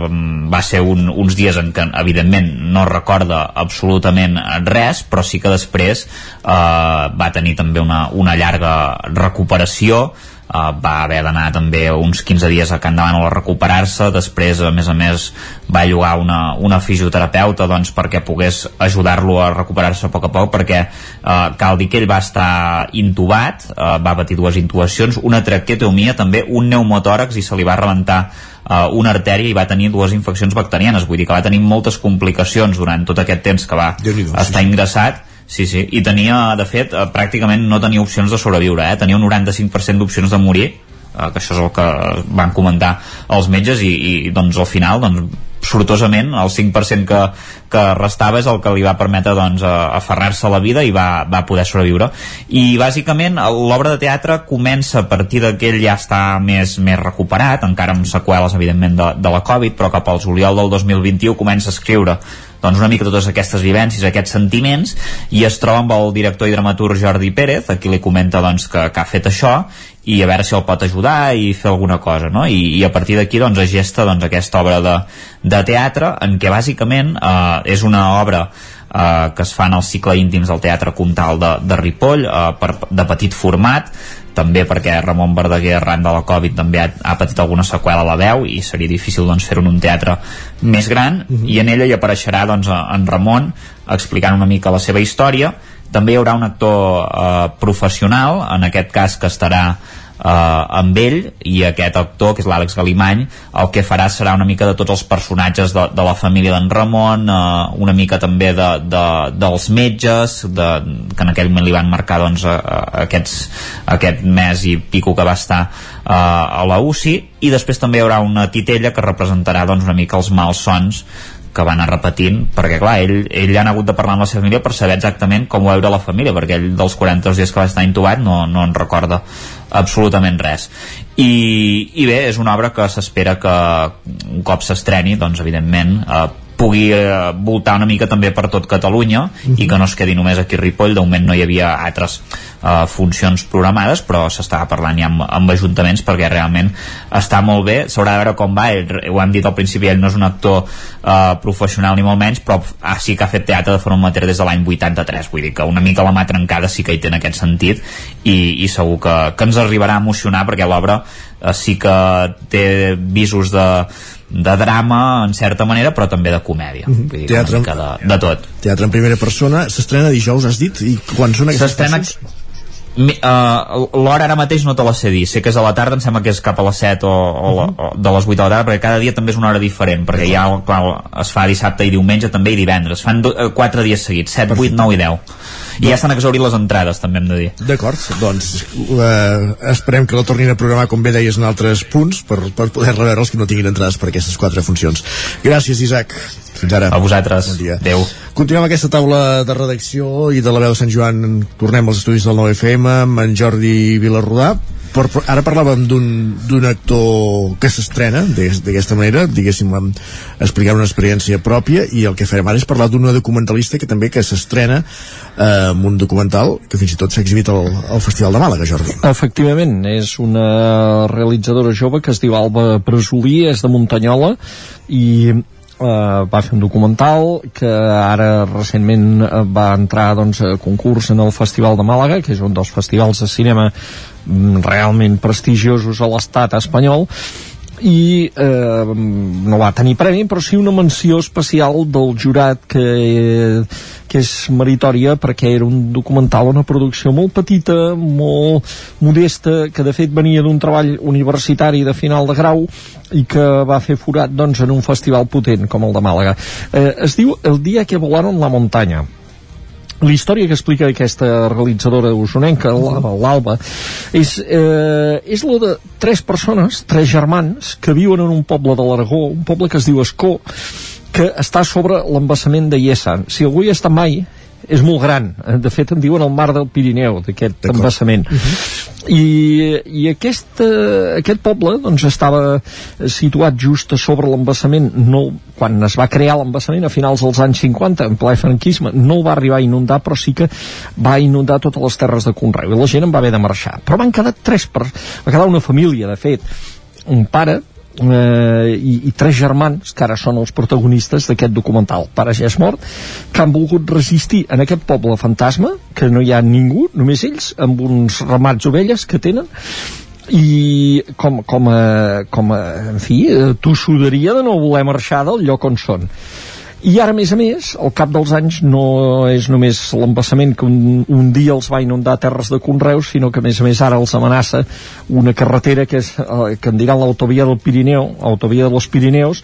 va ser un, uns dies en què evidentment no recorda absolutament res, però sí que després eh, va tenir també una, una llarga recuperació Uh, va haver d'anar també uns 15 dies a Can Davant a recuperar-se després a més a més va llogar una, una fisioterapeuta doncs, perquè pogués ajudar-lo a recuperar-se a poc a poc perquè uh, cal dir que ell va estar intubat uh, va patir dues intubacions una traqueotomia, també un pneumotòrax i se li va rebentar uh, una artèria i va tenir dues infeccions bacterianes. Vull dir que va tenir moltes complicacions durant tot aquest temps que va estar ingressat Sí, sí, i tenia, de fet, eh, pràcticament no tenia opcions de sobreviure, eh? tenia un 95% d'opcions de morir, eh, que això és el que van comentar els metges i, i doncs al final doncs, sortosament el 5% que, que restava és el que li va permetre doncs, aferrar-se a la vida i va, va poder sobreviure i bàsicament l'obra de teatre comença a partir de que ell ja està més, més recuperat, encara amb seqüeles evidentment de, de la Covid, però cap al juliol del 2021 comença a escriure doncs una mica totes aquestes vivències, aquests sentiments i es troba amb el director i dramaturg Jordi Pérez, a qui li comenta doncs, que, que ha fet això i a veure si el pot ajudar i fer alguna cosa no? I, i a partir d'aquí doncs, es gesta doncs, aquesta obra de, de teatre en què bàsicament eh, és una obra eh, que es fa en el cicle íntims del Teatre Comtal de, de Ripoll eh, per, de petit format també perquè Ramon Verdaguer arran de la Covid també ha, ha patit alguna seqüela a la veu i seria difícil doncs, fer-ho en un teatre més gran. I en ella hi apareixerà doncs, en Ramon explicant una mica la seva història. També hi haurà un actor eh, professional en aquest cas que estarà eh, amb ell i aquest actor, que és l'Àlex Galimany el que farà serà una mica de tots els personatges de, de la família d'en Ramon eh, una mica també de, de, dels metges de, que en aquell moment li van marcar doncs, a, a aquests, aquest mes i pico que va estar eh, a la UCI i després també hi haurà una titella que representarà doncs, una mica els malsons que va anar repetint, perquè clar, ell, ell ha hagut de parlar amb la seva família per saber exactament com ho veure la família, perquè ell dels 42 dies que va estar intubat no, no en recorda absolutament res. I, i bé, és una obra que s'espera que un cop s'estreni, doncs evidentment eh, pugui eh, voltar una mica també per tot Catalunya i que no es quedi només aquí a Ripoll. De moment no hi havia altres eh, funcions programades però s'estava parlant ja amb, amb ajuntaments perquè realment està molt bé. S'haurà de veure com va, ell, ho hem dit al principi ell no és un actor eh, professional ni molt menys però ah, sí que ha fet teatre de forma amateur des de l'any 83 vull dir que una mica la mà trencada sí que hi té en aquest sentit i, i segur que, que ens arribarà a emocionar perquè l'obra eh, sí que té visos de de drama en certa manera però també de comèdia mm -hmm. Vull dir, Teatre, una mica de, de tot Teatre en primera persona s'estrena dijous, has dit? I quan són aquestes S'estrena uh, l'hora ara mateix no te la sé dir. Sé que és a la tarda, em sembla que és cap a les 7 o, o, la, o de les 8 de la tarda perquè cada dia també és una hora diferent perquè ja clar, es fa dissabte i diumenge també i divendres. Fan do, uh, 4 dies seguits 7, 8, 9 i 10 i ja estan exaurint les entrades també hem de dir. D'acord, doncs eh, esperem que la tornin a programar com bé deies en altres punts per, per poder reveure els que no tinguin entrades per aquestes quatre funcions. Gràcies Isaac fins ara. A vosaltres. Bon dia. Adéu. Continuem aquesta taula de redacció i de la veu de Sant Joan tornem als estudis del 9FM amb en Jordi Vilarrodà per, ara parlàvem d'un actor que s'estrena d'aquesta manera, diguéssim explicar una experiència pròpia i el que farem ara és parlar d'una documentalista que també que s'estrena eh, amb un documental que fins i tot s'ha exhibit al, al Festival de Màlaga, Jordi. Efectivament, és una realitzadora jove que es diu Alba Bresolí, és de Muntanyola i Uh, va fer un documental que ara recentment uh, va entrar doncs, a concurs en el Festival de Màlaga que és un dels festivals de cinema mm, realment prestigiosos a l'estat espanyol i eh, no va tenir premi però sí una menció especial del jurat que, que és meritòria perquè era un documental una producció molt petita molt modesta que de fet venia d'un treball universitari de final de grau i que va fer forat doncs, en un festival potent com el de Màlaga. Eh, es diu El dia que volaron la muntanya la història que explica aquesta realitzadora usonenca, l'Alba, és, eh, és la de tres persones, tres germans, que viuen en un poble de l'Aragó, un poble que es diu Escó, que està sobre l'embassament de Iessa. Si algú hi està mai, és molt gran. De fet, en diuen el mar del Pirineu, d'aquest embassament. Uh -huh. I, i aquest, eh, aquest poble doncs, estava situat just a sobre l'embassament no, quan es va crear l'embassament a finals dels anys 50, en ple franquisme no va arribar a inundar, però sí que va inundar totes les terres de Conreu i la gent en va haver de marxar, però van quedar tres per... va quedar una família, de fet un pare, eh, i, i tres germans que ara són els protagonistes d'aquest documental pare ja és mort que han volgut resistir en aquest poble fantasma que no hi ha ningú, només ells amb uns ramats ovelles que tenen i com, com, a, com a, en fi, eh, tossuderia de no voler marxar del lloc on són i ara, a més a més, al cap dels anys no és només l'embassament que un, un dia els va inundar terres de Conreus, sinó que, a més a més, ara els amenaça una carretera que és, eh, que en diran l'autovia del Pirineu, autovia dels Pirineus,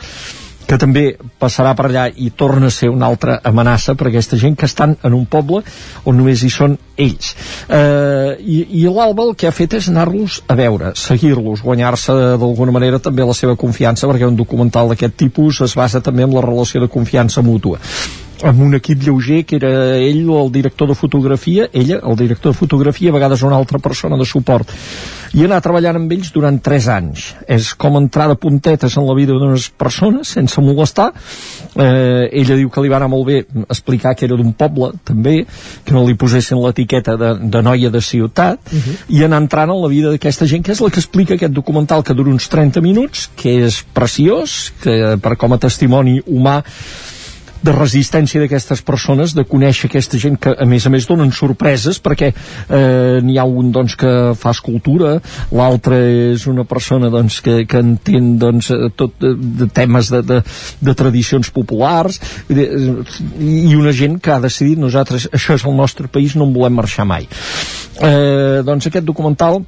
que també passarà per allà i torna a ser una altra amenaça per aquesta gent que estan en un poble on només hi són ells. Eh, I i l'Alba el que ha fet és anar-los a veure, seguir-los, guanyar-se d'alguna manera també la seva confiança, perquè un documental d'aquest tipus es basa també en la relació de confiança mútua amb un equip lleuger que era ell el director de fotografia, ella, el director de fotografia, a vegades una altra persona de suport i anar treballant amb ells durant 3 anys. És com entrar de puntetes en la vida d'unes persones sense molestar. Eh, ella diu que li va anar molt bé explicar que era d'un poble, també, que no li posessin l'etiqueta de, de noia de ciutat, uh -huh. i anar entrant en la vida d'aquesta gent, que és la que explica aquest documental que dura uns 30 minuts, que és preciós, que per com a testimoni humà de resistència d'aquestes persones, de conèixer aquesta gent que a més a més donen sorpreses perquè eh, n'hi ha un doncs, que fa escultura, l'altre és una persona doncs, que, que entén doncs, tot de, de temes de, de, de tradicions populars i, i una gent que ha decidit nosaltres això és el nostre país, no en volem marxar mai. Eh, doncs aquest documental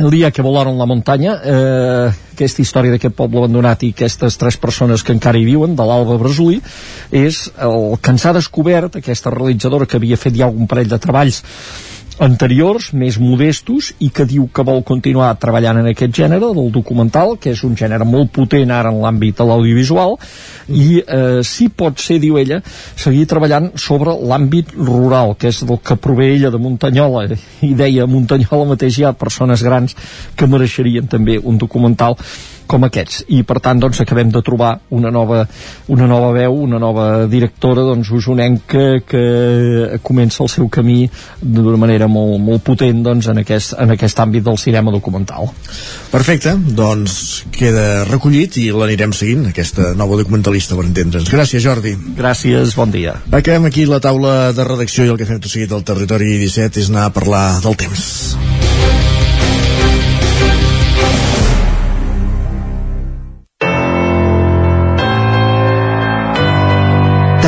el dia que volaron la muntanya eh, aquesta història d'aquest poble abandonat i aquestes tres persones que encara hi viuen de l'Alba Bresolí és el que ens ha descobert aquesta realitzadora que havia fet ja un parell de treballs anteriors, més modestos i que diu que vol continuar treballant en aquest gènere del documental, que és un gènere molt potent ara en l'àmbit de l'audiovisual i eh, sí pot ser, diu ella, seguir treballant sobre l'àmbit rural, que és del que prové ella de Muntanyola i deia Muntanyola mateix hi ha persones grans que mereixerien també un documental com aquests i per tant doncs acabem de trobar una nova, una nova veu, una nova directora doncs usonenca que comença el seu camí d'una manera molt, molt potent doncs, en, aquest, en aquest àmbit del cinema documental. Perfecte, doncs queda recollit i l'anirem seguint, aquesta nova documentalista per entendre'ns. Gràcies, Jordi. Gràcies, bon dia. Acabem aquí la taula de redacció i el que fem tot seguit al territori 17 és anar a parlar del temps.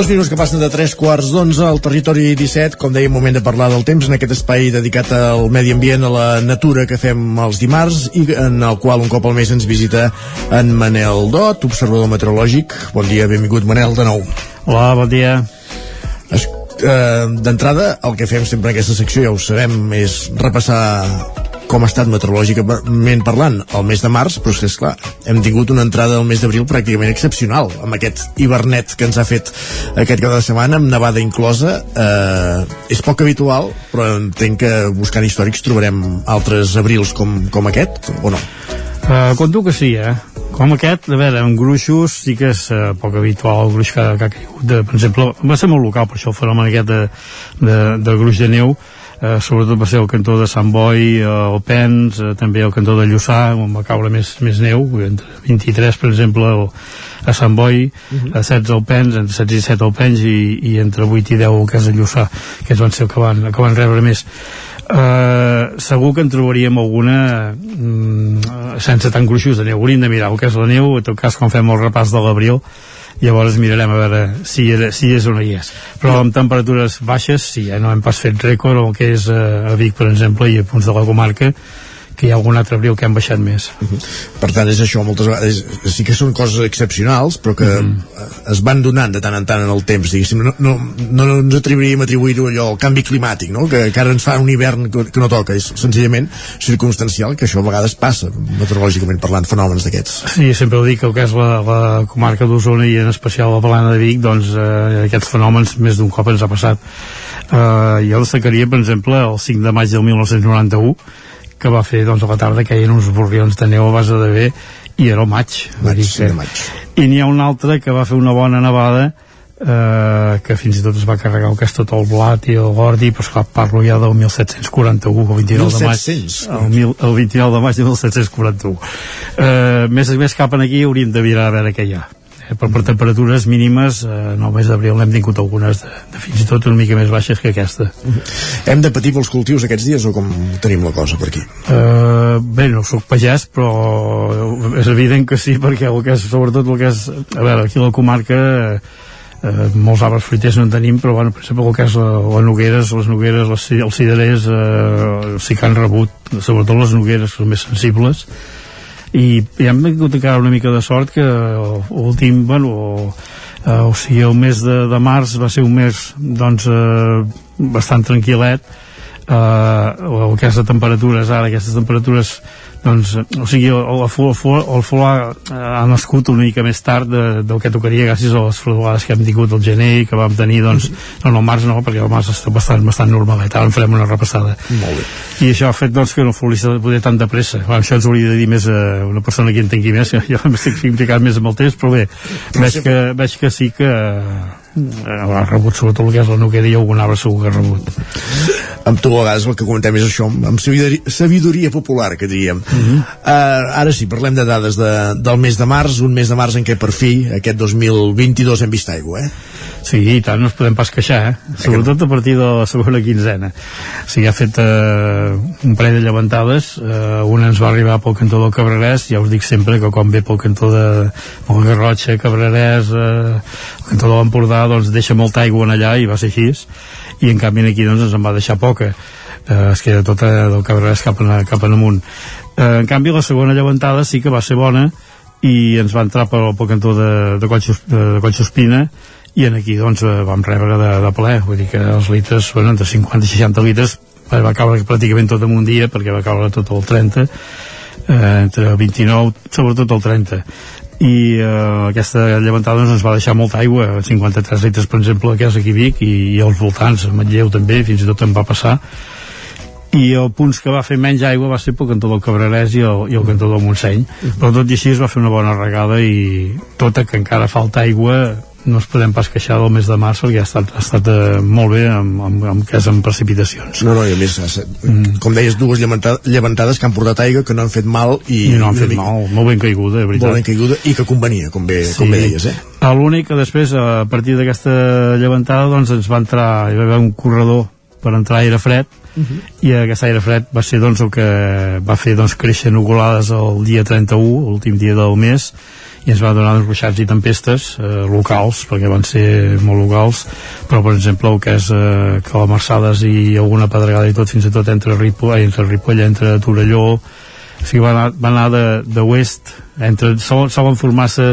Dos minuts que passen de tres quarts d'onze al territori 17, com deia, moment de parlar del temps en aquest espai dedicat al medi ambient, a la natura que fem els dimarts i en el qual un cop al mes ens visita en Manel Dot, observador meteorològic. Bon dia, benvingut Manel, de nou. Hola, bon dia. Es, eh, D'entrada, el que fem sempre en aquesta secció, ja ho sabem, és repassar com ha estat meteorològicament parlant el mes de març, però és esclar, hem tingut una entrada del mes d'abril pràcticament excepcional, amb aquest hivernet que ens ha fet aquest cap de setmana, amb nevada inclosa. Eh, és poc habitual, però entenc que buscant històrics trobarem altres abrils com, com aquest, o no? Uh, compto que sí, eh? Com aquest, a veure, amb gruixos sí que és uh, poc habitual el gruix que, que ha caigut. De, per exemple, va ser molt local, per això el fenomen aquest de, de, de gruix de neu, eh, sobretot va ser el cantó de Sant Boi, eh, el Pens, eh, també el cantó de Lluçà, on va caure més, més neu, entre 23, per exemple, el, a Sant Boi, uh -huh. a 16 al Pens, entre 16 i 7 al Pens, i, i entre 8 i 10 el que és a Lluçà, que van ser el que van, que van rebre més. Uh, segur que en trobaríem alguna mm, sense tan gruixos de neu hauríem de mirar el que és la neu en tot cas quan fem el repàs de l'abril llavors mirarem a veure si, era, si és o no hi és. Però amb temperatures baixes sí, ja no hem pas fet rècord el que és uh, a Vic per exemple i a punts de la comarca que hi ha algun altre abril que han baixat més. Uh -huh. Per tant, és això, moltes vegades sí que són coses excepcionals, però que uh -huh. es van donant de tant en tant en el temps, diguéssim. No, no, no, no ens atreviríem a atribuir-ho allò al canvi climàtic, no? Que, que ara ens fa un hivern que, que no toca, és senzillament circumstancial, que això a vegades passa, meteorològicament parlant, fenòmens d'aquests. Sí, sempre ho dic, el que és la, la comarca d'Osona i en especial la Plana de Vic, doncs eh, aquests fenòmens més d'un cop ens ha passat. Eh, jo destacaria, per exemple, el 5 de maig del 1991, que va fer doncs, a la tarda que hi ha uns borrions de neu a base de bé i era el maig, maig, que... maig. i n'hi ha un altre que va fer una bona nevada eh, que fins i tot es va carregar el que és tot el blat i el gordi però esclar, parlo ja del 1741 el 29 de maig. El, mil, el 29 de maig de 1741 eh, més, més cap aquí hauríem de mirar a veure què hi ha però per temperatures mínimes eh, en el mes d'abril n'hem tingut algunes de, de fins i tot una mica més baixes que aquesta Hem de patir pels cultius aquests dies o com tenim la cosa per aquí? Uh, bé, no sóc pagès però és evident que sí perquè el que és, sobretot el que és a veure, aquí a la comarca eh, molts arbres fruiters no en tenim però bueno, per exemple el que és la, les nogueres les nogueres, les, els ciderers eh, sí que han rebut, sobretot les nogueres que són més sensibles i, i hem tingut encara una mica de sort que l'últim, bueno eh, o sigui, el mes de, de març va ser un mes doncs eh, bastant tranquil·let. Eh, de temperatures ara, aquestes temperatures doncs, o sigui, el, el, el, el Fulà ha nascut una mica més tard de, del que tocaria gràcies a les fredolades que hem tingut el gener i que vam tenir, doncs, no, no, el març no, perquè el març està bastant, bastant normalet, ara en farem una repassada. Molt bé. I això ha fet, doncs, que no fluís de poder tan de pressa. Bueno, això ens hauria de dir més a una persona que entengui més, jo m'estic implicat més amb el temps, però bé, veig que, veig que sí que eh, ha rebut sobretot el que és la noguera i algun arbre segur que ha rebut amb tu a vegades el que comentem és això amb sabidoria, sabidoria popular que diríem uh -huh. uh, ara sí, parlem de dades de, del mes de març un mes de març en què per fi aquest 2022 hem vist aigua eh? Sí, i tant, no ens podem pas queixar, eh? Sobretot a partir de la segona quinzena. O sigui, ha fet eh, un parell de llevantades, eh, una ens va arribar pel cantó del Cabrerès, ja us dic sempre que quan ve pel cantó de Garrotxa, Cabrerès, eh, el cantó de l'Empordà, doncs deixa molta aigua en allà i va ser així, i en canvi aquí doncs ens en va deixar poca. Eh, es queda tota del Cabrerès cap, en, cap en amunt. Eh, en canvi, la segona llevantada sí que va ser bona, i ens va entrar pel, pel cantó de, de, Collsospina, de, de Collsospina i en aquí doncs eh, vam rebre de, de ple vull dir que els litres bueno, entre 50 i 60 litres eh, va caure pràcticament tot en un dia perquè va caure tot el 30 eh, entre el 29 sobretot el 30 i eh, aquesta llevantada doncs, ens va deixar molta aigua 53 litres per exemple que és aquí Vic i, i als voltants, a Matlleu també fins i tot em va passar i el punts que va fer menys aigua va ser pel cantó del Cabrerès i el, i el cantó del Montseny però tot i així es va fer una bona regada i tota que encara falta aigua no es podem pas queixar del mes de març perquè ha estat, ha estat eh, molt bé amb, amb, amb és amb precipitacions no, no, i a més, mm. com deies dues llevantades, llevantades que han portat aigua que no han fet mal i, I no han fet mica, mal, molt ben caiguda de veritat. molt ben caiguda i que convenia com bé, sí. com bé deies eh? l'únic que després a partir d'aquesta llevantada doncs ens va entrar hi va haver un corredor per entrar aire fred uh -huh. i aquest aire fred va ser doncs, el que va fer doncs, créixer nugulades el dia 31, l'últim dia del mes i ens va donar uns ruixats i tempestes eh, locals, perquè van ser molt locals, però per exemple el que és eh, que la Marçades i alguna pedregada i tot, fins i tot entre Ripoll, entre Ripoll, entre Torelló o sigui, va anar, va anar de, de oest entre, solen formar-se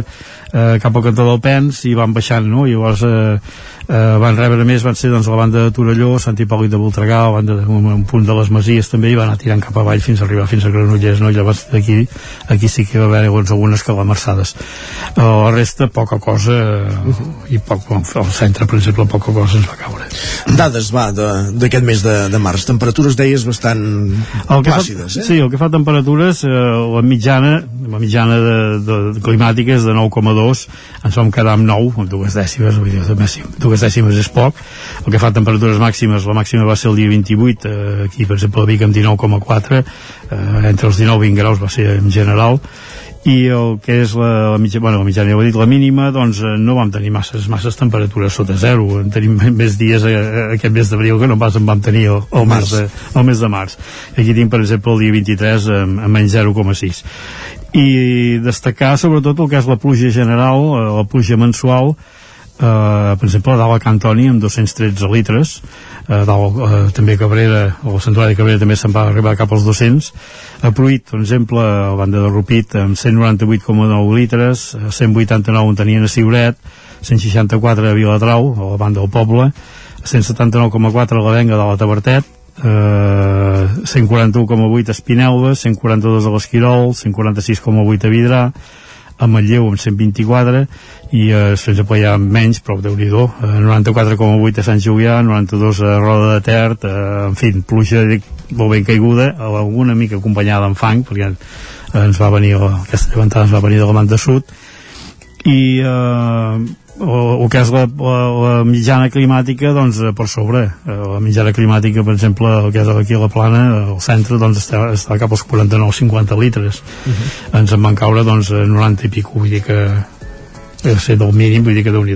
eh, cap al cantó del Pens i van baixant, no? I llavors eh, eh, van rebre més van ser doncs, la banda de Torelló, Sant Hipòlit de Voltregà, la banda de, un, un punt de les Masies també, i van anar tirant cap avall fins a arribar fins a Granollers, no? i llavors d'aquí aquí sí que va haver doncs, algunes calamarsades. Eh, la resta, poca cosa, eh, i poc, al centre, per exemple, poca cosa ens va caure. Dades, va, d'aquest mes de, de març. Temperatures, deies, bastant el que plàcides, fa, eh? Sí, el que fa temperatures, eh, la mitjana, la mitjana de, de, de climàtica és de 9,2, ens vam quedar amb 9, amb dues dècimes, vull dir, dues dècimes és poc. El que fa temperatures màximes la màxima va ser el dia 28 eh, aquí per exemple a Vic amb 19,4 eh, entre els 19 i 20 graus va ser en general. I el que és la, la mitjana, bueno, la mitjana ja ho he dit, la mínima, doncs eh, no vam tenir masses, masses temperatures sota zero, en tenim més dies a, a aquest mes d'abril que no pas en vam tenir el, el, març de, el mes de març. Aquí tinc, per exemple, el dia 23 amb, amb menys 0,6 i destacar sobretot el que és la pluja general, eh, la pluja mensual, eh, per exemple a dalt a Cantoni amb 213 litres. Eh, dalt, eh, també Cabrera o a Santuari de Cabrera també se'n va arribar cap als 200 a Pruit, per exemple a la banda de Rupit amb 198,9 litres 189 en tenien a Siuret 164 a Viladrau a la banda del Poble 179,4 a la Venga de la Tabertet eh, 141,8 a Espinelva 142 a l'Esquirol 146,8 a Vidrà a Manlleu amb 124 i eh, sense apoyar menys però déu nhi eh, 94,8 a Sant Julià 92 a Roda de Ter eh, en fi, pluja molt ben caiguda alguna mica acompanyada amb fang perquè eh, ens va venir aquesta llevantada ens va venir de la banda sud i eh, o, o que és la, la, la mitjana climàtica doncs per sobre. Eh, la mitjana climàtica per exemple el que és aquí a la plana al centre doncs està, està cap als 49-50 litres. Uh -huh. ens en van caure doncs 90 i pico vull dir que ser del mínim, vull dir que déu nhi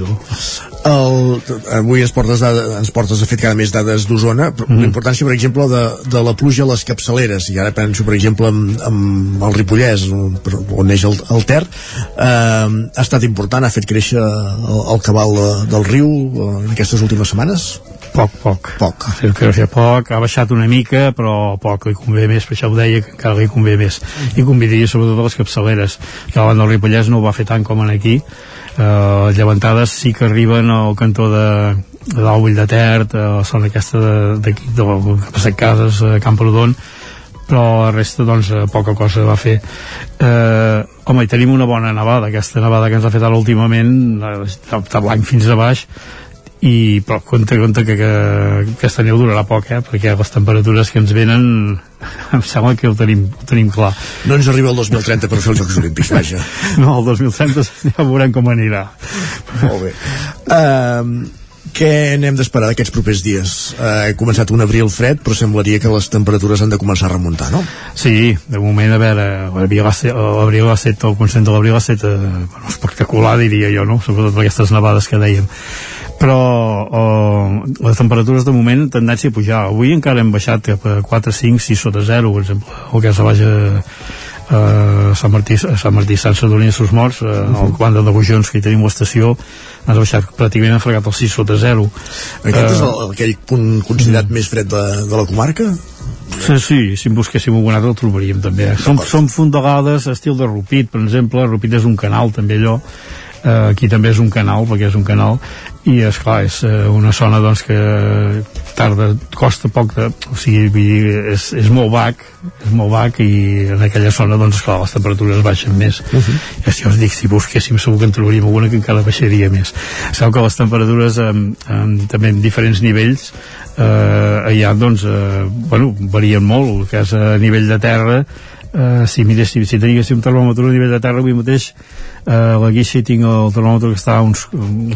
el, avui ens portes, dades, ens portes de fet cada més dades d'Osona mm. la importància per exemple de, de la pluja a les capçaleres i ara penso per exemple amb, amb el Ripollès on neix el, el Ter eh, ha estat important, ha fet créixer el, el cabal de, del riu en aquestes últimes setmanes? Poc, poc. Poc. Sí, que fer poc, ha baixat una mica, però poc, li convé més, per això ho deia, que encara li convé més. I convidaria sobretot a les capçaleres, que a banda del Ripollès no ho va fer tant com en aquí, eh, llevantades sí que arriben al cantó de, de l'Aull de Ter, la zona aquesta d'aquí, de, de, de, de Cases, a Camprodon, però la resta doncs eh, poca cosa va fer. Eh, home, i tenim una bona nevada aquesta nevada que ens ha fet ara últimament de blanc fins a baix i però compte, compte que, que aquesta neu durarà poc eh? perquè les temperatures que ens venen em sembla que ho tenim, ho tenim clar no ens arriba el 2030 per fer els Jocs Olímpics vaja no, el 2030 ja veurem com anirà molt bé uh, què n'hem d'esperar d'aquests propers dies? Uh, he començat un abril fred, però semblaria que les temperatures han de començar a remuntar, no? Sí, de moment, a veure, l'abril ha estat, el consell de l'abril ha estat eh, bueno, espectacular, diria jo, no? Sobretot per aquestes nevades que dèiem però uh, les temperatures de moment tendència a pujar avui encara hem baixat cap a 4, 5, 6 sota 0 per exemple, el que és a baix uh, Sant Martí, Sant Martí Sant Sadurní i Sos Morts, uh, uh -huh. el quant de Bujons que hi tenim l'estació has baixat pràcticament ha fregat el 6 sota 0 aquest uh, és el, aquell punt considerat mm. més fred de, de la comarca? Sí, sí, si en busquéssim algun altre el trobaríem també. Som, som fondalades estil de Rupit, per exemple, Rupit és un canal també allò, eh, aquí també és un canal perquè és un canal i és clar, és eh, una zona doncs que tarda, costa poc de, o sigui, vull dir, és, és molt bac és molt bac i en aquella zona doncs clar, les temperatures baixen més uh -huh. i si us dic, si busquéssim segur que en trobaríem alguna que encara baixaria més sabeu que les temperatures eh, eh, també en diferents nivells eh, allà doncs eh, bueno, varien molt el que és a nivell de terra eh, si miréssim, si tinguéssim un termòmetre a nivell de terra avui mateix eh, a la guixa hi tinc el termòmetre que està uns,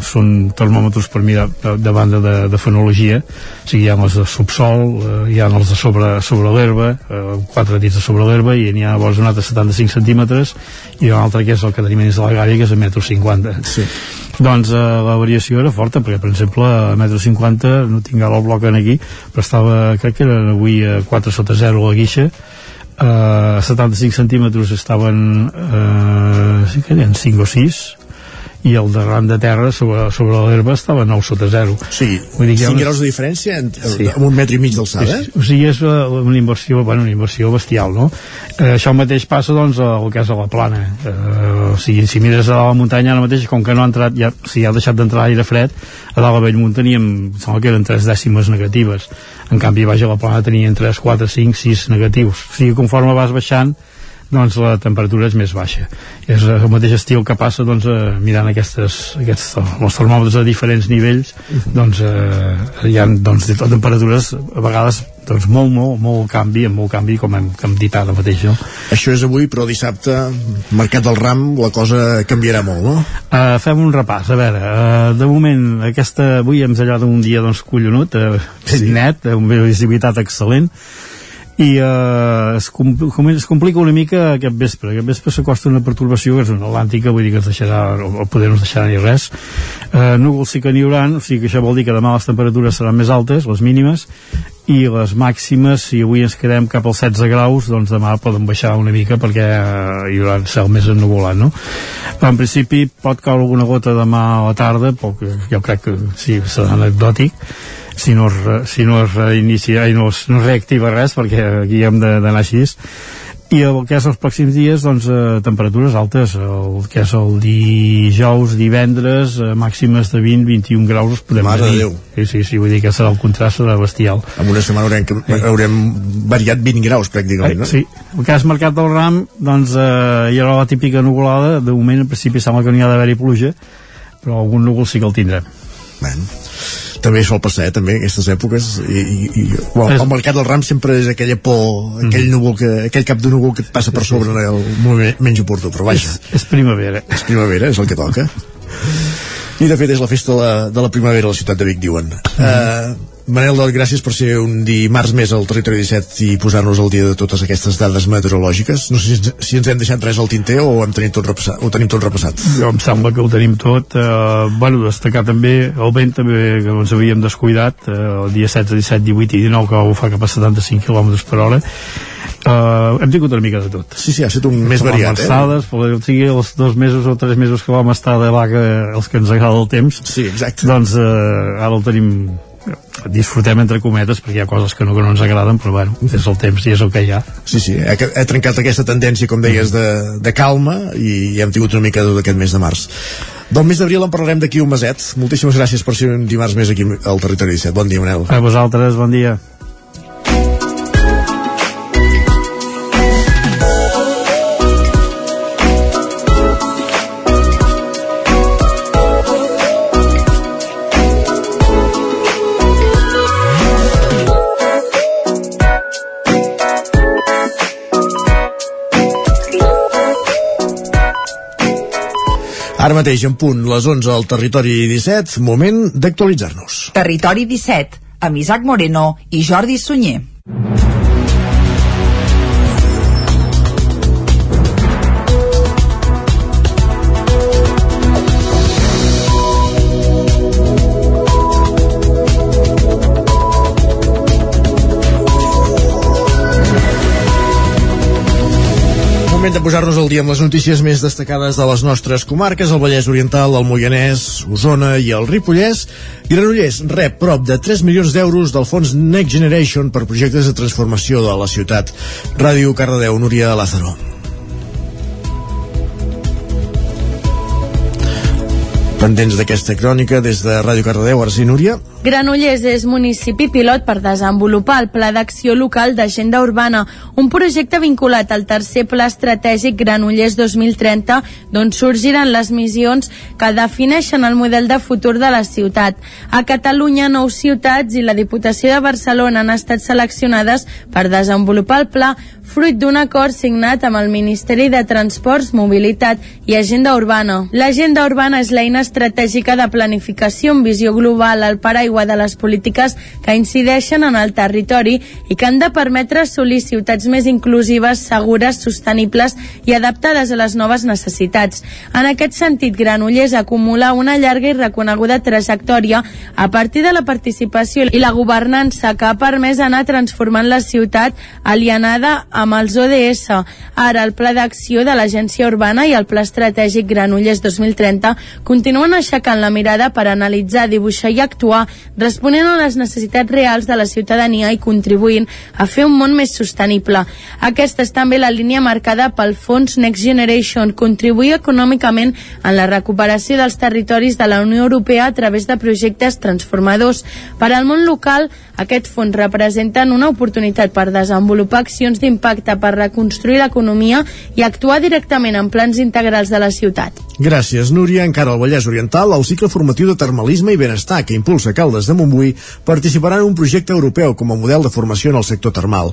són termòmetres per mi de, de, de banda de, de fenologia o sigui, hi ha els de subsol eh, hi ha els de sobre, sobre l'herba eh, quatre dits de sobre l'herba i n'hi ha llavors un altre 75 centímetres i un altre que és el que tenim dins de la gària que és a metro 50 sí. doncs eh, la variació era forta perquè per exemple a metro 50 no tinc ara el bloc en aquí però estava, crec que eren avui a 4 sota 0 la guixa eh, 75 centímetres estaven eh, sí que eren 5 o 6 i el de ran de terra sobre, sobre l'herba estava 9 sota 0 sí, Vull dir 5 una... graus de diferència entre, sí. amb un metre i mig d'alçada eh? o sigui és eh, una inversió, bueno, una inversió bestial no? eh, això mateix passa doncs el que és a la plana eh, o sigui, si mires a la muntanya ara mateix com que no ha entrat, ja, o sigui, ha deixat d'entrar aire fred a dalt a Bellmunt teníem sembla que eren 3 dècimes negatives en canvi baix a la plana tenien 3, 4, 5, 6 negatius o sigui, conforme vas baixant doncs la temperatura és més baixa és el mateix estil que passa doncs, eh, mirant aquestes, aquests, els termòmetres a diferents nivells doncs eh, hi ha doncs, temperatures a vegades doncs molt, molt, molt canvi, amb molt canvi com hem, com hem dit ara mateix no? Això és avui, però dissabte Mercat del Ram, la cosa canviarà molt, no? Uh, fem un repàs, a veure uh, de moment, aquesta, avui hem tallat un dia doncs collonut, uh, sí. net una visibilitat excel·lent i eh, es, com, es complica una mica aquest vespre. Aquest vespre s'acosta una perturbació que és una atlàntica vull dir que es deixarà o poder no deixarà ni res. Eh, núvols sí que n'hi haurà o sigui que això vol dir que demà les temperatures seran més altes les mínimes i les màximes si avui ens quedem cap als 16 graus doncs demà poden baixar una mica perquè eh, hi haurà cel més ennuvolat no? però en principi pot caure alguna gota demà a la tarda poc, jo crec que sí, serà anecdòtic si no es, si no es reinicia i no es, no es reactiva res perquè aquí hem d'anar així. I el que és els pròxims dies doncs eh, temperatures altes el que és el dijous, divendres eh, màximes de 20-21 graus podem Mare Déu. Sí, sí, sí, vull dir que serà el contrast serà bestial. En una setmana haurem, sí. haurem variat 20 graus pràcticament no? sí, el que és Mercat del Ram doncs eh, hi haurà la típica nuvolada. De moment en principi sembla que no hi ha d'haver-hi pluja però algun núvol sí que el tindrem. Bueno també sol passar, eh, també, aquestes èpoques i, i, i bueno, el mercat del ram sempre és aquella por, aquell mm. núvol que, aquell cap de núvol que et passa per sobre en el moment menys oportú, però vaja és, és primavera és primavera, és el que toca i de fet és la festa de la, de la primavera a la ciutat de Vic, diuen mm. uh, Manel, gràcies per ser un dimarts més al Territori 17 i posar-nos al dia de totes aquestes dades meteorològiques. No sé si, si ens hem deixat res al tinter o hem tenim tot repassat, ho tenim tot repassat. Jo em sembla que ho tenim tot. Eh, bueno, destacar també el vent també que ens havíem descuidat eh, el dia 16, 17, 18 i 19 que ho fa cap a 75 km per hora Uh, hem tingut una mica de tot. Sí, sí, ha estat un més variat, eh? o sigui, els dos mesos o tres mesos que vam estar de vaga, els que ens agrada el temps, sí, exacte. doncs uh, ara el tenim disfrutem entre cometes perquè hi ha coses que no, que no ens agraden però bueno, és el temps i és el que hi ha. Sí, sí, he, he trencat aquesta tendència com deies de, de calma i hem tingut una mica tot aquest mes de març. Del mes d'abril en parlarem d'aquí un meset. Moltíssimes gràcies per ser un dimarts més aquí al Territori 17 bon dia Manel. A vosaltres, bon dia Ara mateix, en punt, les 11 al Territori 17, moment d'actualitzar-nos. Territori 17, amb Isaac Moreno i Jordi Sunyer. Moment de posar-nos al dia amb les notícies més destacades de les nostres comarques, el Vallès Oriental, el Moianès, Osona i el Ripollès. Granollers rep prop de 3 milions d'euros del fons Next Generation per projectes de transformació de la ciutat. Ràdio Cardedeu, Núria Lázaro. Pendents d'aquesta crònica des de Ràdio Cardedeu, ara sí, Núria. Granollers és municipi pilot per desenvolupar el Pla d'Acció Local d'Agenda Urbana, un projecte vinculat al tercer Pla Estratègic Granollers 2030, d'on sorgiran les missions que defineixen el model de futur de la ciutat. A Catalunya, nou ciutats i la Diputació de Barcelona han estat seleccionades per desenvolupar el pla fruit d'un acord signat amb el Ministeri de Transports, Mobilitat i Agenda Urbana. L'Agenda Urbana és l'eina estratègica de planificació amb visió global al paraigua l'aigua de les polítiques que incideixen en el territori i que han de permetre assolir ciutats més inclusives, segures, sostenibles i adaptades a les noves necessitats. En aquest sentit, Granollers acumula una llarga i reconeguda trajectòria a partir de la participació i la governança que ha permès anar transformant la ciutat alienada amb els ODS. Ara, el Pla d'Acció de l'Agència Urbana i el Pla Estratègic Granollers 2030 continuen aixecant la mirada per analitzar, dibuixar i actuar responent a les necessitats reals de la ciutadania i contribuint a fer un món més sostenible. Aquesta és també la línia marcada pel fons Next Generation, contribuir econòmicament en la recuperació dels territoris de la Unió Europea a través de projectes transformadors. Per al món local, aquest fons representa una oportunitat per desenvolupar accions d'impacte per reconstruir l'economia i actuar directament en plans integrals de la ciutat. Gràcies, Núria. Encara al Vallès Oriental, el cicle formatiu de termalisme i benestar que impulsa Caldes de Montbui participarà en un projecte europeu com a model de formació en el sector termal.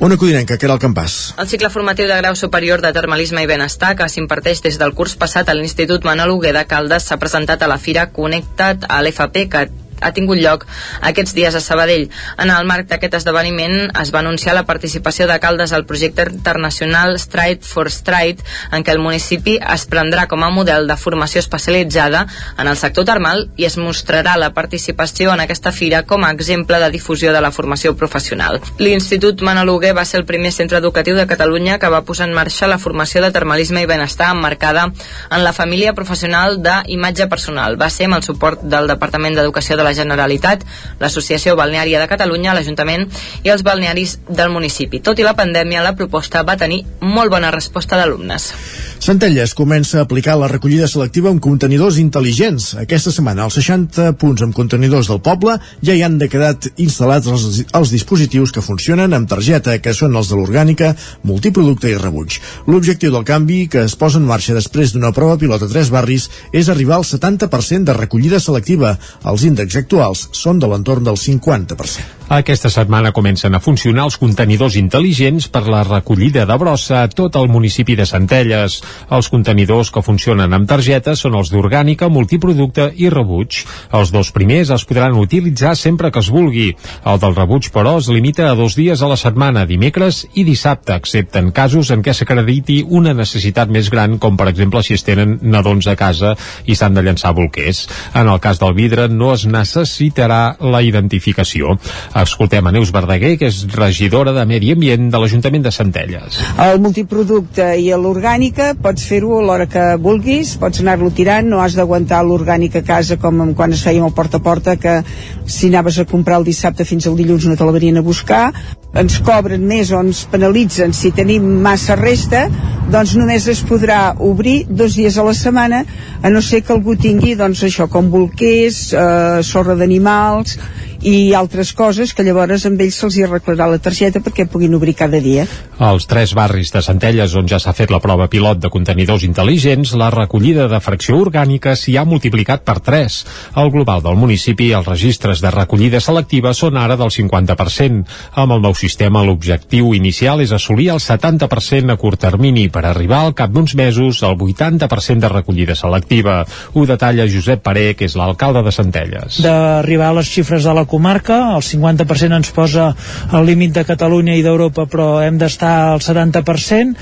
Ona Codinenca, que era el campàs. El cicle formatiu de grau superior de termalisme i benestar que s'imparteix des del curs passat a l'Institut Manol Huguer de Caldes s'ha presentat a la Fira Connectat a l'FP que ha tingut lloc aquests dies a Sabadell. En el marc d'aquest esdeveniment es va anunciar la participació de Caldes al projecte internacional Stride for Stride, en què el municipi es prendrà com a model de formació especialitzada en el sector termal i es mostrarà la participació en aquesta fira com a exemple de difusió de la formació professional. L'Institut Manoluguer va ser el primer centre educatiu de Catalunya que va posar en marxa la formació de termalisme i benestar emmarcada en la família professional d'imatge personal. Va ser amb el suport del Departament d'Educació de la la Generalitat, l'Associació Balneària de Catalunya, l'Ajuntament i els balnearis del municipi. Tot i la pandèmia, la proposta va tenir molt bona resposta d'alumnes. Centelles comença a aplicar la recollida selectiva amb contenidors intel·ligents. Aquesta setmana, els 60 punts amb contenidors del poble ja hi han de quedat instal·lats els, els dispositius que funcionen amb targeta, que són els de l'orgànica, multiproducte i rebuig. L'objectiu del canvi, que es posa en marxa després d'una prova pilota a tres barris, és arribar al 70% de recollida selectiva. Els índexs actuals són de l'entorn del 50%. Aquesta setmana comencen a funcionar els contenidors intel·ligents per la recollida de brossa a tot el municipi de Centelles. Els contenidors que funcionen amb targetes són els d'orgànica, multiproducte i rebuig. Els dos primers es podran utilitzar sempre que es vulgui. El del rebuig, però, es limita a dos dies a la setmana, dimecres i dissabte, excepte en casos en què s'acrediti una necessitat més gran, com per exemple si es tenen nadons a casa i s'han de llançar bolquers. En el cas del vidre no es necessitarà la identificació. Escoltem a Neus Verdaguer, que és regidora de Medi Ambient de l'Ajuntament de Centelles. El multiproducte i l'orgànica pots fer-ho a l'hora que vulguis, pots anar-lo tirant, no has d'aguantar l'orgànica a casa com quan es fèiem el porta a porta, que si anaves a comprar el dissabte fins al dilluns no te la venien a buscar. Ens cobren més o ens penalitzen si tenim massa resta, doncs només es podrà obrir dos dies a la setmana, a no ser que algú tingui, doncs això, com bolquers, eh, sorra d'animals i altres coses que llavors amb ells se'ls hi arreglarà la targeta perquè puguin obrir cada dia. Als tres barris de Centelles on ja s'ha fet la prova pilot de contenidors intel·ligents, la recollida de fracció orgànica s'hi ha multiplicat per 3. Al global del municipi, els registres de recollida selectiva són ara del 50%. Amb el nou sistema, l'objectiu inicial és assolir el 70% a curt termini per arribar al cap d'uns mesos al 80% de recollida selectiva. Ho detalla Josep Paré, que és l'alcalde de Centelles. D'arribar a les xifres de la comarca, el 50% ens posa el límit de Catalunya i d'Europa, però hem d'estar al 70%,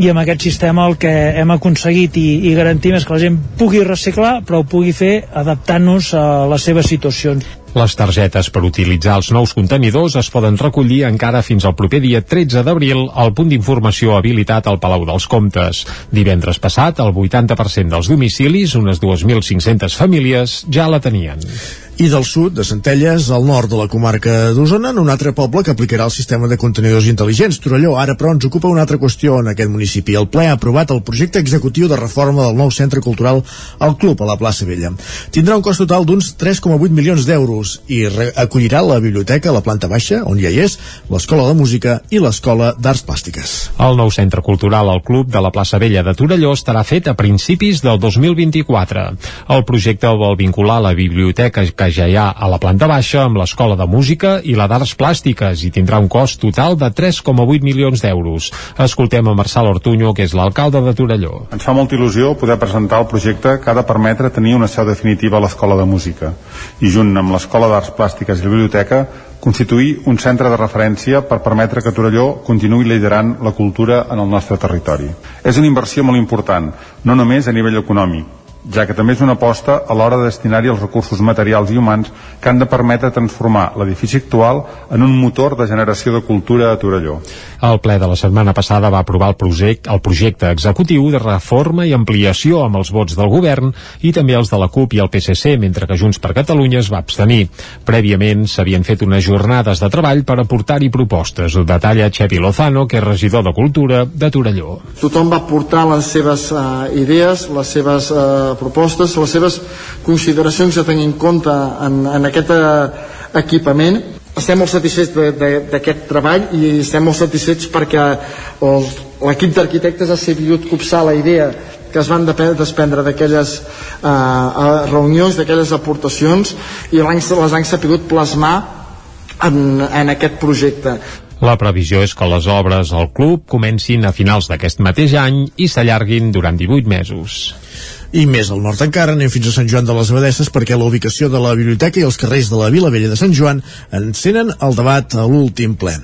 i amb aquest sistema el que hem aconseguit i, i garantim és que la gent pugui reciclar però ho pugui fer adaptant-nos a les seves situacions. Les targetes per utilitzar els nous contenidors es poden recollir encara fins al proper dia 13 d'abril al punt d'informació habilitat al Palau dels Comtes. Divendres passat, el 80% dels domicilis, unes 2.500 famílies, ja la tenien i del sud, de Centelles, al nord de la comarca d'Osona, en un altre poble que aplicarà el sistema de contenidors intel·ligents. Torelló, ara però ens ocupa una altra qüestió en aquest municipi. El ple ha aprovat el projecte executiu de reforma del nou centre cultural al Club, a la plaça Vella. Tindrà un cost total d'uns 3,8 milions d'euros i acollirà la biblioteca a la planta baixa, on ja hi és, l'escola de música i l'escola d'arts plàstiques. El nou centre cultural al Club de la plaça Vella de Torelló estarà fet a principis del 2024. El projecte vol vincular la biblioteca que ja hi ha a la planta baixa amb l'Escola de Música i la d'Arts Plàstiques i tindrà un cost total de 3,8 milions d'euros. Escoltem a Marçal Ortuño, que és l'alcalde de Torelló. Ens fa molta il·lusió poder presentar el projecte que ha de permetre tenir una seu definitiva a l'Escola de Música i junt amb l'Escola d'Arts Plàstiques i la Biblioteca constituir un centre de referència per permetre que Torelló continuï liderant la cultura en el nostre territori. És una inversió molt important, no només a nivell econòmic, ja que també és una aposta a l'hora de destinar-hi els recursos materials i humans que han de permetre transformar l'edifici actual en un motor de generació de cultura a Torelló. El ple de la setmana passada va aprovar el projecte, el projecte executiu de reforma i ampliació amb els vots del govern i també els de la CUP i el PSC, mentre que Junts per Catalunya es va abstenir. Prèviament s'havien fet unes jornades de treball per aportar-hi propostes. Ho detalla Xepi Lozano, que és regidor de Cultura de Torelló. Tothom va portar les seves uh, idees, les seves uh, propostes, les seves consideracions a tenir en compte en, en aquest eh, equipament estem molt satisfets d'aquest treball i estem molt satisfets perquè l'equip d'arquitectes ha sabut copsar la idea que es van desprendre d'aquelles eh, reunions, d'aquelles aportacions i les han sabut plasmar en, en aquest projecte. La previsió és que les obres al club comencin a finals d'aquest mateix any i s'allarguin durant 18 mesos. I més al nord encara anem fins a Sant Joan de les Abadesses perquè la ubicació de la biblioteca i els carrers de la Vila Vella de Sant Joan encenen el debat a l'últim ple.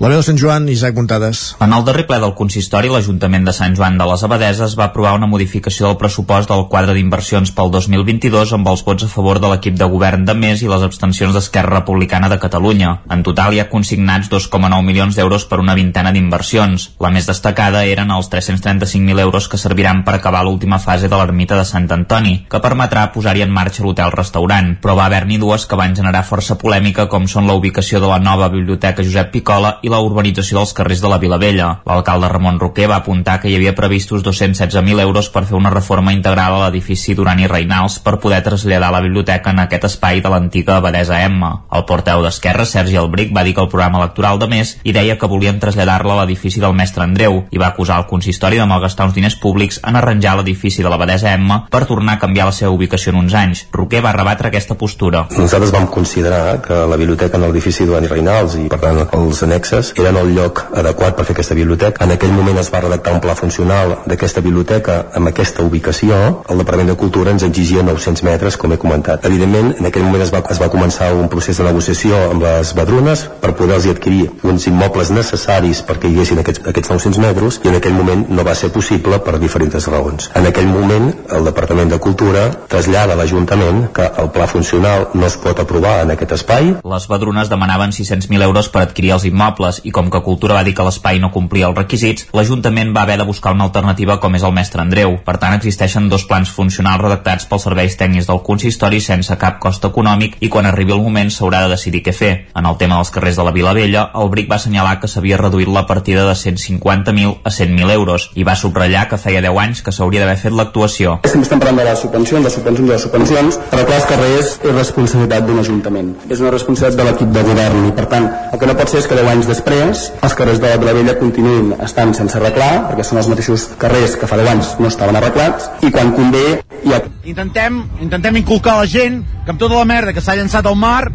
La veu de Sant Joan, Isaac Montades. En el darrer ple del consistori, l'Ajuntament de Sant Joan de les Abadeses va aprovar una modificació del pressupost del quadre d'inversions pel 2022 amb els vots a favor de l'equip de govern de més i les abstencions d'Esquerra Republicana de Catalunya. En total hi ha consignats 2,9 milions d'euros per una vintena d'inversions. La més destacada eren els 335.000 euros que serviran per acabar l'última fase de l'ermita de Sant Antoni, que permetrà posar-hi en marxa l'hotel-restaurant. Però va haver-n'hi dues que van generar força polèmica, com són la ubicació de la nova Biblioteca Josep Picola i la urbanització dels carrers de la Vila Vella. L'alcalde Ramon Roquer va apuntar que hi havia previstos 216.000 euros per fer una reforma integral a l'edifici Duran i Reinals per poder traslladar la biblioteca en aquest espai de l'antiga abadesa Emma. El porteu d'Esquerra, Sergi Albric, va dir que el programa electoral de més i deia que volien traslladar-la a l'edifici del mestre Andreu i va acusar el consistori de malgastar uns diners públics en arranjar l'edifici de l'abadesa Emma per tornar a canviar la seva ubicació en uns anys. Roquer va rebatre aquesta postura. Nosaltres vam considerar que la biblioteca en l'edifici Duran i Reinals i per tant els annexes biblioteques eren el lloc adequat per fer aquesta biblioteca. En aquell moment es va redactar un pla funcional d'aquesta biblioteca amb aquesta ubicació. El Departament de Cultura ens exigia 900 metres, com he comentat. Evidentment, en aquell moment es va, es va començar un procés de negociació amb les badrunes per poder-los adquirir uns immobles necessaris perquè hi haguessin aquests, aquests 900 metres i en aquell moment no va ser possible per diferents raons. En aquell moment, el Departament de Cultura trasllada a l'Ajuntament que el pla funcional no es pot aprovar en aquest espai. Les badrunes demanaven 600.000 euros per adquirir els immobles i com que Cultura va dir que l'espai no complia els requisits, l'Ajuntament va haver de buscar una alternativa com és el mestre Andreu. Per tant, existeixen dos plans funcionals redactats pels serveis tècnics del consistori sense cap cost econòmic i quan arribi el moment s'haurà de decidir què fer. En el tema dels carrers de la Vila Vella, el BRIC va assenyalar que s'havia reduït la partida de 150.000 a 100.000 euros i va subratllar que feia 10 anys que s'hauria d'haver fet l'actuació. Estem, parlant de les subvencions, de subvencions, de subvencions, però clar, els carrers és responsabilitat d'un ajuntament. És una responsabilitat de l'equip de govern i per tant el que no pot ser és que 10 anys després els carrers de la Vella continuïn estant sense arreglar perquè són els mateixos carrers que fa 10 anys no estaven arreglats i quan convé ha... intentem, intentem inculcar a la gent que amb tota la merda que s'ha llançat al mar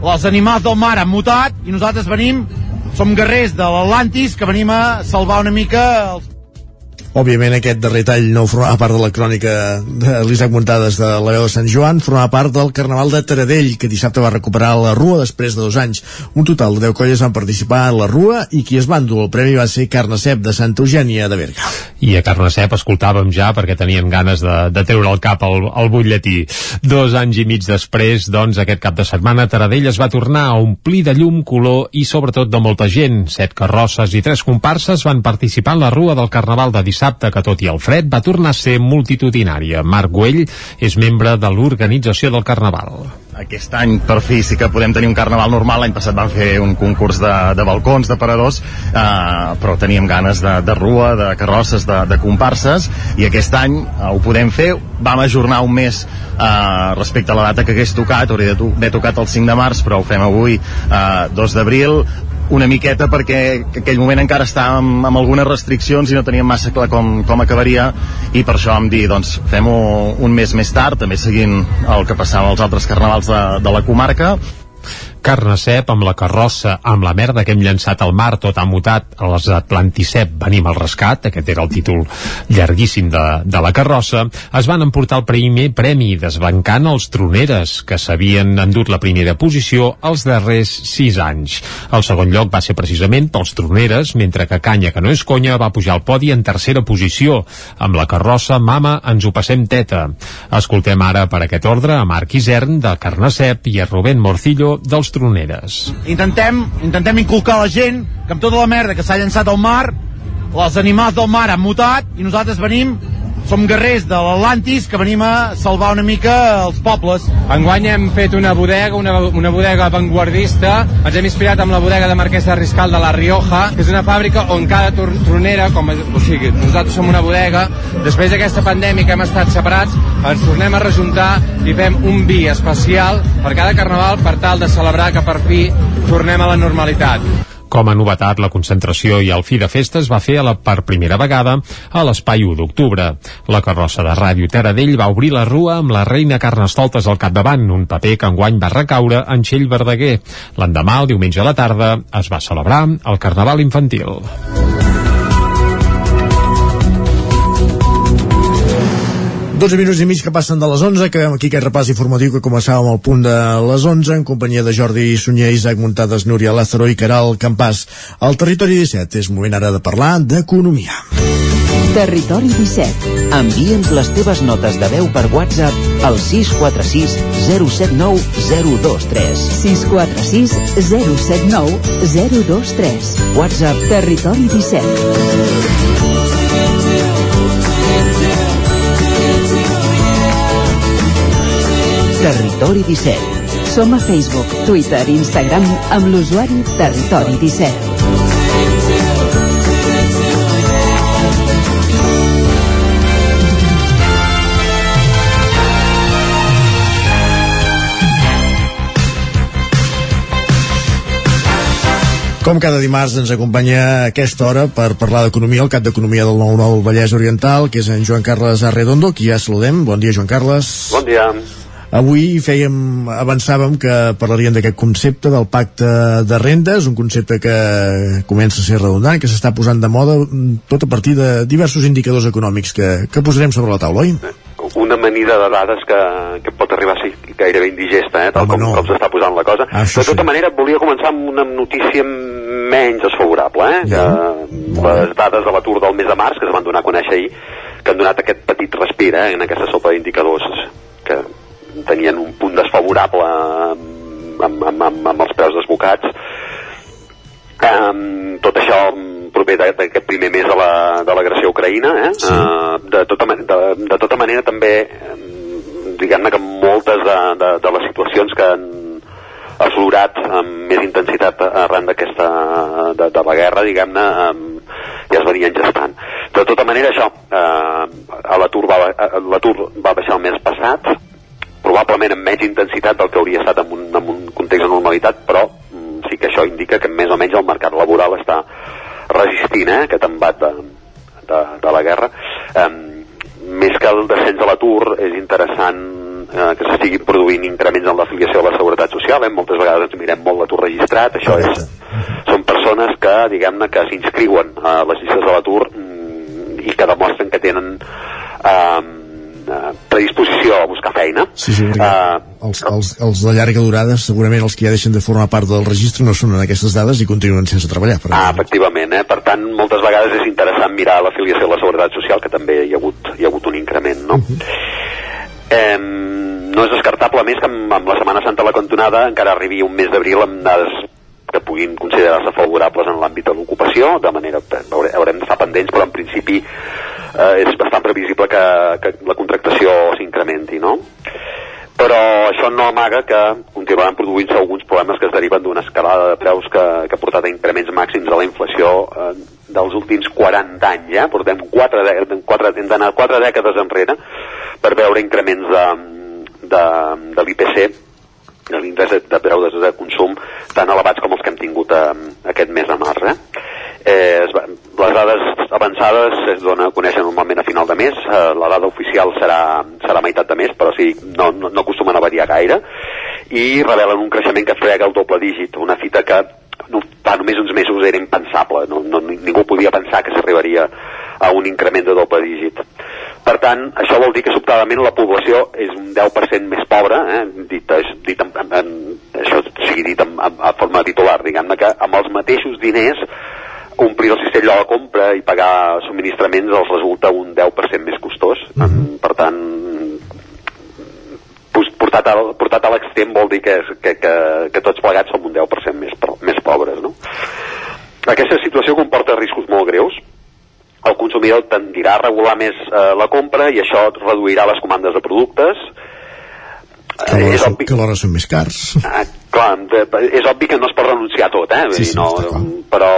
els animals del mar han mutat i nosaltres venim som guerrers de l'Atlantis que venim a salvar una mica els Òbviament aquest darrer tall no formava part de la crònica de l'Isaac Montades de la veu de Sant Joan, formava part del Carnaval de Taradell, que dissabte va recuperar la Rua després de dos anys. Un total de 10 colles van participar en la Rua i qui es va endur el premi va ser Carnacep de Santa Eugènia de Berga. I a Carnacep escoltàvem ja perquè tenien ganes de, de treure el cap al, al butlletí. Dos anys i mig després, doncs, aquest cap de setmana Taradell es va tornar a omplir de llum, color i sobretot de molta gent. Set carrosses i tres comparses van participar en la Rua del Carnaval de dissabte, que tot i el fred va tornar a ser multitudinària. Marc Güell és membre de l'organització del Carnaval. Aquest any, per fi, sí que podem tenir un carnaval normal. L'any passat vam fer un concurs de, de balcons, de paradors, eh, però teníem ganes de, de rua, de carrosses, de, de comparses, i aquest any eh, ho podem fer. Vam ajornar un mes eh, respecte a la data que hagués tocat, hauria d'haver tocat el 5 de març, però ho fem avui, eh, 2 d'abril, una miqueta perquè aquell moment encara estàvem amb, amb algunes restriccions i no teníem massa clar com, com acabaria i per això vam dir, doncs fem-ho un mes més tard, també seguint el que passava als altres carnavals de, de la comarca Carnacep amb la carrossa, amb la merda que hem llançat al mar, tot ha mutat, els Atlanticep venim al rescat, aquest era el títol llarguíssim de, de la carrossa, es van emportar el primer premi, desbancant els troneres, que s'havien endut la primera posició els darrers sis anys. El segon lloc va ser precisament pels troneres, mentre que Canya, que no és conya, va pujar al podi en tercera posició. Amb la carrossa, mama, ens ho passem teta. Escoltem ara per aquest ordre a Marc Isern, de Carnacep, i a Rubén Morcillo, dels troneres. Intentem, intentem inculcar a la gent que amb tota la merda que s'ha llançat al mar, els animals del mar han mutat i nosaltres venim som guerrers de l'Atlantis que venim a salvar una mica els pobles. Enguany hem fet una bodega, una, una bodega avantguardista. Ens hem inspirat amb la bodega de Marquès de Riscal de la Rioja, que és una fàbrica on cada tronera, com, o sigui, nosaltres som una bodega, després d'aquesta pandèmia que hem estat separats, ens tornem a rejuntar i fem un vi especial per cada carnaval per tal de celebrar que per fi tornem a la normalitat. Com a novetat, la concentració i el fi de festes va fer a la, per primera vegada a l'espai 1 d'octubre. La carrossa de Ràdio Taradell va obrir la rua amb la reina Carnestoltes al capdavant, un paper que enguany va recaure en Txell Verdaguer. L'endemà, el diumenge a la tarda, es va celebrar el Carnaval Infantil. 12 minuts i mig que passen de les 11, acabem aquí aquest repàs informatiu que començàvem al punt de les 11 en companyia de Jordi Sunyer, Isaac Muntades, Núria Lázaro i Caral Campàs. Al Territori 17 és moment ara de parlar d'economia. Territori 17. Envia'ns les teves notes de veu per WhatsApp al 646 079 023. 646 079 023. WhatsApp Territori 17. Territori 17. Som a Facebook, Twitter i Instagram amb l'usuari Territori 17. Com cada dimarts ens acompanya a aquesta hora per parlar d'economia el cap d'economia del 9-9 Vallès Oriental, que és en Joan Carles Arredondo, qui ja saludem. Bon dia, Joan Carles. Bon dia. Avui fèiem, avançàvem que parlaríem d'aquest concepte del pacte de rendes, un concepte que comença a ser redundant, que s'està posant de moda tot a partir de diversos indicadors econòmics que, que posarem sobre la taula, oi? Una amanida de dades que, que pot arribar a ser gairebé indigesta, eh, tal Home, com, no. com s'està posant la cosa. Això de tota sí. manera, volia començar amb una notícia menys desfavorable, eh? Ja. Que les dades de l'atur del mes de març, que es van donar a conèixer ahir, que han donat aquest petit respir eh, en aquesta sopa d'indicadors que tenien un punt desfavorable amb, amb, amb, amb, els preus desbocats. Um, tot això proper d'aquest primer mes de la- l'agressió a Ucraïna, eh? Sí. Uh, de, tota, de, de tota manera també em, diguem-ne que moltes de, de, de les situacions que han aflorat amb més intensitat arran d'aquesta de, de la guerra, diguem-ne, em, ja es venien gestant. De tota manera, això, eh, l'atur va, va baixar el mes passat, probablement amb menys intensitat del que hauria estat en un, en un context de normalitat, però mm, sí que això indica que més o menys el mercat laboral està resistint eh, aquest embat de, de, de la guerra. Um, més que el descens de l'atur, és interessant eh, que s'estiguin produint increments en l'afiliació a la Seguretat Social. Eh? Moltes vegades ens mirem molt l'atur registrat. Això és, són persones que, diguem-ne, que s'inscriuen a les llistes de l'atur mm, i que demostren que tenen eh, eh, predisposició a buscar feina. Sí, sí, perquè Eh, els, els, els de llarga durada, segurament els que ja deixen de formar part del registre no són en aquestes dades i continuen sense treballar. Per Ah, efectivament, eh? per tant, moltes vegades és interessant mirar l'afiliació a la Seguretat Social, que també hi ha hagut, hi ha hagut un increment, no? eh, no és descartable, a més, que amb, amb la Setmana Santa a la cantonada encara arribi un mes d'abril amb dades puguin considerar-se favorables en l'àmbit de l'ocupació, de manera que haure- haurem d'estar pendents, però en principi eh, és bastant previsible que, que la contractació s'incrementi, no? però això no amaga que continuaran produint-se alguns problemes que es deriven d'una escalada de preus que, que ha portat a increments màxims de la inflació eh, dels últims 40 anys, ja? portem 4, de, 4, hem d'anar 4 dècades enrere per veure increments de, de, de l'IPC l'índex de, de preu de, consum tan elevats com els que hem tingut eh, aquest mes de març. Eh? Eh, les dades avançades es dona a conèixer normalment a final de mes, eh, la dada oficial serà, serà meitat de mes, però sí, no, no, no acostumen a variar gaire, i revelen un creixement que frega el doble dígit, una fita que no, fa només uns mesos era impensable, no, no, ningú podia pensar que s'arribaria a un increment de doble dígit. Per tant, això vol dir que sobtadament la població és un 10% més pobra, eh? dit, dit en, en, en, això sigui dit en, en, en forma titular, diguem-ne que amb els mateixos diners omplir el cistell de la compra i pagar subministraments els resulta un 10% més costós. Mm -hmm. Per tant, portat, a, portat a l'extrem vol dir que, que, que, que tots plegats som un 10% més, més pobres. No? Aquesta situació comporta riscos molt greus. El consumidor tendirà a regular més eh, la compra i això reduirà les comandes de productes. Que alhora, són, que alhora són més cars. Ah, clar, és obvi que no es pot renunciar a tot, eh? Sí, sí, no, però,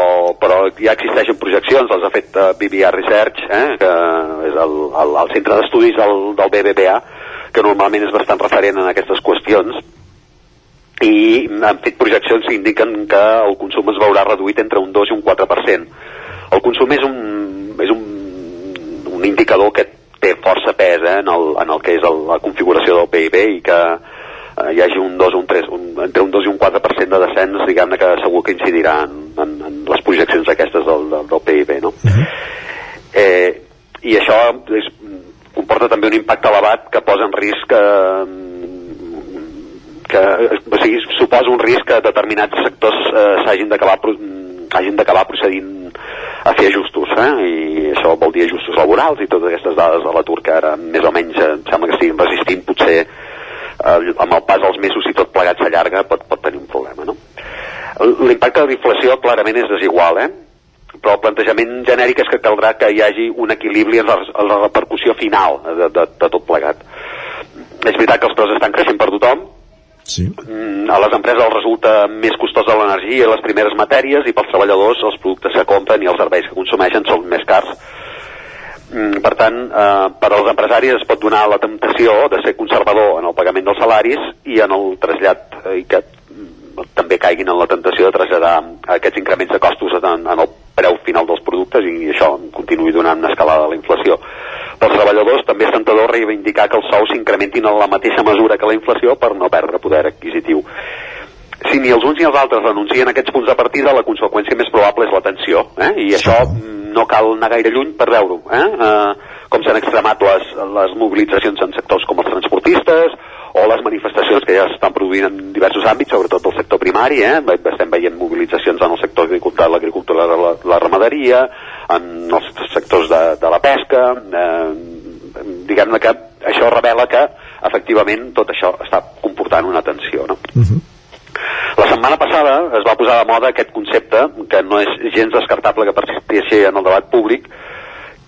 però ja existeixen projeccions, les ha fet uh, BBA Research, eh? que és el, el, el centre d'estudis del, del BBVA, que normalment és bastant referent en aquestes qüestions, i han fet projeccions que indiquen que el consum es veurà reduït entre un 2 i un 4%. El consum és un, és un, un indicador que té força pes eh, en, el, en el que és el, la configuració del PIB i que eh, hi hagi un 2 o un 3, un, entre un 2 i un 4% de descens, diguem-ne que segur que incidirà en, en, en les projeccions aquestes del, del, del PIB, no? eh, I això és, comporta també un impacte elevat que posa en risc eh, que o sigui, suposa un risc que determinats sectors eh, s'hagin d'acabar hagin d'acabar procedint a fer ajustos, eh? i això vol dir ajustos laborals i totes aquestes dades de l'atur que ara més o menys eh, em sembla que estiguin resistint potser eh, amb el pas dels mesos i tot plegat s'allarga pot, pot tenir un problema, no? L'impacte de l'inflació clarament és desigual, eh? però el plantejament genèric és que caldrà que hi hagi un equilibri en la, la repercussió final de, de, de tot plegat. És veritat que els preus estan creixent per tothom, Sí. Mm, a les empreses els resulta més costosa l'energia i les primeres matèries i pels treballadors els productes que compren i els serveis que consumeixen són més cars. Mm, per tant, eh, per als empresaris es pot donar la temptació de ser conservador en el pagament dels salaris i en el trasllat eh, i que mm, també caiguin en la tentació de traslladar aquests increments de costos en, en el preu final dels productes i això continuï donant una escalada de la inflació. Pels treballadors també és tentador reivindicar que els sous s'incrementin en la mateixa mesura que la inflació per no perdre poder adquisitiu. Si ni els uns ni els altres renuncien a aquests punts de partida, la conseqüència més probable és la tensió, eh? i això no cal anar gaire lluny per veure-ho. Eh? Eh, com s'han extremat les, les mobilitzacions en sectors com els transportistes, o les manifestacions que ja s'estan produint en diversos àmbits, sobretot del sector primari, eh? Estem veient mobilitzacions en el sector agricultor, l'agricultura, la, la ramaderia, en els sectors de, de la pesca, eh, diguem-ne que això revela que efectivament tot això està comportant una tensió, no? La setmana passada es va posar de moda aquest concepte, que no és gens descartable que persisteixi en el debat públic,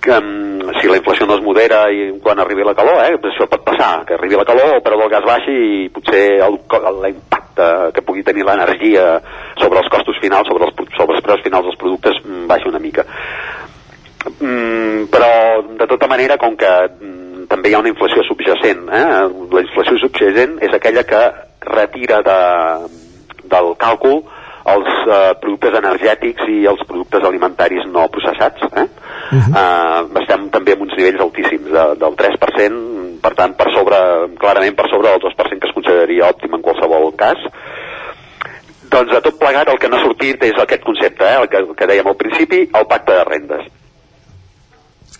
que um, si la inflació no es modera i quan arribi la calor, eh, això pot passar, que arribi la calor, el gas baixi i potser l'impacte que pugui tenir l'energia sobre els costos finals, sobre els, sobre els preus finals dels productes, mm, baixi una mica. Mm, però, de tota manera, com que mm, també hi ha una inflació subjacent, eh? la inflació subjacent és aquella que retira de, del càlcul els eh, productes energètics i els productes alimentaris no processats. Eh? Uh -huh. eh, estem també en uns nivells altíssims de, del 3%, per tant, per sobre, clarament per sobre del 2% que es consideraria òptim en qualsevol cas. Doncs de tot plegat el que no ha sortit és aquest concepte, eh? el, que, el que dèiem al principi, el pacte de rendes.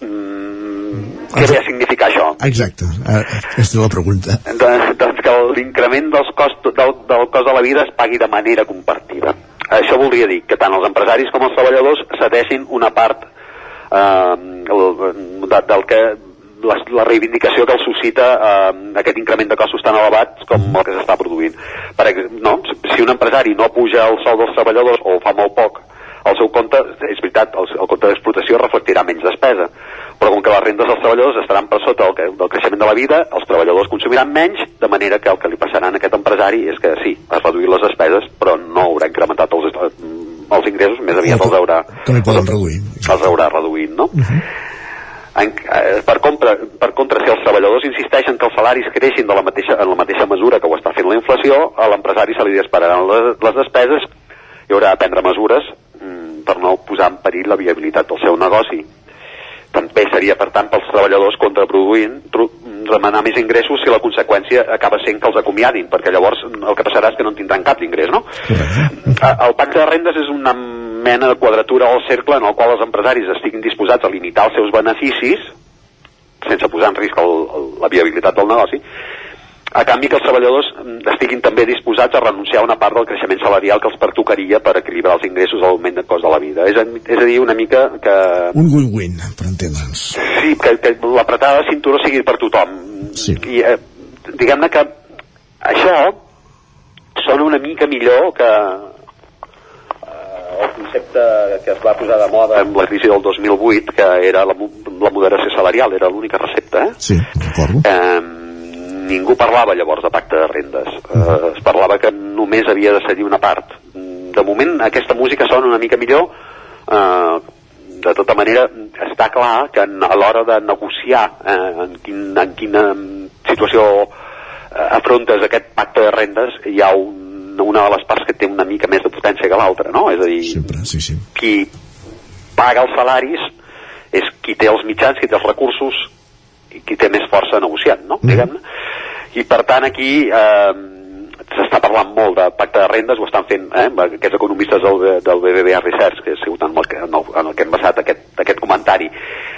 mm, què ve a significar això? Exacte, eh, aquesta és la pregunta. Doncs, doncs que l'increment del, del cost de la vida es pagui de manera compartida. Això voldria dir que tant els empresaris com els treballadors cedeixin una part eh, de, del que la, la reivindicació que els suscita eh, aquest increment de costos tan elevats com el que s'està produint. Per no, si un empresari no puja el sou dels treballadors o fa molt poc, el seu compte, és veritat, el, el compte d'explotació reflectirà menys despesa, però com que les rendes dels treballadors estaran per sota del, creixement de la vida, els treballadors consumiran menys, de manera que el que li passarà a aquest empresari és que sí, has reduït les despeses, però no haurà incrementat els, els ingressos, més aviat els haurà, hi poden reduir? els haurà reduït, no? En, eh, per, contra, per contra, si els treballadors insisteixen que els salaris creixin de la mateixa, en la mateixa mesura que ho està fent la inflació, a l'empresari se li dispararan les, les despeses i haurà de prendre mesures mm, per no posar en perill la viabilitat del seu negoci. També seria, per tant, pels treballadors contraproduint demanar més ingressos si la conseqüència acaba sent que els acomiadin, perquè llavors el que passarà és que no en tindran cap d'ingrés, no? El pacte de rendes és una mena de quadratura al cercle en el qual els empresaris estiguin disposats a limitar els seus beneficis sense posar en risc el, el, la viabilitat del negoci a canvi que els treballadors mm, estiguin també disposats a renunciar a una part del creixement salarial que els pertocaria per equilibrar els ingressos a l'augment de cost de la vida. És a, és a dir, una mica que, Un win-win, per entendre'ns. sí, que, que l'apretada de cinturó sigui per tothom. Sí. I eh, diguem-ne que això sona una mica millor que eh, el concepte que es va posar de moda amb la crisi del 2008, que era la, la moderació salarial, era l'única recepta, eh? Sí, recordo. Eh, ningú parlava llavors de pacte de rendes. Eh, es parlava que només havia de cedir una part. De moment aquesta música sona una mica millor. Eh, de tota manera, està clar que en- a l'hora de negociar eh, en, quin, en quina situació eh, afrontes aquest pacte de rendes, hi ha un, una de les parts que té una mica més de potència que l'altra, no? És a dir, Sempre, sí, sí. qui paga els salaris és qui té els mitjans, qui té els recursos qui té més força negociant, no? Diguem-ne. I per tant aquí eh, s'està parlant molt de pacte de rendes, ho estan fent eh, aquests economistes del, del BBVA Research, que ha sigut en el, que- en el, en el que hem basat aquest, aquest comentari.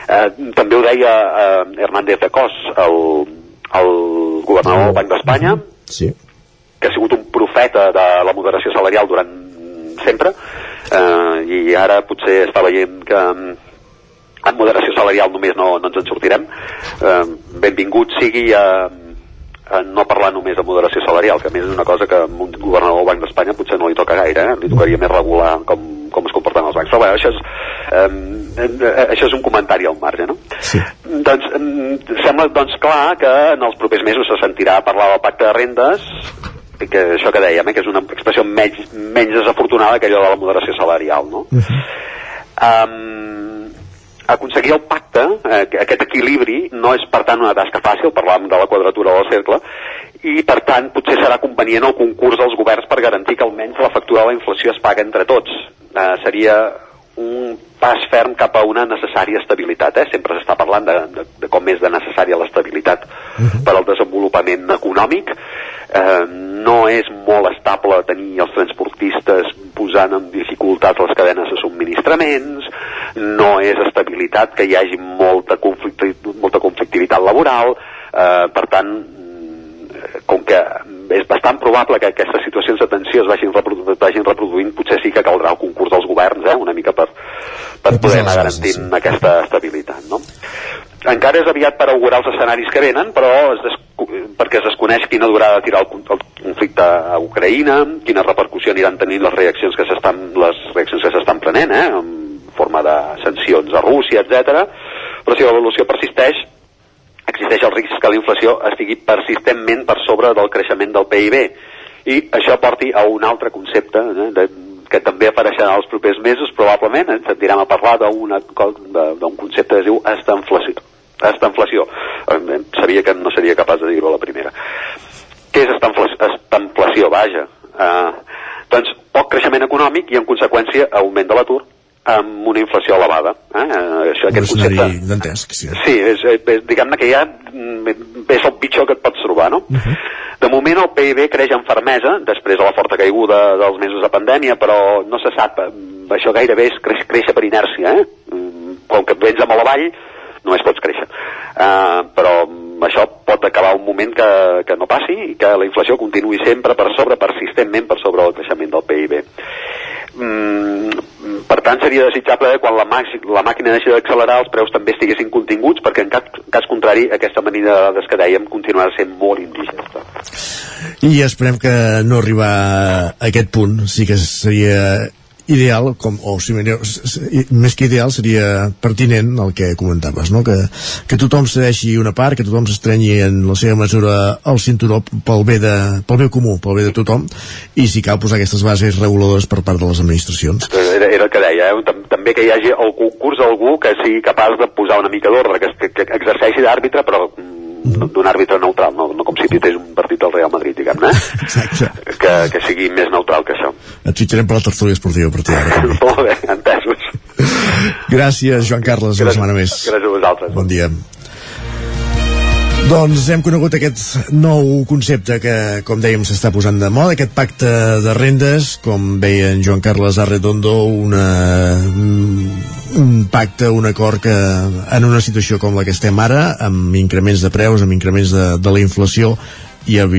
Eh, també ho deia eh, Hernández de Cos, el, el governador del Banc d'Espanya, Sí. que ha sigut un profeta de la moderació salarial durant sempre eh, i ara potser està veient que mm, amb moderació salarial només no, no ens en sortirem eh, benvingut sigui a, a no parlar només de moderació salarial que a més és una cosa que a un governador del Banc d'Espanya potser no li toca gaire eh? li tocaria més regular com, com es comporten els bancs però bé, això és, eh, eh, això és un comentari al marge no? Sí. Doncs mm, sembla doncs clar que en els propers mesos se sentirà parlar del pacte de rendes que això que dèiem, eh, que és una expressió menys, menys desafortunada que allò de la moderació salarial, no? um, aconseguir el pacte, eh, que- aquest equilibri, no és per tant una tasca fàcil, parlàvem de la quadratura del cercle, i per tant potser serà convenient el concurs dels governs per garantir que almenys la factura de la inflació es paga entre tots. Eh, seria un pas ferm cap a una necessària estabilitat. Eh? Sempre s'està parlant de, de, de com és de necessària l'estabilitat per al desenvolupament econòmic. Eh, no és molt estable tenir els transportistes posant en dificultat les cadenes de subministraments, no és estabilitat que hi hagi molta, conflicti molta conflictivitat laboral, eh, per tant, com que és bastant probable que aquestes situacions de tensió es vagin, reprodu es vagin reproduint, potser sí que caldrà el concurs dels governs, eh, una mica per, per poder anar garantint aquesta estabilitat, no? Encara és aviat per augurar els escenaris que venen, però es desco- perquè es desconeix quina durada tirar el, el conflicte a Ucraïna, quina repercussió aniran tenint les reaccions que s'estan les reaccions que s'estan prenent, eh, en forma de sancions a Rússia, etc. Però si l'evolució persisteix, existeix el risc que la inflació estigui persistentment per sobre del creixement del PIB i això porti a un altre concepte eh, de, que també apareixerà els propers mesos probablement, ens sentirem a parlar d'un concepte que es diu estanflació. Estanflació Eh, sabia que no seria capaç de dir-ho a la primera. Què és estanflació? estanflació? Vaja eh, doncs poc creixement econòmic i en conseqüència augment de l'atur amb una inflació elevada eh? Eh, això, Un aquest concepte escenari dantesc, sí. Sí, és, és, diguem-ne que ja mm, és el pitjor que et pots trobar, no? De moment el PIB creix amb fermesa, després de la forta caiguda dels mesos de pandèmia, però no se sap, mm, això gairebé és creix, créixer per inèrcia, eh? Mm, Com que vens a molt avall, només pots créixer. Uh, però això pot acabar un moment que, que no passi i que la inflació continuï sempre per sobre, persistentment per sobre el creixement del PIB. Mm, per tant, seria desitjable que quan la, la màquina deixi d'accelerar els preus també estiguessin continguts perquè en cas, cas contrari aquesta manera de dades que dèiem continuarà sent molt indigesta. I esperem que no arribar a aquest punt. Sí que seria ideal, com, o si més que ideal seria pertinent el que comentaves, no? que, que tothom cedeixi una part, que tothom s'estrenyi en la seva mesura al cinturó pel bé, de, pel bé comú, pel bé de tothom i si cal posar aquestes bases reguladores per part de les administracions. Era, era el que deia, eh? també que hi hagi el concurs d'algú que sigui capaç de posar una mica d'ordre, que, que, que exerceixi d'àrbitre però d'un àrbitre neutral, no, no com si pités un partit del Real Madrid, diguem-ne, Exacte. que, que sigui més neutral que això. Et fitxarem per la tertúlia esportiva partir d'ara. Molt bé, entesos. Gràcies, Joan Carles, una setmana més. Gràcies a vosaltres. Bon dia. Doncs hem conegut aquest nou concepte que, com dèiem, s'està posant de moda, aquest pacte de rendes, com veia en Joan Carles Arredondo, una, un pacte, un acord que en una situació com la que estem ara, amb increments de preus, amb increments de, de la inflació, i amb,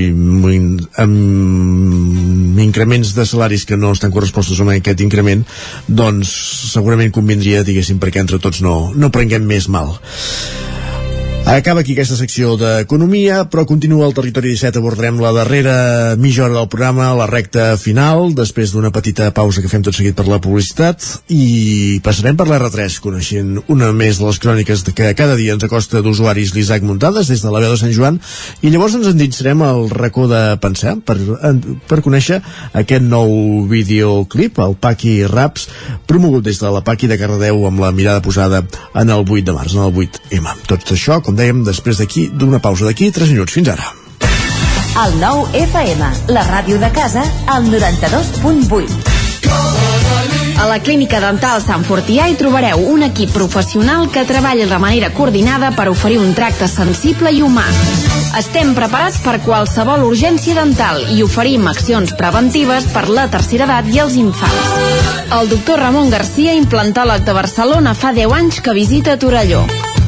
amb increments de salaris que no estan correspostos amb aquest increment doncs segurament convindria diguéssim perquè entre tots no, no prenguem més mal Acaba aquí aquesta secció d'Economia, però continua el Territori 17. Abordarem la darrera mitja hora del programa, la recta final, després d'una petita pausa que fem tot seguit per la publicitat, i passarem per l'R3, coneixent una més de les cròniques que cada dia ens acosta d'usuaris l'Isaac Muntades des de la veu de Sant Joan, i llavors ens endinsarem al racó de pensar per, per conèixer aquest nou videoclip, el Paqui Raps, promogut des de la Paqui de Cardedeu amb la mirada posada en el 8 de març, en el 8M. Tot això, com dèiem, després d'aquí, d'una pausa d'aquí, 3 minuts. Fins ara. El nou FM, la ràdio de casa, al 92.8. A la Clínica Dental Sant Fortià hi trobareu un equip professional que treballa de manera coordinada per oferir un tracte sensible i humà. Estem preparats per qualsevol urgència dental i oferim accions preventives per la tercera edat i els infants. El doctor Ramon Garcia, implantòleg de Barcelona, fa 10 anys que visita Torelló.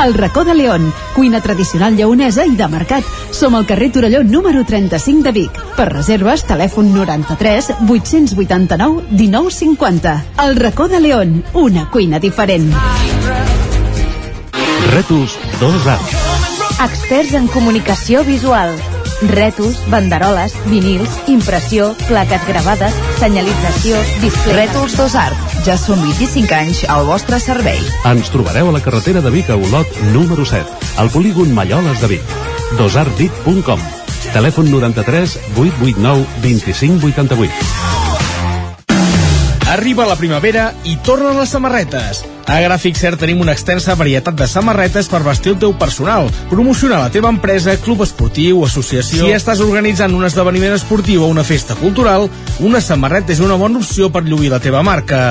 El racó de León, cuina tradicional lleonesa i de mercat. Som al carrer Torelló número 35 de Vic. Per reserves, telèfon 93 889 1950. El racó de León, una cuina diferent. Rètols 2 Arts. Experts en comunicació visual. Rètols, banderoles, vinils, impressió, plaques gravades, senyalització, display... Rètols Dos Art. Ja són 25 anys al vostre servei. Ens trobareu a la carretera de Vic a Olot, número 7, al polígon Malloles de Vic. dosartvic.com Telèfon 93 889 2588. Arriba la primavera i tornen les samarretes. A Gràfic Cert tenim una extensa varietat de samarretes per vestir el teu personal, promocionar la teva empresa, club esportiu, associació... Si estàs organitzant un esdeveniment esportiu o una festa cultural, una samarreta és una bona opció per lluir la teva marca.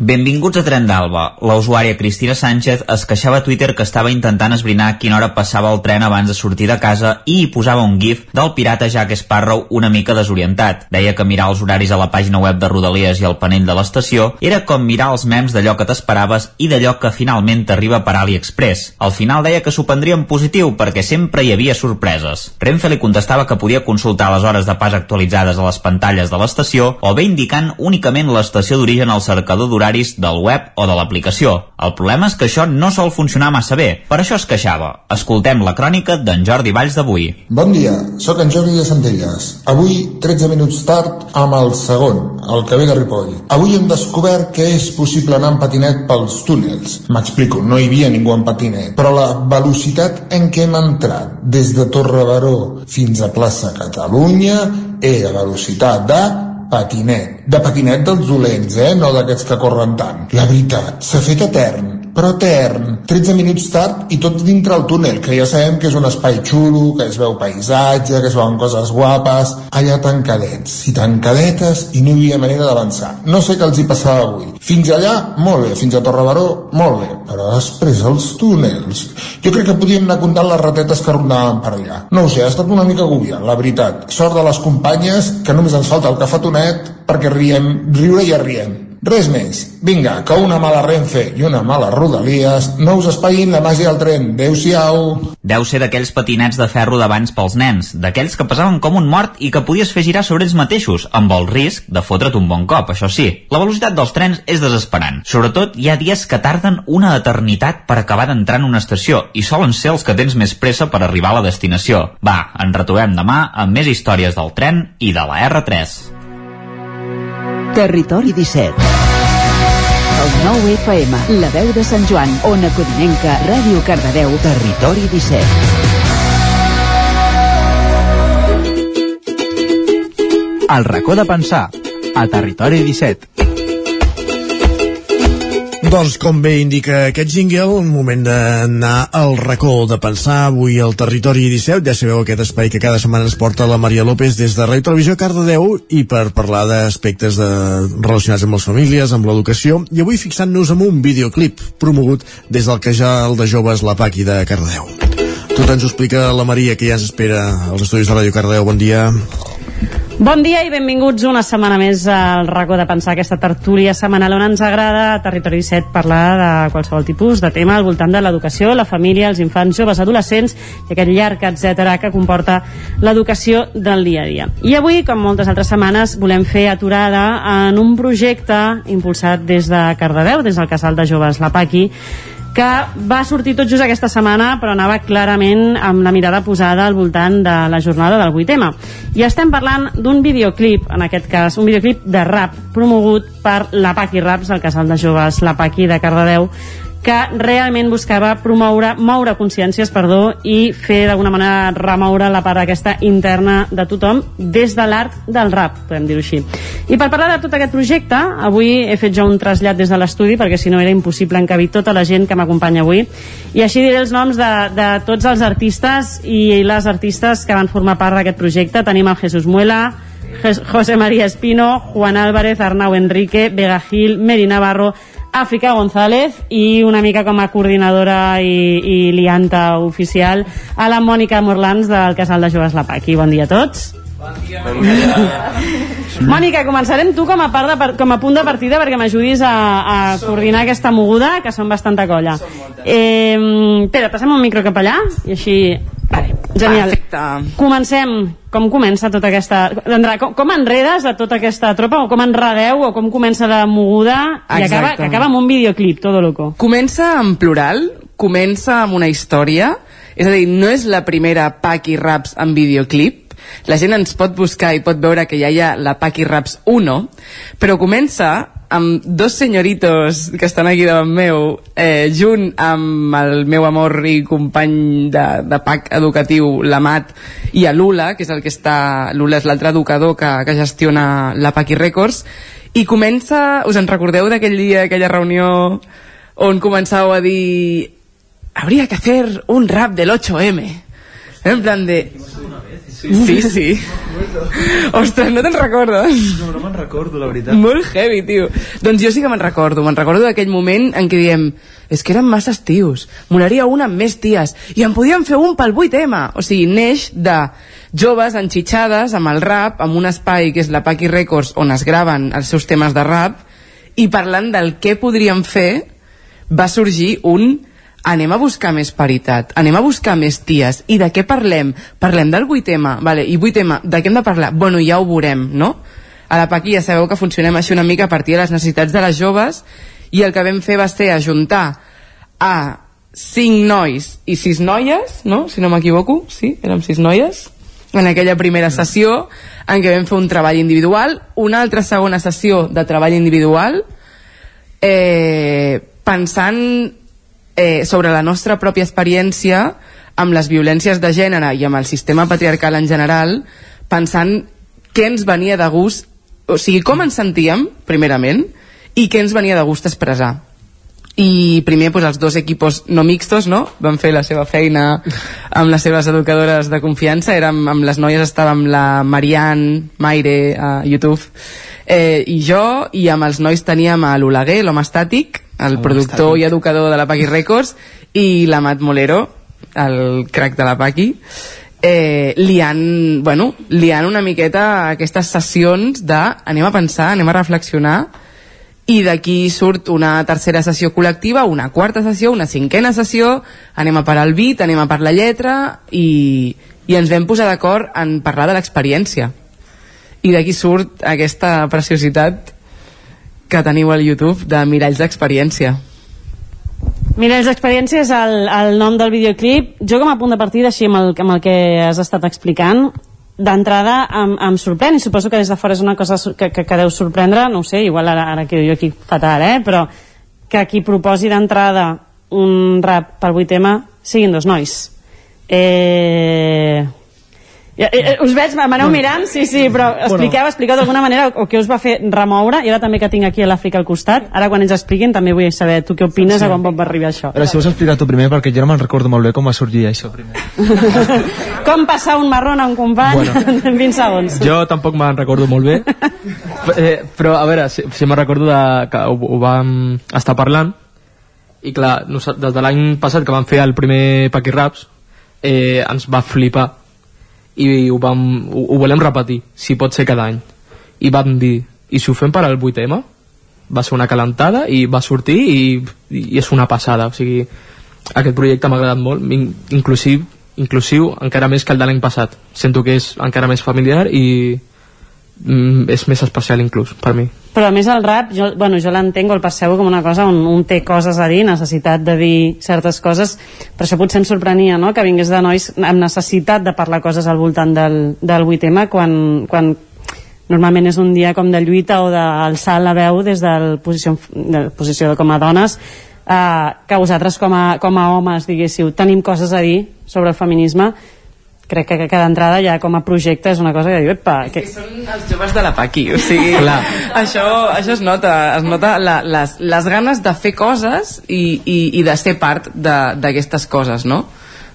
Benvinguts a Tren d'Alba. La usuària Cristina Sánchez es queixava a Twitter que estava intentant esbrinar a quina hora passava el tren abans de sortir de casa i hi posava un gif del pirata Jack Sparrow una mica desorientat. Deia que mirar els horaris a la pàgina web de Rodalies i el panell de l'estació era com mirar els memes d'allò que t'esperaves i d'allò que finalment t'arriba per AliExpress. Al final deia que s'ho prendria en positiu perquè sempre hi havia sorpreses. Renfe li contestava que podia consultar les hores de pas actualitzades a les pantalles de l'estació o bé indicant únicament l'estació d'origen al cercador d'horaris del web o de l'aplicació. El problema és que això no sol funcionar massa bé, per això es queixava. Escoltem la crònica d'en Jordi Valls d'avui. Bon dia, sóc en Jordi de Centelles. Avui, 13 minuts tard, amb el segon, el que ve de Ripoll. Avui hem descobert que és possible anar en patinet pels túnels. M'explico, no hi havia ningú en patinet, però la velocitat en què hem entrat des de Torre Baró fins a plaça Catalunya era velocitat de patinet. De patinet dels dolents, eh? No d'aquests que corren tant. La veritat, s'ha fet etern però etern, 13 minuts tard i tot dintre el túnel, que ja sabem que és un espai xulo, que es veu paisatge, que es veuen coses guapes, allà tancadets i tancadetes i no hi havia manera d'avançar. No sé què els hi passava avui. Fins allà, molt bé, fins a Torrebaró, molt bé, però després els túnels... Jo crec que podíem anar comptant les ratetes que rondaven per allà. No ho sé, ha estat una mica agobiant, la veritat. Sort de les companyes, que només ens falta el cafetonet perquè riem, riure i ja riem. Res més. Vinga, que una mala Renfe i una mala Rodalies no us espaïn la màgia del tren. Adéu-siau. Deu ser d'aquells patinets de ferro d'abans pels nens, d'aquells que pesaven com un mort i que podies fer girar sobre ells mateixos, amb el risc de fotre't un bon cop, això sí. La velocitat dels trens és desesperant. Sobretot hi ha dies que tarden una eternitat per acabar d'entrar en una estació i solen ser els que tens més pressa per arribar a la destinació. Va, ens retrobem demà amb més històries del tren i de la R3. Territori 17 El 9 FM, la veu de Sant Joan, Ona Codinenca, Ràdio Cardedeu, Territori 17 El racó de pensar, a Territori 17. Doncs com bé indica aquest jingle, moment d'anar al racó de pensar avui al Territori 17. Ja sabeu aquest espai que cada setmana ens porta la Maria López des de Ràdio Televisió Cardedeu i per parlar d'aspectes de, relacionats amb les famílies, amb l'educació. I avui fixant-nos en un videoclip promogut des del casal de joves La Paqui de Cardedeu. Tot ens ho explica la Maria, que ja ens espera als estudis de Ràdio Cardedeu. Bon dia. Bon dia i benvinguts una setmana més al racó de pensar aquesta tertúlia setmanal on ens agrada a Territori 17 parlar de qualsevol tipus de tema al voltant de l'educació, la família, els infants, joves, adolescents i aquest llarg, etc que comporta l'educació del dia a dia. I avui, com moltes altres setmanes, volem fer aturada en un projecte impulsat des de Cardedeu, des del casal de joves La Paqui, que va sortir tot just aquesta setmana però anava clarament amb la mirada posada al voltant de la jornada del 8M i estem parlant d'un videoclip en aquest cas, un videoclip de rap promogut per la Paqui Raps, el casal de joves La Paqui de Cardedeu que realment buscava promoure, moure consciències, perdó, i fer d'alguna manera remoure la part aquesta interna de tothom des de l'art del rap, podem dir-ho així. I per parlar de tot aquest projecte, avui he fet ja un trasllat des de l'estudi, perquè si no era impossible encabir tota la gent que m'acompanya avui, i així diré els noms de, de tots els artistes i les artistes que van formar part d'aquest projecte. Tenim el Jesús Muela, José María Espino, Juan Álvarez, Arnau Enrique, Vega Gil, Meri Navarro, Àfrica González i una mica com a coordinadora i, i lianta oficial a la Mònica Morlans del Casal de Joves La Paqui. Bon dia a tots. Bon dia. Mònica, començarem tu com a, part de, com a punt de partida perquè m'ajudis a, a coordinar aquesta moguda, que són bastanta colla. Eh, Pere, passem un micro cap allà i així... Vale, genial. Perfecte. Comencem. Com comença tota aquesta... Andrà, com, com enredes a tota aquesta tropa o com enredeu o com comença la moguda i acaba, que acaba amb un videoclip, todo loco. Comença en plural, comença amb una història, és a dir, no és la primera Paqui Raps en videoclip, la gent ens pot buscar i pot veure que ja hi ha la Paqui Raps 1, però comença amb dos senyoritos que estan aquí davant meu, eh, junt amb el meu amor i company de, de PAC educatiu, l'Amat, i a Lula, que és el que està... Lula és l'altre educador que, que gestiona la Paqui Records, i comença, us en recordeu d'aquell dia, aquella reunió on començàveu a dir habría que hacer un rap del 8M en plan de Sí, sí. Ostres, no te'n recordes? No, no me'n recordo, la veritat. Molt heavy, tio. Doncs jo sí que me'n recordo. Me'n recordo d'aquell moment en què diem és que eren masses tios, molaria una amb més ties, i en podíem fer un pel 8M. O sigui, neix de joves enxitxades amb el rap, amb un espai que és la Paqui Records, on es graven els seus temes de rap, i parlant del què podríem fer, va sorgir un anem a buscar més paritat, anem a buscar més ties. I de què parlem? Parlem del 8M, vale, i 8M, de què hem de parlar? Bueno, ja ho veurem, no? A la Paqui ja sabeu que funcionem així una mica a partir de les necessitats de les joves i el que vam fer va ser ajuntar a cinc nois i sis noies, no? Si no m'equivoco, sí, érem sis noies, en aquella primera sessió en què vam fer un treball individual, una altra segona sessió de treball individual, eh, pensant eh, sobre la nostra pròpia experiència amb les violències de gènere i amb el sistema patriarcal en general, pensant què ens venia de gust, o sigui, com ens sentíem, primerament, i què ens venia de gust expressar. I primer doncs, els dos equipos no mixtos no? van fer la seva feina amb les seves educadores de confiança érem, amb les noies estàvem la Marianne Maire a YouTube eh, i jo i amb els nois teníem a l'Oleguer, l'home estàtic el productor i educador de la Paqui Records i l'Amat Molero el crack de la Paqui eh, li, han, bueno, li han una miqueta aquestes sessions de anem a pensar, anem a reflexionar i d'aquí surt una tercera sessió col·lectiva, una quarta sessió, una cinquena sessió, anem a parar el beat, anem a per la lletra i, i ens vam posar d'acord en parlar de l'experiència. I d'aquí surt aquesta preciositat que teniu al YouTube de Miralls d'Experiència. Miralls d'Experiència és el, el nom del videoclip. Jo com a punt de partida, així amb el, amb el que has estat explicant, d'entrada em, em sorprèn i suposo que des de fora és una cosa que, que, que deu sorprendre, no sé, igual ara, ara quedo jo aquí fatal, eh? però que qui proposi d'entrada un rap pel 8M siguin dos nois. Eh, ja, eh, eh, us veig, m'aneu mirant, sí, sí, però expliqueu, expliqueu d'alguna manera o què us va fer remoure, i ara també que tinc aquí a l'Àfrica al costat, ara quan ens expliquin també vull saber tu què opines sí. a quan va arribar això. Però si vols explicar tu primer, perquè jo no me'n recordo molt bé com va sorgir això primer. com passar un marrón a un company bueno, en 20 segons. Jo tampoc me'n recordo molt bé, eh, però a veure, si, si me'n recordo de, que ho, ho vam estar parlant, i clar, des de l'any passat que vam fer el primer Paqui Raps, eh, ens va flipar i ho, vam, ho, ho volem repetir, si pot ser cada any. I vam dir, i si ho fem per al 8M? Va ser una calentada i va sortir i, i és una passada. O sigui, aquest projecte m'ha agradat molt, inclusiu, inclusiu encara més que el de l'any passat. Sento que és encara més familiar i mm, és més especial inclús per mi però a més el rap, jo, bueno, jo l'entenc o el percebo com una cosa on un té coses a dir necessitat de dir certes coses per això potser em sorprenia no? que vingués de nois amb necessitat de parlar coses al voltant del, del 8M quan, quan normalment és un dia com de lluita o d'alçar la veu des de la posició, de posició com a dones eh, que vosaltres com a, com a homes diguéssiu, tenim coses a dir sobre el feminisme crec que, que d'entrada ja com a projecte és una cosa que diu, epa... Que... que són els joves de la Paqui, o sigui, Clar. això, això es nota, es nota la, les, les ganes de fer coses i, i, i de ser part d'aquestes coses, no?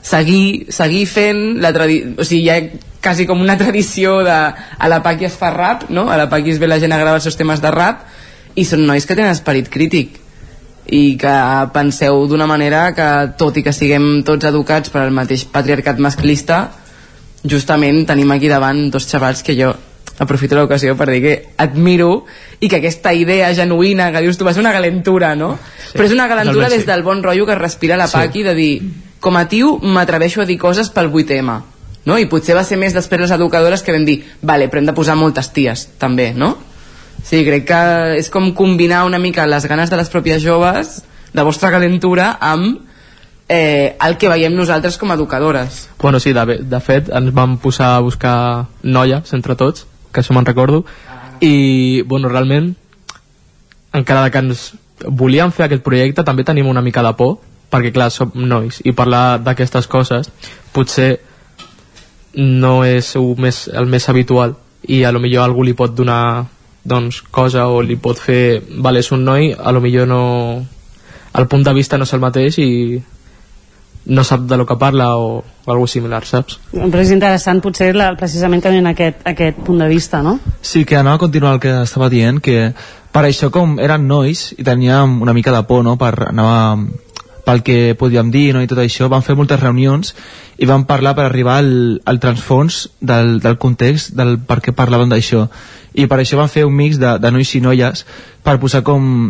Seguir, seguir fent la tradició, o sigui, hi ha quasi com una tradició de a la Paqui es fa rap, no? A la Paqui es ve la gent a gravar els seus temes de rap i són nois que tenen esperit crític i que penseu d'una manera que tot i que siguem tots educats per al mateix patriarcat masclista justament tenim aquí davant dos xavals que jo aprofito l'ocasió per dir que admiro i que aquesta idea genuïna que dius tu va ser una galentura, no? Sí, Però és una galentura des del bon rotllo que respira la Paqui sí. de dir, com a tio m'atreveixo a dir coses pel 8M no? i potser va ser més després les educadores que vam dir, vale, però hem de posar moltes ties també, no? Sí, crec que és com combinar una mica les ganes de les pròpies joves de vostra calentura amb eh, el que veiem nosaltres com a educadores. Bueno, sí, de, de fet, ens vam posar a buscar noies entre tots, que això me'n recordo, i, bueno, realment, encara que ens volíem fer aquest projecte, també tenim una mica de por, perquè, clar, som nois, i parlar d'aquestes coses potser no és el més, el més habitual, i a lo millor algú li pot donar doncs, cosa o li pot fer valer un noi, a lo millor no el punt de vista no és el mateix i no sap de lo que parla o, o alguna similar, saps? Però és interessant potser la, precisament també en aquest, aquest punt de vista, no? Sí, que anava a continuar el que estava dient, que per això com eren nois i teníem una mica de por, no?, per anar pel que podíem dir no? i tot això, vam fer moltes reunions i vam parlar per arribar al, al transfons del, del context del per què parlàvem d'això i per això vam fer un mix de, de nois i noies per posar com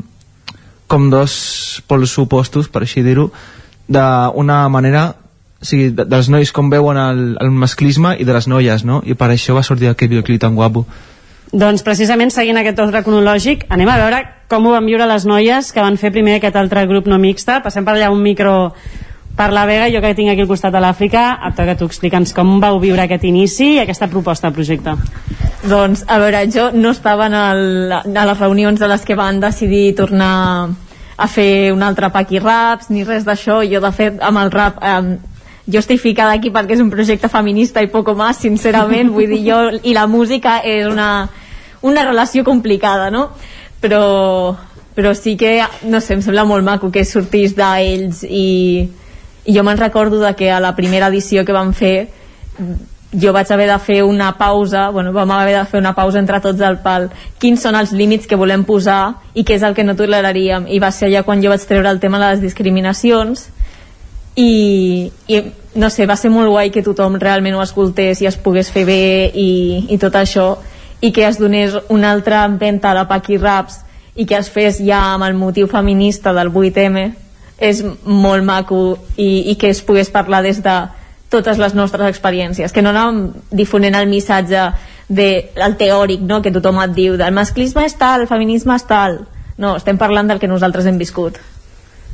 com dos pols opostos, per així dir-ho, d'una manera o sigui, de, dels nois com veuen el, el masclisme i de les noies, no? I per això va sortir aquest videoclip tan guapo. Doncs precisament seguint aquest ordre cronològic anem a veure com ho van viure les noies que van fer primer aquest altre grup no mixta passem per allà un micro per la Vega jo que tinc aquí al costat de l'Àfrica et toca tu explica'ns com vau viure aquest inici i aquesta proposta de projecte doncs a veure, jo no estava en el, a les reunions de les que van decidir tornar a fer un altre paqui raps ni res d'això, jo de fet amb el rap eh, jo estic ficada aquí perquè és un projecte feminista i poco més, sincerament, vull dir, jo i la música és una, una relació complicada, no? Però, però sí que, no sé, em sembla molt maco que sortís d'ells i, i jo me'n recordo de que a la primera edició que vam fer jo vaig haver de fer una pausa, bueno, vam haver de fer una pausa entre tots al pal, quins són els límits que volem posar i què és el que no toleraríem. I va ser allà quan jo vaig treure el tema de les discriminacions. I, i no sé, va ser molt guai que tothom realment ho escoltés i es pogués fer bé i, i tot això. I que es donés una altra empenta a la Paqui Raps i que es fes ja amb el motiu feminista del 8M és molt maco i, i que es pogués parlar des de totes les nostres experiències, que no anàvem difonent el missatge de, el teòric no? que tothom et diu del masclisme és tal, el feminisme és tal. No, estem parlant del que nosaltres hem viscut.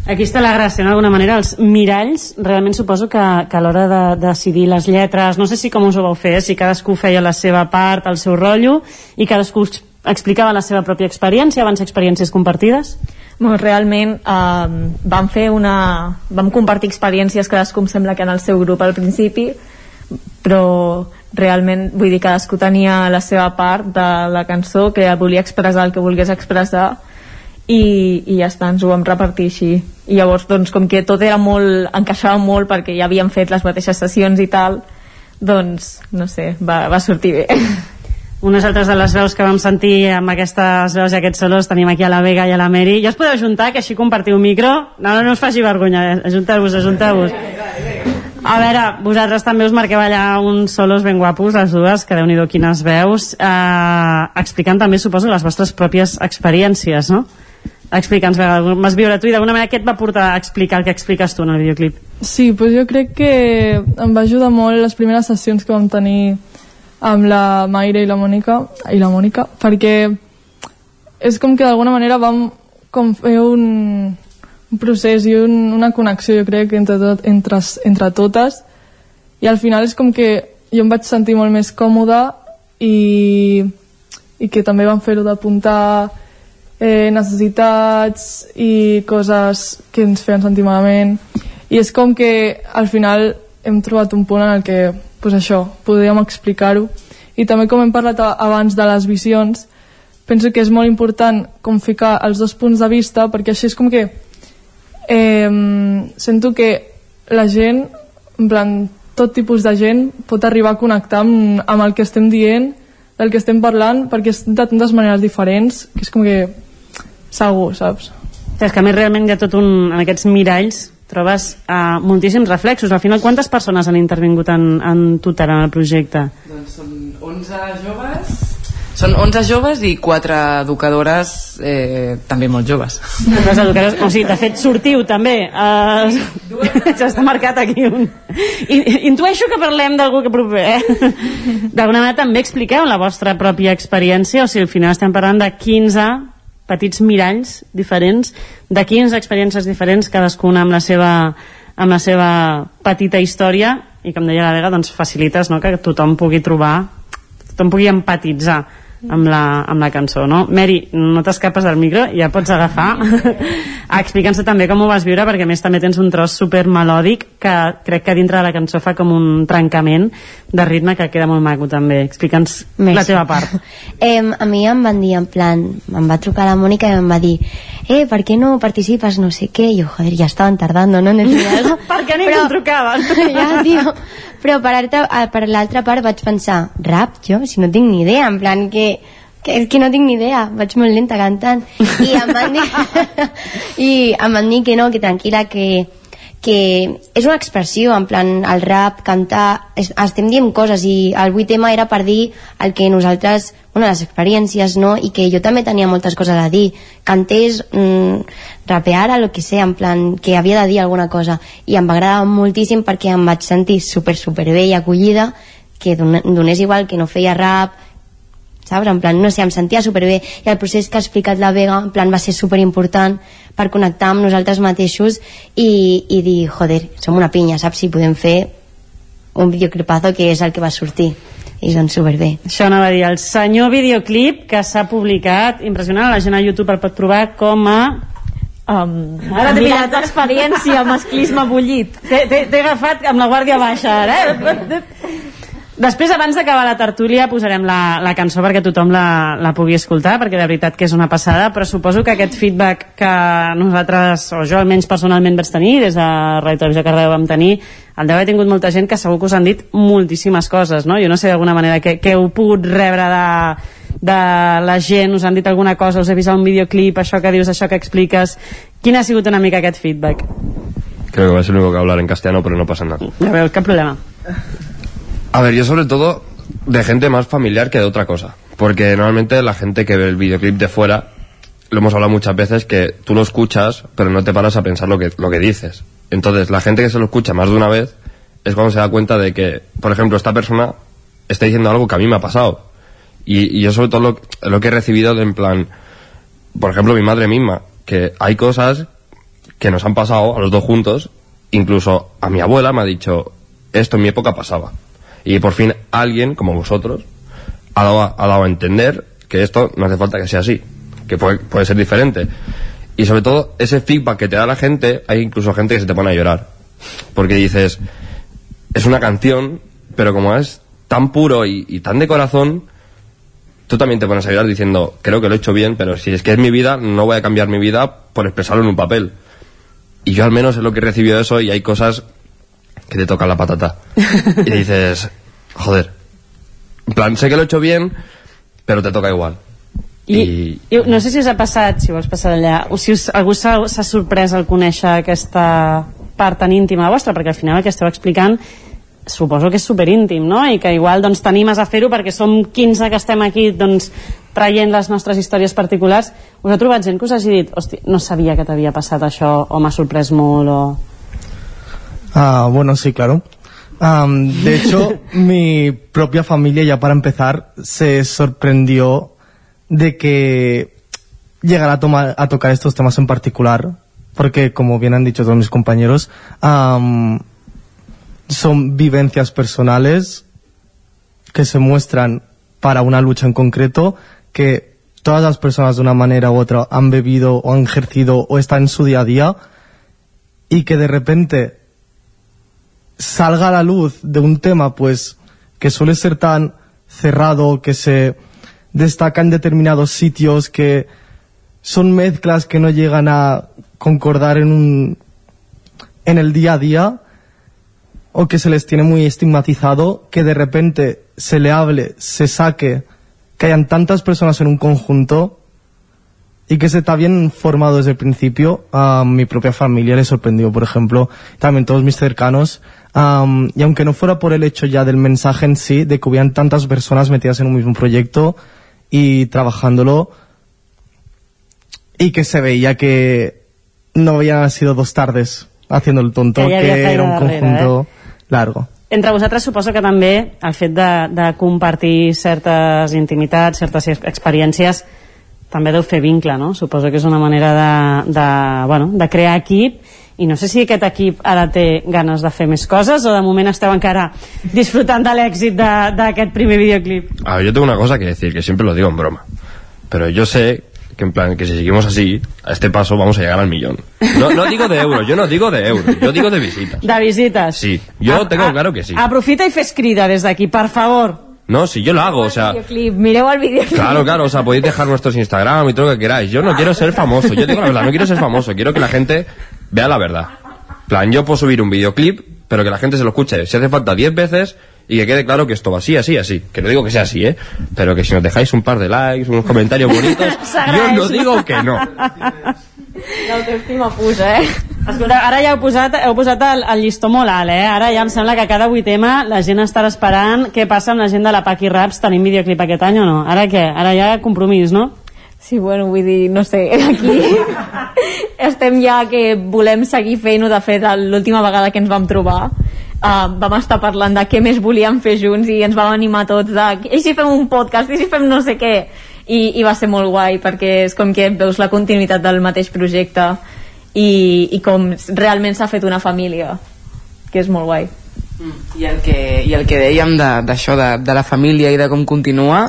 Aquí està la gràcia, d'alguna manera, els miralls, realment suposo que, que a l'hora de, de decidir les lletres, no sé si com us ho vau fer, si cadascú feia la seva part, el seu rotllo, i cadascú explicava la seva pròpia experiència, van experiències compartides? Bueno, realment eh, vam fer una... vam compartir experiències cadascú em sembla que en el seu grup al principi, però realment, vull dir, cadascú tenia la seva part de la cançó que volia expressar el que volgués expressar i, i ja està, ens ho vam repartir així. I llavors doncs com que tot era molt encaixava molt perquè ja havíem fet les mateixes sessions i tal doncs no sé, va, va sortir bé unes altres de les veus que vam sentir amb aquestes veus i aquests solos tenim aquí a la Vega i a la Meri ja us podeu juntar, que així compartiu micro no, no, no us faci vergonya, ajunteu-vos ajunteu-vos a veure, vosaltres també us marqueu allà uns solos ben guapos, les dues, que déu nhi quines veus, eh, explicant també, suposo, les vostres pròpies experiències, no? Explica'ns, m'has viure tu i d'alguna manera què et va portar a explicar el que expliques tu en el videoclip? Sí, pues jo crec que em va ajudar molt les primeres sessions que vam tenir amb la Maire i la Mònica, i la Mònica perquè és com que d'alguna manera vam com fer un, un procés i un, una connexió, jo crec, entre, tot, entre, entre totes i al final és com que jo em vaig sentir molt més còmoda i, i que també vam fer-ho d'apuntar eh, necessitats i coses que ens feien sentir malament. I és com que al final hem trobat un punt en el que pues això, podríem explicar-ho i també com hem parlat abans de les visions penso que és molt important com ficar els dos punts de vista perquè així és com que eh, sento que la gent en plan, tot tipus de gent pot arribar a connectar amb, amb el que estem dient del que estem parlant perquè és de tantes maneres diferents que és com que segur, saps? És que a més realment hi ha tot un... en aquests miralls trobes uh, moltíssims reflexos. Al final, quantes persones han intervingut en, en total en el projecte? Doncs són 11 joves són 11 joves i 4 educadores eh, també molt joves. Les educadores, o sigui, de fet, sortiu també. Uh, ja està marcat aquí un... I, intueixo que parlem d'algú que proper, eh? D'alguna manera també expliqueu la vostra pròpia experiència, o sigui, al final estem parlant de 15 petits miralls diferents de 15 experiències diferents, cadascuna amb la seva, amb la seva petita història i com deia la Vega, doncs facilites no? que tothom pugui trobar tothom pugui empatitzar amb la, amb la cançó no? Mary, no t'escapes del micro ja pots agafar Explica'ns també com ho vas viure, perquè a més també tens un tros super melòdic que crec que dintre de la cançó fa com un trencament de ritme que queda molt maco també. Explica'ns la teva part. Eh, a mi em van dir en plan, em va trucar la Mònica i em va dir eh, ¿por qué no participes? No sé què. I jo, joder, ja estaven tardando, no? En per què ningú em trucava? ja, tio. Però per, per l'altra part vaig pensar, rap, jo, si no tinc ni idea, en plan que que és que no tinc ni idea, vaig molt lenta cantant. I em van dir i em van dir que no, que tranquil·la que, que és una expressió en plan el rap, cantar es, estem dient coses i el vuit tema era per dir el que nosaltres bueno, les experiències, no? I que jo també tenia moltes coses a dir. Cantés, mm, rapeara, el que sé en plan, que havia de dir alguna cosa. I em va agradar moltíssim perquè em vaig sentir super, super bé i acollida que donés igual que no feia rap saps? En plan, no sé, em sentia superbé i el procés que ha explicat la Vega en plan va ser superimportant per connectar amb nosaltres mateixos i, i dir, joder, som una pinya, saps? Si podem fer un videoclipazo que és el que va sortir i doncs superbé. Això anava a dir, el senyor videoclip que s'ha publicat, impressionant, la gent a YouTube el pot trobar com a Um, ara t'he pillat experiència, masclisme bullit. T'he agafat amb la guàrdia baixa, ara, eh? Després, abans d'acabar la tertúlia, posarem la, la cançó perquè tothom la, la pugui escoltar, perquè de veritat que és una passada, però suposo que aquest feedback que nosaltres, o jo almenys personalment vaig tenir, des de Radio Televisió Cardeu vam tenir, el deu haver tingut molta gent que segur que us han dit moltíssimes coses, no? Jo no sé d'alguna manera què, què heu pogut rebre de, de la gent, us han dit alguna cosa, us he vist un videoclip, això que dius, això que expliques... Quin ha sigut una mica aquest feedback? Creo que va ser el único que hablar en castellano, pero no pasa nada. Ja veus, cap problema. A ver, yo sobre todo de gente más familiar que de otra cosa. Porque normalmente la gente que ve el videoclip de fuera, lo hemos hablado muchas veces, que tú lo escuchas, pero no te paras a pensar lo que, lo que dices. Entonces, la gente que se lo escucha más de una vez es cuando se da cuenta de que, por ejemplo, esta persona está diciendo algo que a mí me ha pasado. Y, yo sobre todo lo, lo que he recibido de en plan, por ejemplo, mi madre misma, que hay cosas que nos han pasado a los dos juntos, incluso a mi abuela me ha dicho, esto en mi época pasaba. Y por fin alguien, como vosotros, ha dado, a- ha dado a entender que esto no hace falta que sea así, que puede, puede ser diferente. Y sobre todo, ese feedback que te da la gente, hay incluso gente que se te pone a llorar. Porque dices, es una canción, pero como es tan puro y, tan de corazón, tú también te pones a llorar diciendo, creo que lo he hecho bien, pero si es que es mi vida, no voy a cambiar mi vida por expresarlo en un papel. Y yo al menos es lo que he recibido eso y hay cosas que te tocan la patata. y dices, joder, en plan, sé que lo he hecho bien, pero te toca igual. I, I no sé si us ha passat, si vols passar allà, o si us, algú s'ha sorprès al conèixer aquesta part tan íntima vostra, perquè al final el que esteu explicant suposo que és superíntim, no? I que igual doncs, t'animes a fer-ho perquè som 15 que estem aquí doncs, traient les nostres històries particulars. Us ha trobat gent que us hagi dit hosti, no sabia que t'havia passat això, o m'ha sorprès molt, o... Ah, bueno, sí, claro. De hecho, mi propia familia, ya para empezar, se sorprendió de que llegara a, tomar- a tocar estos temas en particular, porque, como bien han dicho todos mis compañeros, son vivencias personales que se muestran para una lucha en concreto, que todas las personas de una manera u otra han bebido o han ejercido o están en su día a día, y que de repente salga a la luz de un tema pues que suele ser tan cerrado, que se destaca en determinados sitios, que son mezclas que no llegan a concordar en un en el día a día o que se les tiene muy estigmatizado, que de repente se le hable, se saque, que hayan tantas personas en un conjunto y que se está bien formado desde el principio. A mi propia familia le sorprendió, por ejemplo, también todos mis cercanos. Am, y aunque no fuera por el hecho ya del mensaje en sí, de que hubieran tantas personas metidas en un mismo proyecto y trabajándolo, y que se veía que no habían sido dos tardes haciendo el tonto, Que que, era un darrere, conjunto largo. Entre vosaltres suposo que també el fet de, de compartir certes intimitats, certes ex- experiències, també deu fer vincle, no? Suposo que és una manera de, de, bueno, de crear equip i no sé si aquest equip ara té ganes de fer més coses o de moment esteu encara disfrutant de l'èxit de- d'aquest primer videoclip. A ver, yo tengo una cosa que decir, que siempre lo digo en broma. Pero yo sé que en plan, que si seguimos así, a este paso vamos a llegar al millón. No, no digo de euros, yo no digo de euros, yo digo de visitas. De visites. Sí, yo A- tengo a- claro que sí. Aprofita i fes crida des d'aquí, per favor. No, si yo lo hago, o sea... Videoclip, mireu el videoclip. Claro, claro, o sea, podéis dejar nuestros Instagram y todo lo que queráis. Yo no quiero ser famoso, yo digo la verdad, no quiero ser famoso, quiero que la gente vea la verdad. Plan, yo puedo subir un videoclip, pero que la gente se lo escuche, si hace falta 10 veces, y que quede claro que esto va así, así, así. Que no digo que sea así, ¿eh? Pero que si nos dejáis un par de likes, unos comentarios bonitos, yo no digo que no. L'autoestima puja, eh? Escolta, ara ja heu posat, heu posat el, el llistó molt alt, eh? Ara ja em sembla que cada vuit tema la gent estarà esperant què passa amb la gent de la Paqui Raps. Tenim videoclip aquest any o no? Ara què? Ara ja compromís, no? Sí, bueno, vull dir, no sé, aquí estem ja que volem seguir fent-ho, de fet, l'última vegada que ens vam trobar uh, vam estar parlant de què més volíem fer junts i ens vam animar tots de i si fem un podcast, i si fem no sé què? I, i va ser molt guai perquè és com que veus la continuïtat del mateix projecte i, i com realment s'ha fet una família que és molt guai. I el que, i el que dèiem de- d'això, de, de la família i de com continua,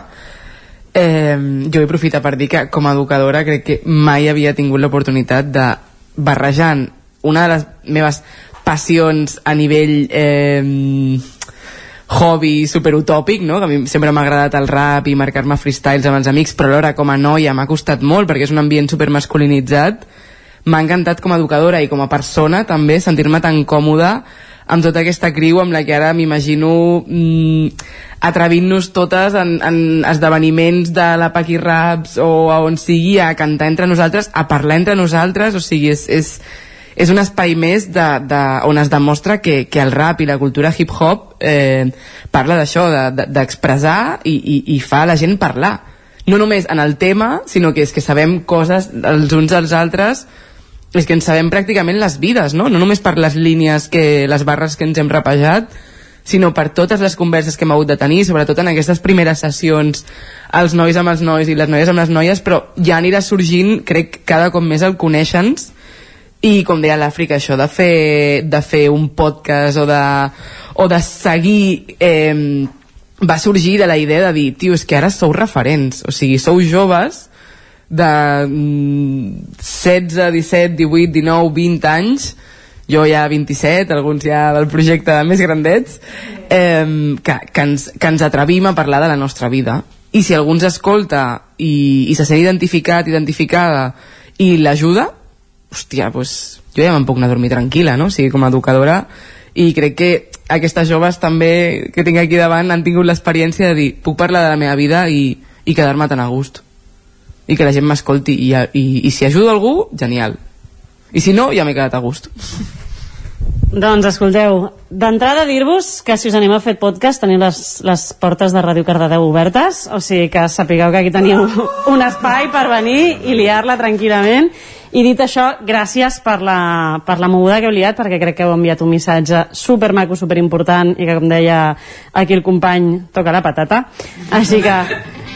eh, jo vull aprofitar per dir que com a educadora crec que mai havia tingut l'oportunitat de barrejant una de les meves passions a nivell eh, hobby superutòpic, no? que a mi sempre m'ha agradat el rap i marcar-me freestyles amb els amics, però alhora com a noia m'ha costat molt perquè és un ambient supermasculinitzat m'ha encantat com a educadora i com a persona també sentir-me tan còmoda amb tota aquesta criu amb la que ara m'imagino mm, atrevint-nos totes en, en esdeveniments de la Paqui Raps o a on sigui a cantar entre nosaltres, a parlar entre nosaltres, o sigui, és, és, és un espai més de, de, on es demostra que, que el rap i la cultura hip-hop eh, parla d'això, de- de- d'expressar de, i, i, i fa la gent parlar. No només en el tema, sinó que és que sabem coses els uns als altres és que ens sabem pràcticament les vides, no? No només per les línies, que les barres que ens hem rapejat, sinó per totes les converses que hem hagut de tenir, sobretot en aquestes primeres sessions, els nois amb els nois i les noies amb les noies, però ja anirà sorgint, crec, cada cop més el conèixer-nos i com deia l'Àfrica, això de fer, de fer un podcast o de, o de seguir eh, va sorgir de la idea de dir, tio, és que ara sou referents, o sigui, sou joves de mm, 16, 17, 18, 19, 20 anys jo ja 27, alguns ja del projecte més grandets eh, que, que, ens, que ens atrevim a parlar de la nostra vida. I si algú ens escolta i, i se sent identificat, identificada i l'ajuda hòstia, doncs jo ja me'n puc anar a dormir tranquil·la, no? O sigui, com a educadora. I crec que aquestes joves també que tinc aquí davant han tingut l'experiència de dir puc parlar de la meva vida i, i quedar-me tan a gust i que la gent m'escolti i, i, i si ajudo algú, genial i si no, ja m'he quedat a gust Doncs escolteu, d'entrada dir-vos que si us anima a fer podcast teniu les, les portes de Ràdio Cardedeu obertes, o sigui que sapigueu que aquí teniu un espai per venir i liar-la tranquil·lament. I dit això, gràcies per la, per la moguda que heu liat, perquè crec que heu enviat un missatge supermaco, superimportant, i que, com deia aquí el company, toca la patata. Així que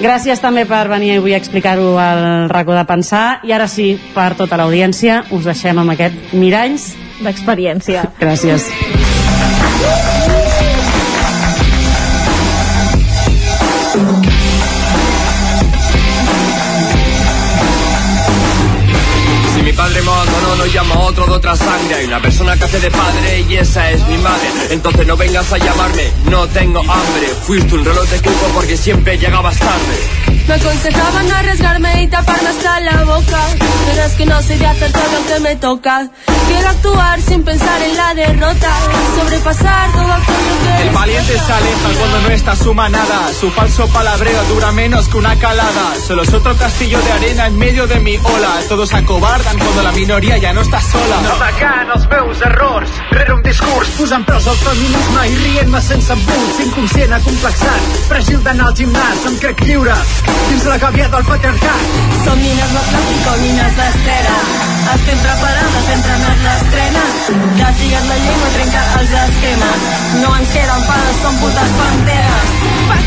gràcies també per venir avui a explicar-ho al racó de pensar, i ara sí, per tota l'audiència, us deixem amb aquest Miralls d'experiència. Gràcies. Me abandonó, no llamo a otro de otra sangre. Hay una persona que hace de padre y esa es mi madre. Entonces no vengas a llamarme, no tengo hambre. Fuiste un reloj de cuco porque siempre llegabas tarde. Me aconsejaban no arriesgarme y taparme hasta la boca Pero es que no sé de hacer todo lo que me toca Quiero actuar sin pensar en la derrota Sobrepasar todo aquello que El valiente se aleja cuando no está su manada. Su falso palabreo dura menos que una calada. Solo es otro castillo de arena en medio de mi ola. Todos acobardan cuando la minoria ja no està sola. No. Negant els meus errors, rere un discurs. Posant preus al feminisme i rient-me sense embuts, inconscient, acomplexat, fràgil d'anar al gimnàs, em crec lliure, dins la gàbia del patriarcat. Som nines de plàstic o nines d'estera Estem preparades entre més l'estrena Ja sigues la llengua trenca els esquemes. No ens queden pares, som putes panteres. Fàstic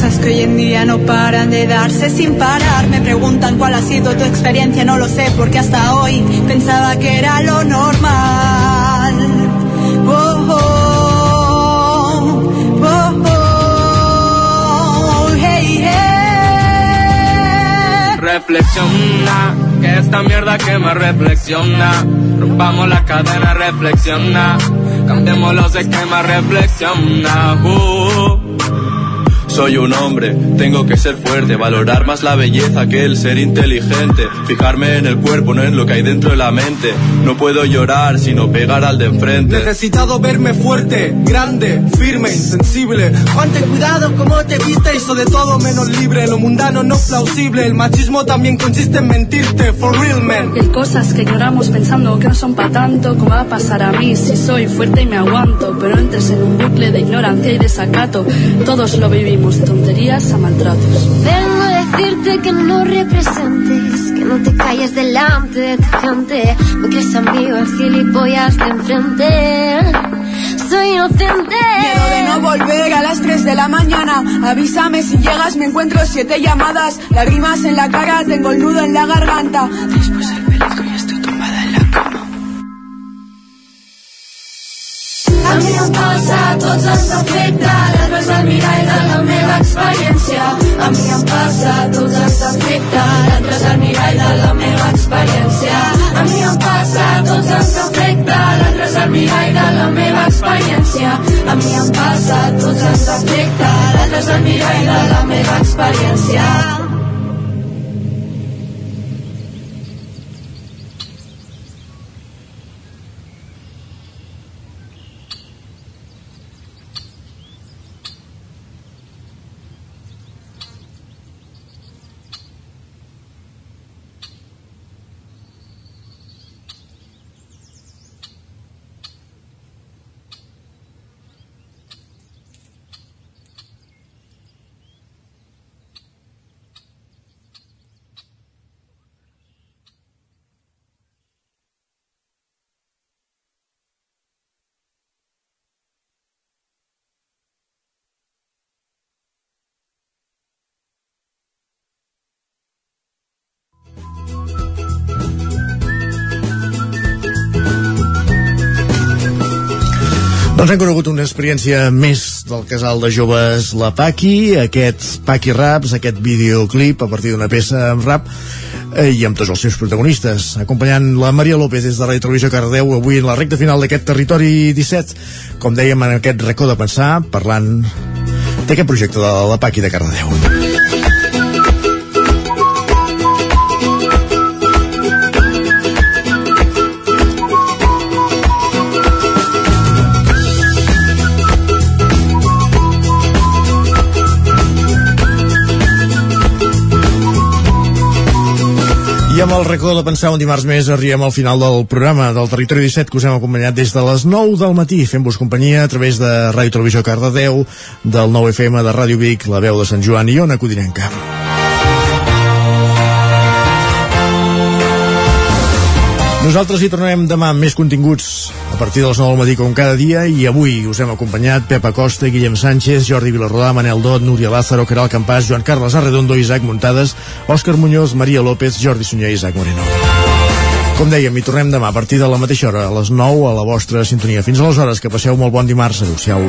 cosas que hoy en día no paran de darse sin parar. Me preguntan cuál ha sido tu experiencia, no lo sé, porque hasta hoy pensaba que era lo normal. Oh, oh, oh, hey, hey. Reflexiona, que esta mierda que me reflexiona. Rompamos la cadena, reflexiona. Cambiemos los esquemas, reflexiona. Uh. Soy un hombre, tengo que ser fuerte, valorar más la belleza que el ser inteligente, fijarme en el cuerpo, no en lo que hay dentro de la mente. No puedo llorar, sino pegar al de enfrente. Necesitado verme fuerte, grande, firme, insensible. Ten cuidado cómo te vistes, o de todo menos libre. Lo mundano no plausible, el machismo también consiste en mentirte, for real man. Y hay cosas que ignoramos pensando que no son para tanto. ¿Cómo va a pasar a mí si soy fuerte y me aguanto? Pero entres en un bucle de ignorancia y desacato. Todos lo vivimos, tonterías a maltratos. Vengo a decirte que no representes, que no te calles delante de tu gente. No crees amigo el gilipollas de enfrente. Soy inocente. Miedo de no volver a las 3 de la mañana. Avísame si llegas, me encuentro siete llamadas. Lágrimas en la cara, tengo el nudo en la garganta. Después el médico mi em passa, a tots ens afecta, l'altre és el mirall de la meva experiència. A mi em passa, a tots ens afecta, l'altre és el mirall de la meva experiència. A mi em passa, a tots ens afecta, l'altre és el mirall de la meva experiència. A mi em passa, a tots ens afecta, l'altre és el mirall de la meva experiència. Doncs hem conegut una experiència més del casal de joves La Paqui, aquests Paqui Raps, aquest videoclip a partir d'una peça amb rap eh, i amb tots els seus protagonistes, acompanyant la Maria López des de Ràdio Televisió Cardeu avui en la recta final d'aquest territori 17, com dèiem en aquest racó de pensar, parlant d'aquest projecte de la Paqui de Cardedeu. Amb el racó de pensar un dimarts més arribem al final del programa del Territori 17 que us hem acompanyat des de les 9 del matí fent-vos companyia a través de Ràdio Televisió Cardedeu, del 9 FM de Ràdio Vic, la veu de Sant Joan i Ona Codinenca. Nosaltres hi tornarem demà amb més continguts a partir de les 9 del matí com cada dia i avui us hem acompanyat Pepa Costa, Guillem Sánchez, Jordi Vilarrodà, Manel Dot, Núria Lázaro, Caral Campàs, Joan Carles Arredondo, Isaac Muntades, Òscar Muñoz, Maria López, Jordi Sunyer i Isaac Moreno. Com dèiem, hi tornem demà a partir de la mateixa hora, a les 9, a la vostra sintonia. Fins aleshores, que passeu molt bon dimarts. Adéu-siau.